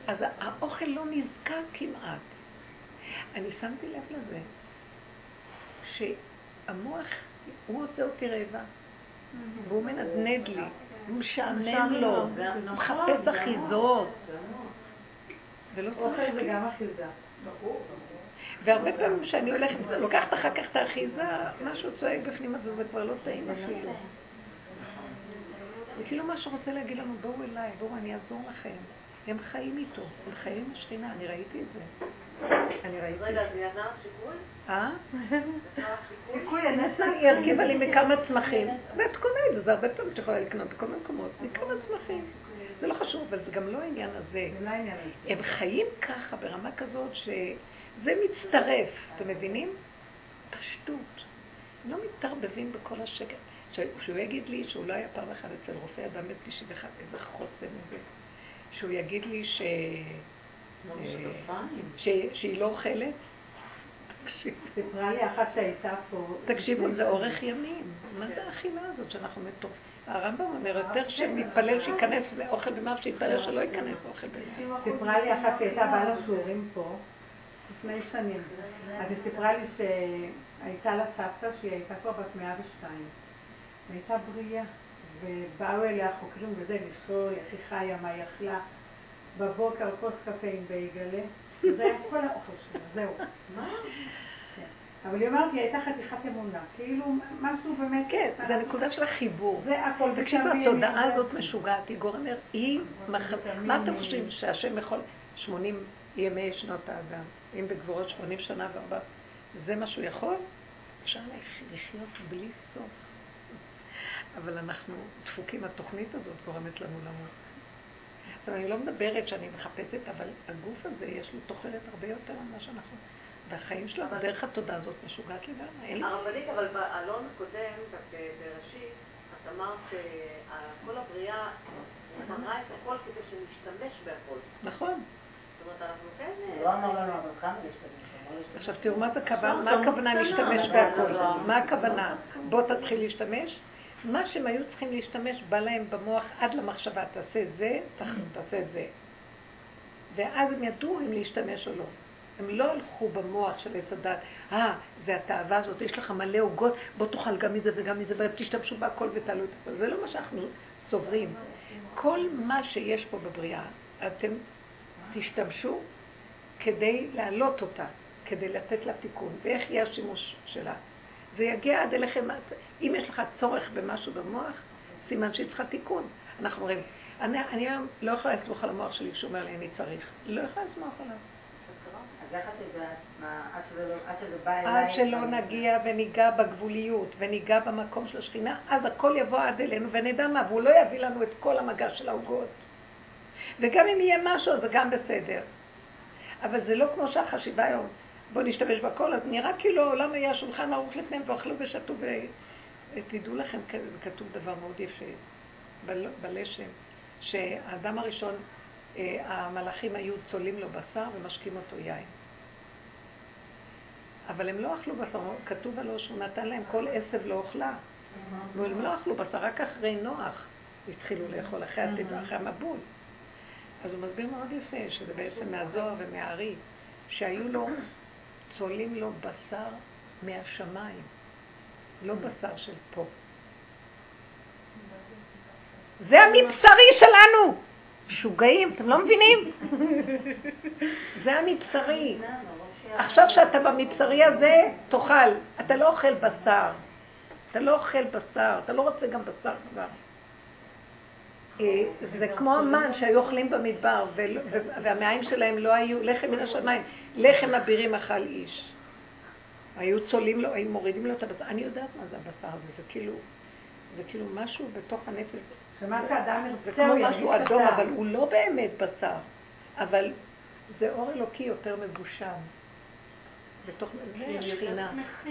Speaker 1: אז האוכל לא נזכר כמעט. אני שמתי לב לזה, שהמוח, הוא עושה אותי רעבה, והוא מנדנד לי, הוא משעמם לו, הוא מחפש אחיזות. צריך...
Speaker 2: אוכל זה גם אחיזה.
Speaker 1: והרבה פעמים כשאני הולכת, לוקחת אחר כך את האחיזה, משהו צועק בפנים הזה, זה כבר לא טעים אפילו. זה כאילו משהו רוצה להגיד לנו, בואו אליי, בואו, אני אעזור לכם. הם חיים איתו, הם חיים עם השכינה, אני ראיתי את זה.
Speaker 5: אני ראיתי. רגע, זה לך שיקוי?
Speaker 1: אה?
Speaker 2: שיקוי.
Speaker 1: היא הרכיבה לי מכמה צמחים. ואת קונה את זה, זה הרבה פעמים את יכולה לקנות בכל מיני מקומות, מכמה צמחים. זה לא חשוב, אבל זה גם לא העניין הזה.
Speaker 2: זה לא העניין הזה.
Speaker 1: הם חיים ככה, ברמה כזאת, שזה מצטרף, אתם מבינים? פשטות. לא מתערבבים בכל השקר. שהוא יגיד לי שהוא לא היה פעם אחת אצל רופא אדם בן 91, איזה חוסן, איזה... שהוא יגיד לי ש... ש... שהיא לא אוכלת.
Speaker 2: סיפרה לי אחת שהייתה פה.
Speaker 1: תקשיבו, זה אורך ימים. מה זה האכילה הזאת שאנחנו מטורפים? הרמב"ם אומר יותר שמתפלל שייכנס אוכל במאף, שיתפלל שלא ייכנס אוכל במאף.
Speaker 2: סיפרה לי אחת שהייתה באה לשיעורים פה לפני שנים. אז היא סיפרה לי שהייתה לה סבתא שהיא הייתה כבר בת 102. והייתה בריאה. ובאו אליה חוקרים וזה, לשאול איך היא חיה, מה היא אכלה. בבוקר כוס קפה עם בייגלה, זה היה כל האוכל שלה, זהו. מה? אבל היא אומרת, היא הייתה חתיכת אמונה, כאילו משהו באמת...
Speaker 1: כן, זה הנקודה של החיבור.
Speaker 2: זה הכל.
Speaker 1: תקשיבו, התודעה הזאת משוגעת, היא גורמת, היא... מה אתם חושבים שהשם יכול... 80 ימי שנות האדם, אם בגבורות 80 שנה וארבע, זה מה שהוא יכול? אפשר לחיות בלי סוף. אבל אנחנו דפוקים, התוכנית הזאת גורמת לנו למות. עכשיו, אני לא מדברת שאני מחפשת, אבל הגוף הזה, יש לו תוחלת הרבה יותר ממה שאנחנו... והחיים שלנו, דרך התודעה הזאת משוגעת לגמרי.
Speaker 5: הרבנית, אבל באלון הקודם, בראשית, את אמרת שכל הבריאה, ברא את הכל כדי שנשתמש בהכל.
Speaker 1: נכון.
Speaker 5: זאת אומרת, אנחנו כן...
Speaker 3: לא אמר לנו, אבל כמה להשתמש.
Speaker 1: עכשיו תראו מה זה הכוונה, מה הכוונה להשתמש בהכל? מה הכוונה? בוא תתחיל להשתמש? מה שהם היו צריכים להשתמש, בא להם במוח עד למחשבה, תעשה זה, תעשה זה. ואז הם ידעו אם להשתמש או לא. הם לא הלכו במוח של עץ הדת, אה, זה התאווה הזאת, יש לך מלא עוגות, בוא תאכל גם מזה וגם מזה, ותשתמשו בהכל ותעלו את הכל. זה לא מה שאנחנו סוברים. כל מה שיש פה בבריאה, אתם תשתמשו כדי להעלות אותה, כדי לתת לה תיקון. ואיך יהיה השימוש שלה? זה יגיע עד אליכם. אם יש לך צורך במשהו במוח, סימן שהיא צריכה תיקון. אנחנו אומרים, אני, אני היום לא יכולה לסמוך על המוח שלי כשהוא אומר לי, אני צריך. לא יכולה לסמוך עליו.
Speaker 3: איך את יודעת, עד שזה, לא, עד שזה בא אליי...
Speaker 1: עד שלא נגיע וניגע בגבוליות וניגע במקום של השכינה, אז הכל יבוא עד אלינו ונדע מה, והוא לא יביא לנו את כל המגע של העוגות. וגם אם יהיה משהו, זה גם בסדר. אבל זה לא כמו שהחשיבה היום. בואו נשתמש בכל, אז נראה כאילו העולם היה שולחן ערוך לפניהם ואכלו ושתו ותדעו לכם, כתוב דבר מאוד יפה בלשם, שהאדם הראשון, אה, המלאכים היו צולים לו בשר ומשקים אותו יין. אבל הם לא אכלו בשר, כתוב עלו שהוא נתן להם כל עשב לא אוכלה. והם לא אכלו בשר, רק אחרי נוח התחילו לאכול, אחרי המבול. אז הוא מסביר מאוד יפה, שזה בעצם מהזוהר ומהארי, שהיו לו צולים לו בשר מהשמיים, לא בשר של פה. זה המבשרי שלנו! משוגעים, אתם לא מבינים? (laughs) זה המבשרי. עכשיו שאתה במבשרי הזה, תאכל. אתה לא אוכל בשר. אתה לא אוכל בשר, אתה לא רוצה גם בשר כבר. אה, זה כמו המן שהיו אוכלים במדבר, והמעיים שלהם לא היו לחם מן השמיים. לחם אבירים אכל איש. היו צולים לו, היו מורידים לו את הבשר. אני יודעת מה זה הבשר הזה, זה כאילו, זה כאילו משהו בתוך הנפש.
Speaker 2: שמה שאדם ירצה,
Speaker 1: זה כמו משהו אדום, אבל הוא לא באמת בשר. אבל זה אור אלוקי יותר מבושם. בתוך השכינה.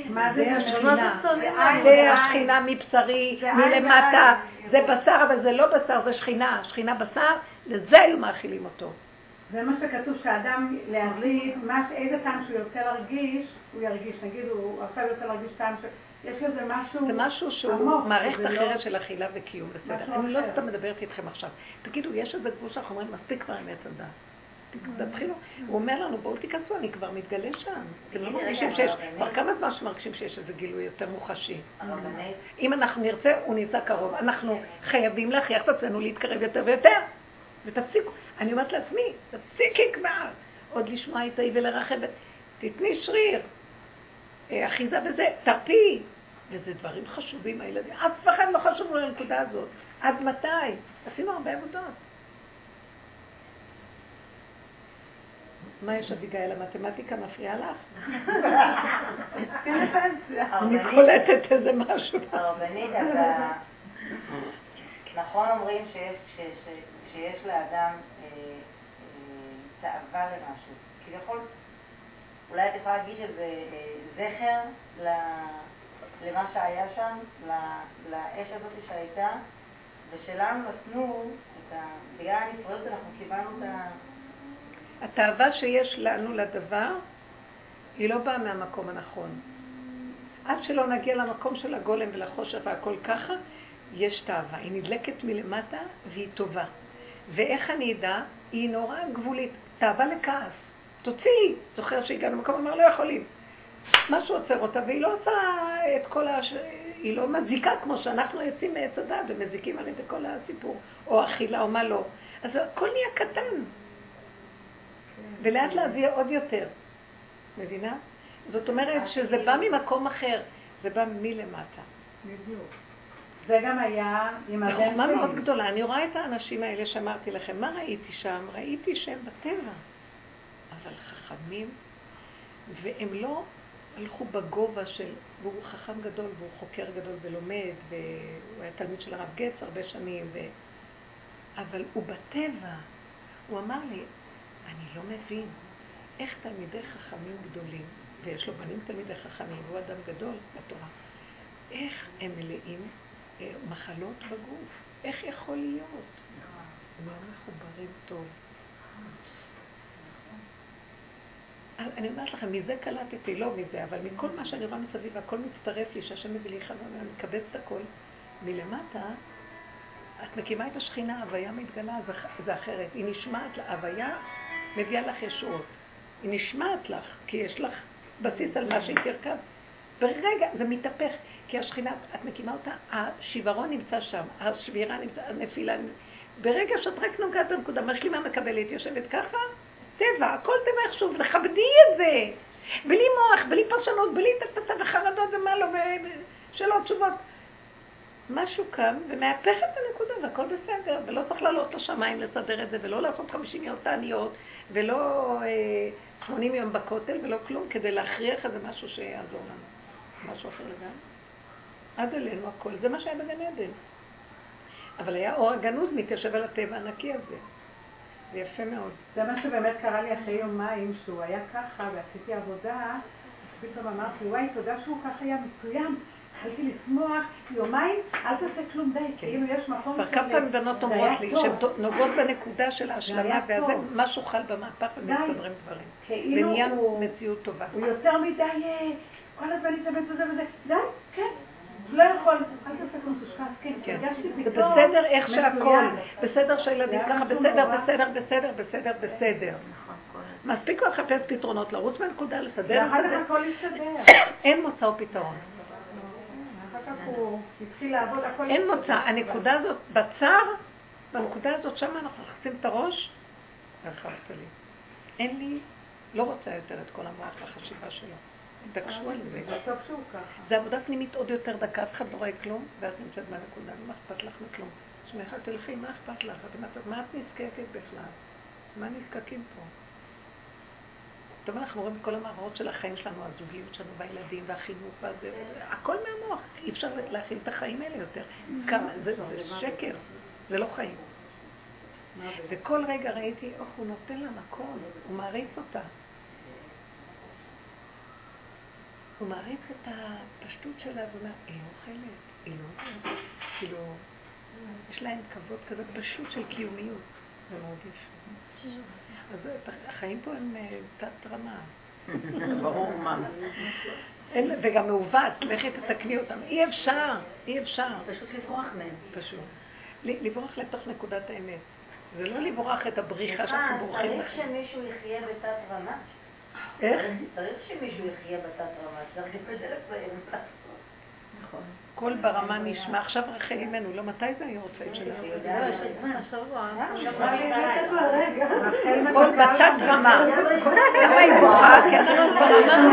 Speaker 2: מה זה השכינה?
Speaker 1: זה השכינה מבשרי, מלמטה. זה בשר, אבל זה לא בשר, זה שכינה. שכינה בשר, לזה היו מאכילים אותו.
Speaker 2: זה מה שכתוב, שאדם להחליט, איזה טעם שהוא ירצה להרגיש, הוא ירגיש. נגיד, הוא עכשיו ירצה להרגיש טעם ש... יש לזה משהו
Speaker 1: זה משהו שהוא מערכת לא- אחרת של אכילה וקיום, בסדר. אני לא סתם מדברת איתכם עכשיו. תגידו, יש איזה גבול שאנחנו אומרים, מספיק כבר עם עץ הדת. תתחילו. הוא אומר לנו, בואו תיכנסו, אני כבר מתגלה שם. אתם לא מרגישים שיש, כבר כמה זמן שמרגישים שיש איזה גילוי יותר מוחשי. אם אנחנו נרצה, הוא נמצא קרוב. אנחנו חייבים להכריח את עצמנו להתקרב יותר ויותר. ותפסיקו. אני אומרת לעצמי, תפסיקי כבר. עוד לשמוע את ההיא ולרחב. תתני שריר. אה, אחיזה בזה, תרפי. וזה דברים חשובים, הילדים. אף אחד לא חשוב לנקודה הזאת. עד מתי? עשינו הרבה עבודות. מה יש אביגיל? המתמטיקה מפריעה לך? אני קולטת איזה משהו.
Speaker 3: הרבנית. נכון אומרים שיש לאדם אה, אה, תאווה למשהו. כביכול, אולי את יכולה להגיד שזה אה, זכר למה שהיה שם, לאש הזאת שהייתה, ושלנו נתנו. בגלל הנפרדות אנחנו קיבלנו את ה...
Speaker 1: התאווה שיש לנו לדבר, היא לא באה מהמקום הנכון. עד שלא נגיע למקום של הגולם ולחושך והכל ככה, יש תאווה. היא נדלקת מלמטה והיא טובה. ואיך אני אדע? היא נורא גבולית. תאווה לכעס. תוציאי. זוכר שהגענו למקום, אמר לא יכולים. משהו עוצר אותה, והיא לא עושה את כל הש... היא לא מזיקה כמו שאנחנו יוצאים מעץ הדת ומזיקים על ידי כל הסיפור, או אכילה או מה לא. אז הכל נהיה קטן. ולאט לאט זה יהיה עוד יותר. מבינה? זאת אומרת שזה בא ממקום אחר, זה בא מלמטה.
Speaker 2: בדיוק. זה גם היה עם הבן
Speaker 1: שלי. בחוכמה מאוד גדולה. אני רואה את האנשים האלה שאמרתי לכם, מה ראיתי שם? ראיתי שהם בטבע, אבל חכמים, והם לא הלכו בגובה של, והוא חכם גדול, והוא חוקר גדול ולומד, והוא היה תלמיד של הרב גץ הרבה שנים, ו... אבל הוא בטבע. הוא אמר לי, אני לא מבין איך תלמידי חכמים גדולים, ויש לו בנים תלמידי חכמים, והוא אדם גדול בתורה, איך הם מלאים אה, מחלות בגוף? איך יכול להיות? הם לא מחוברים טוב. אני אומרת לכם, מזה קלטתי, לא מזה, אבל מכל מה שאני רואה מסביב, הכל מצטרף לי, שהשם מביא לי חזרה, ואני מקבץ את הכל. מלמטה, את מקימה את השכינה, הוויה מתגלה, זה, זה אחרת. היא נשמעת לה, הוויה מביאה לך ישועות. היא נשמעת לך, כי יש לך בסיס על מה שהיא תרכב. ברגע, זה מתהפך, כי השכינה, את מקימה אותה, השיוורון נמצא שם, השבירה נמצא, הנפילה, ברגע שאת רק נוגעת בנקודה, משלימה מקבלת, יושבת ככה, טבע, הכל טבע איכשהו, וכבדי את זה. בלי מוח, בלי פרשנות, בלי תתתה וחרדות ומה לא, ושאלות תשובות. משהו קם ומהפך את הנקודה והכל בסדר, ולא צריך לעלות לשמיים לסדר את זה, ולא לעשות חמישים יום תעניות, ולא אה, שמונים יום בכותל, ולא כלום, כדי להכריח איזה משהו שיעזור לנו. משהו אחר לגמרי. עד אלינו הכל, זה מה שהיה בגן עדן. אבל היה אור הגנוז מתיישב על הטבע הנקי הזה. זה יפה מאוד.
Speaker 2: זה מה שבאמת קרה לי אחרי יומיים, שהוא היה ככה ועשיתי עבודה, פתאום אמרתי, וואי, תודה שהוא ככה היה מצוין. התחלתי לשמוח, יומיים, אל תעשה כלום די, כן. כאילו יש מקום
Speaker 1: של... כמה פעמים בנות אומרות לי, שהן נוגעות בנקודה של ההשלמה, וזה משהו חל במהפך ומסתדרים דברים. כאילו ונהיה מציאות טובה.
Speaker 2: הוא יותר מדי, אה, כל הזמן להתאמץ בזה וזה, די, כן. לא יכול, אל תעשה כמו תושקס, כן, כן. הרגשתי פתאום...
Speaker 1: זה בסדר איך שהכל, בסדר שהילדים ככה, בסדר, בסדר, בסדר, בסדר, בסדר. מספיק כבר לחפש פתרונות, לרוץ מהנקודה, לסדר.
Speaker 2: יסתדר. (coughs)
Speaker 1: אין מוצא פתרון.
Speaker 2: הוא התחיל לעבוד, הכל
Speaker 1: אין מוצא. הנקודה הזאת, בצר, בנקודה הזאת, שם אנחנו נכנסים את הראש, הרחבת לי. אין לי, לא רוצה יותר את כל המוח והחשיבה שלו. תקשו על זה.
Speaker 2: זה טוב שהוא ככה.
Speaker 1: זה עבודה פנימית עוד יותר דקה, אף אחד לא רואה כלום, ואת נמצאת בנקודה, מה אכפת לך מכלום? תשמעי, תלכי, מה אכפת לך? מה את נזקקת בכלל? מה נזקקים פה? טוב, אנחנו רואים את כל המערכות של החיים שלנו, הזוגיות שלנו, והילדים, והחינוך, והזה, הכל מהמוח. אי אפשר להכיל את החיים האלה יותר. כמה, זה, זה שקר, זה לא חיים. וכל רגע ראיתי, איך הוא נותן לה מקום, הוא מעריץ אותה. הוא מעריץ את הפשטות שלה ואומר, היא אוכלת, היא לא אוכלת. כאילו, יש להם כבוד כזה פשוט של קיומיות. זה מאוד יפה. אז החיים פה הם אה, תת רמה. (laughs)
Speaker 6: ברור מה.
Speaker 1: וגם מעוות, לכי תתקני אותם. אי אפשר, אי אפשר.
Speaker 4: פשוט לברוח מהם.
Speaker 1: פשוט. לברוח לתוך נקודת האמת. זה לא לברוח את הבריחה שאנחנו בורחים.
Speaker 3: צריך שמישהו יחיה בתת רמה.
Speaker 1: איך?
Speaker 3: צריך שמישהו יחיה בתת רמה, צריך קשה לסיים לעשות.
Speaker 1: נכון. קול ברמה נשמע. עכשיו רחל אימנו, לא, מתי זה היום הוצאים שלה?
Speaker 4: לא, יש עוד זמן. השבוע.
Speaker 1: קול בתת רמה. למה היא בוכה? כי אנחנו כבר אמרנו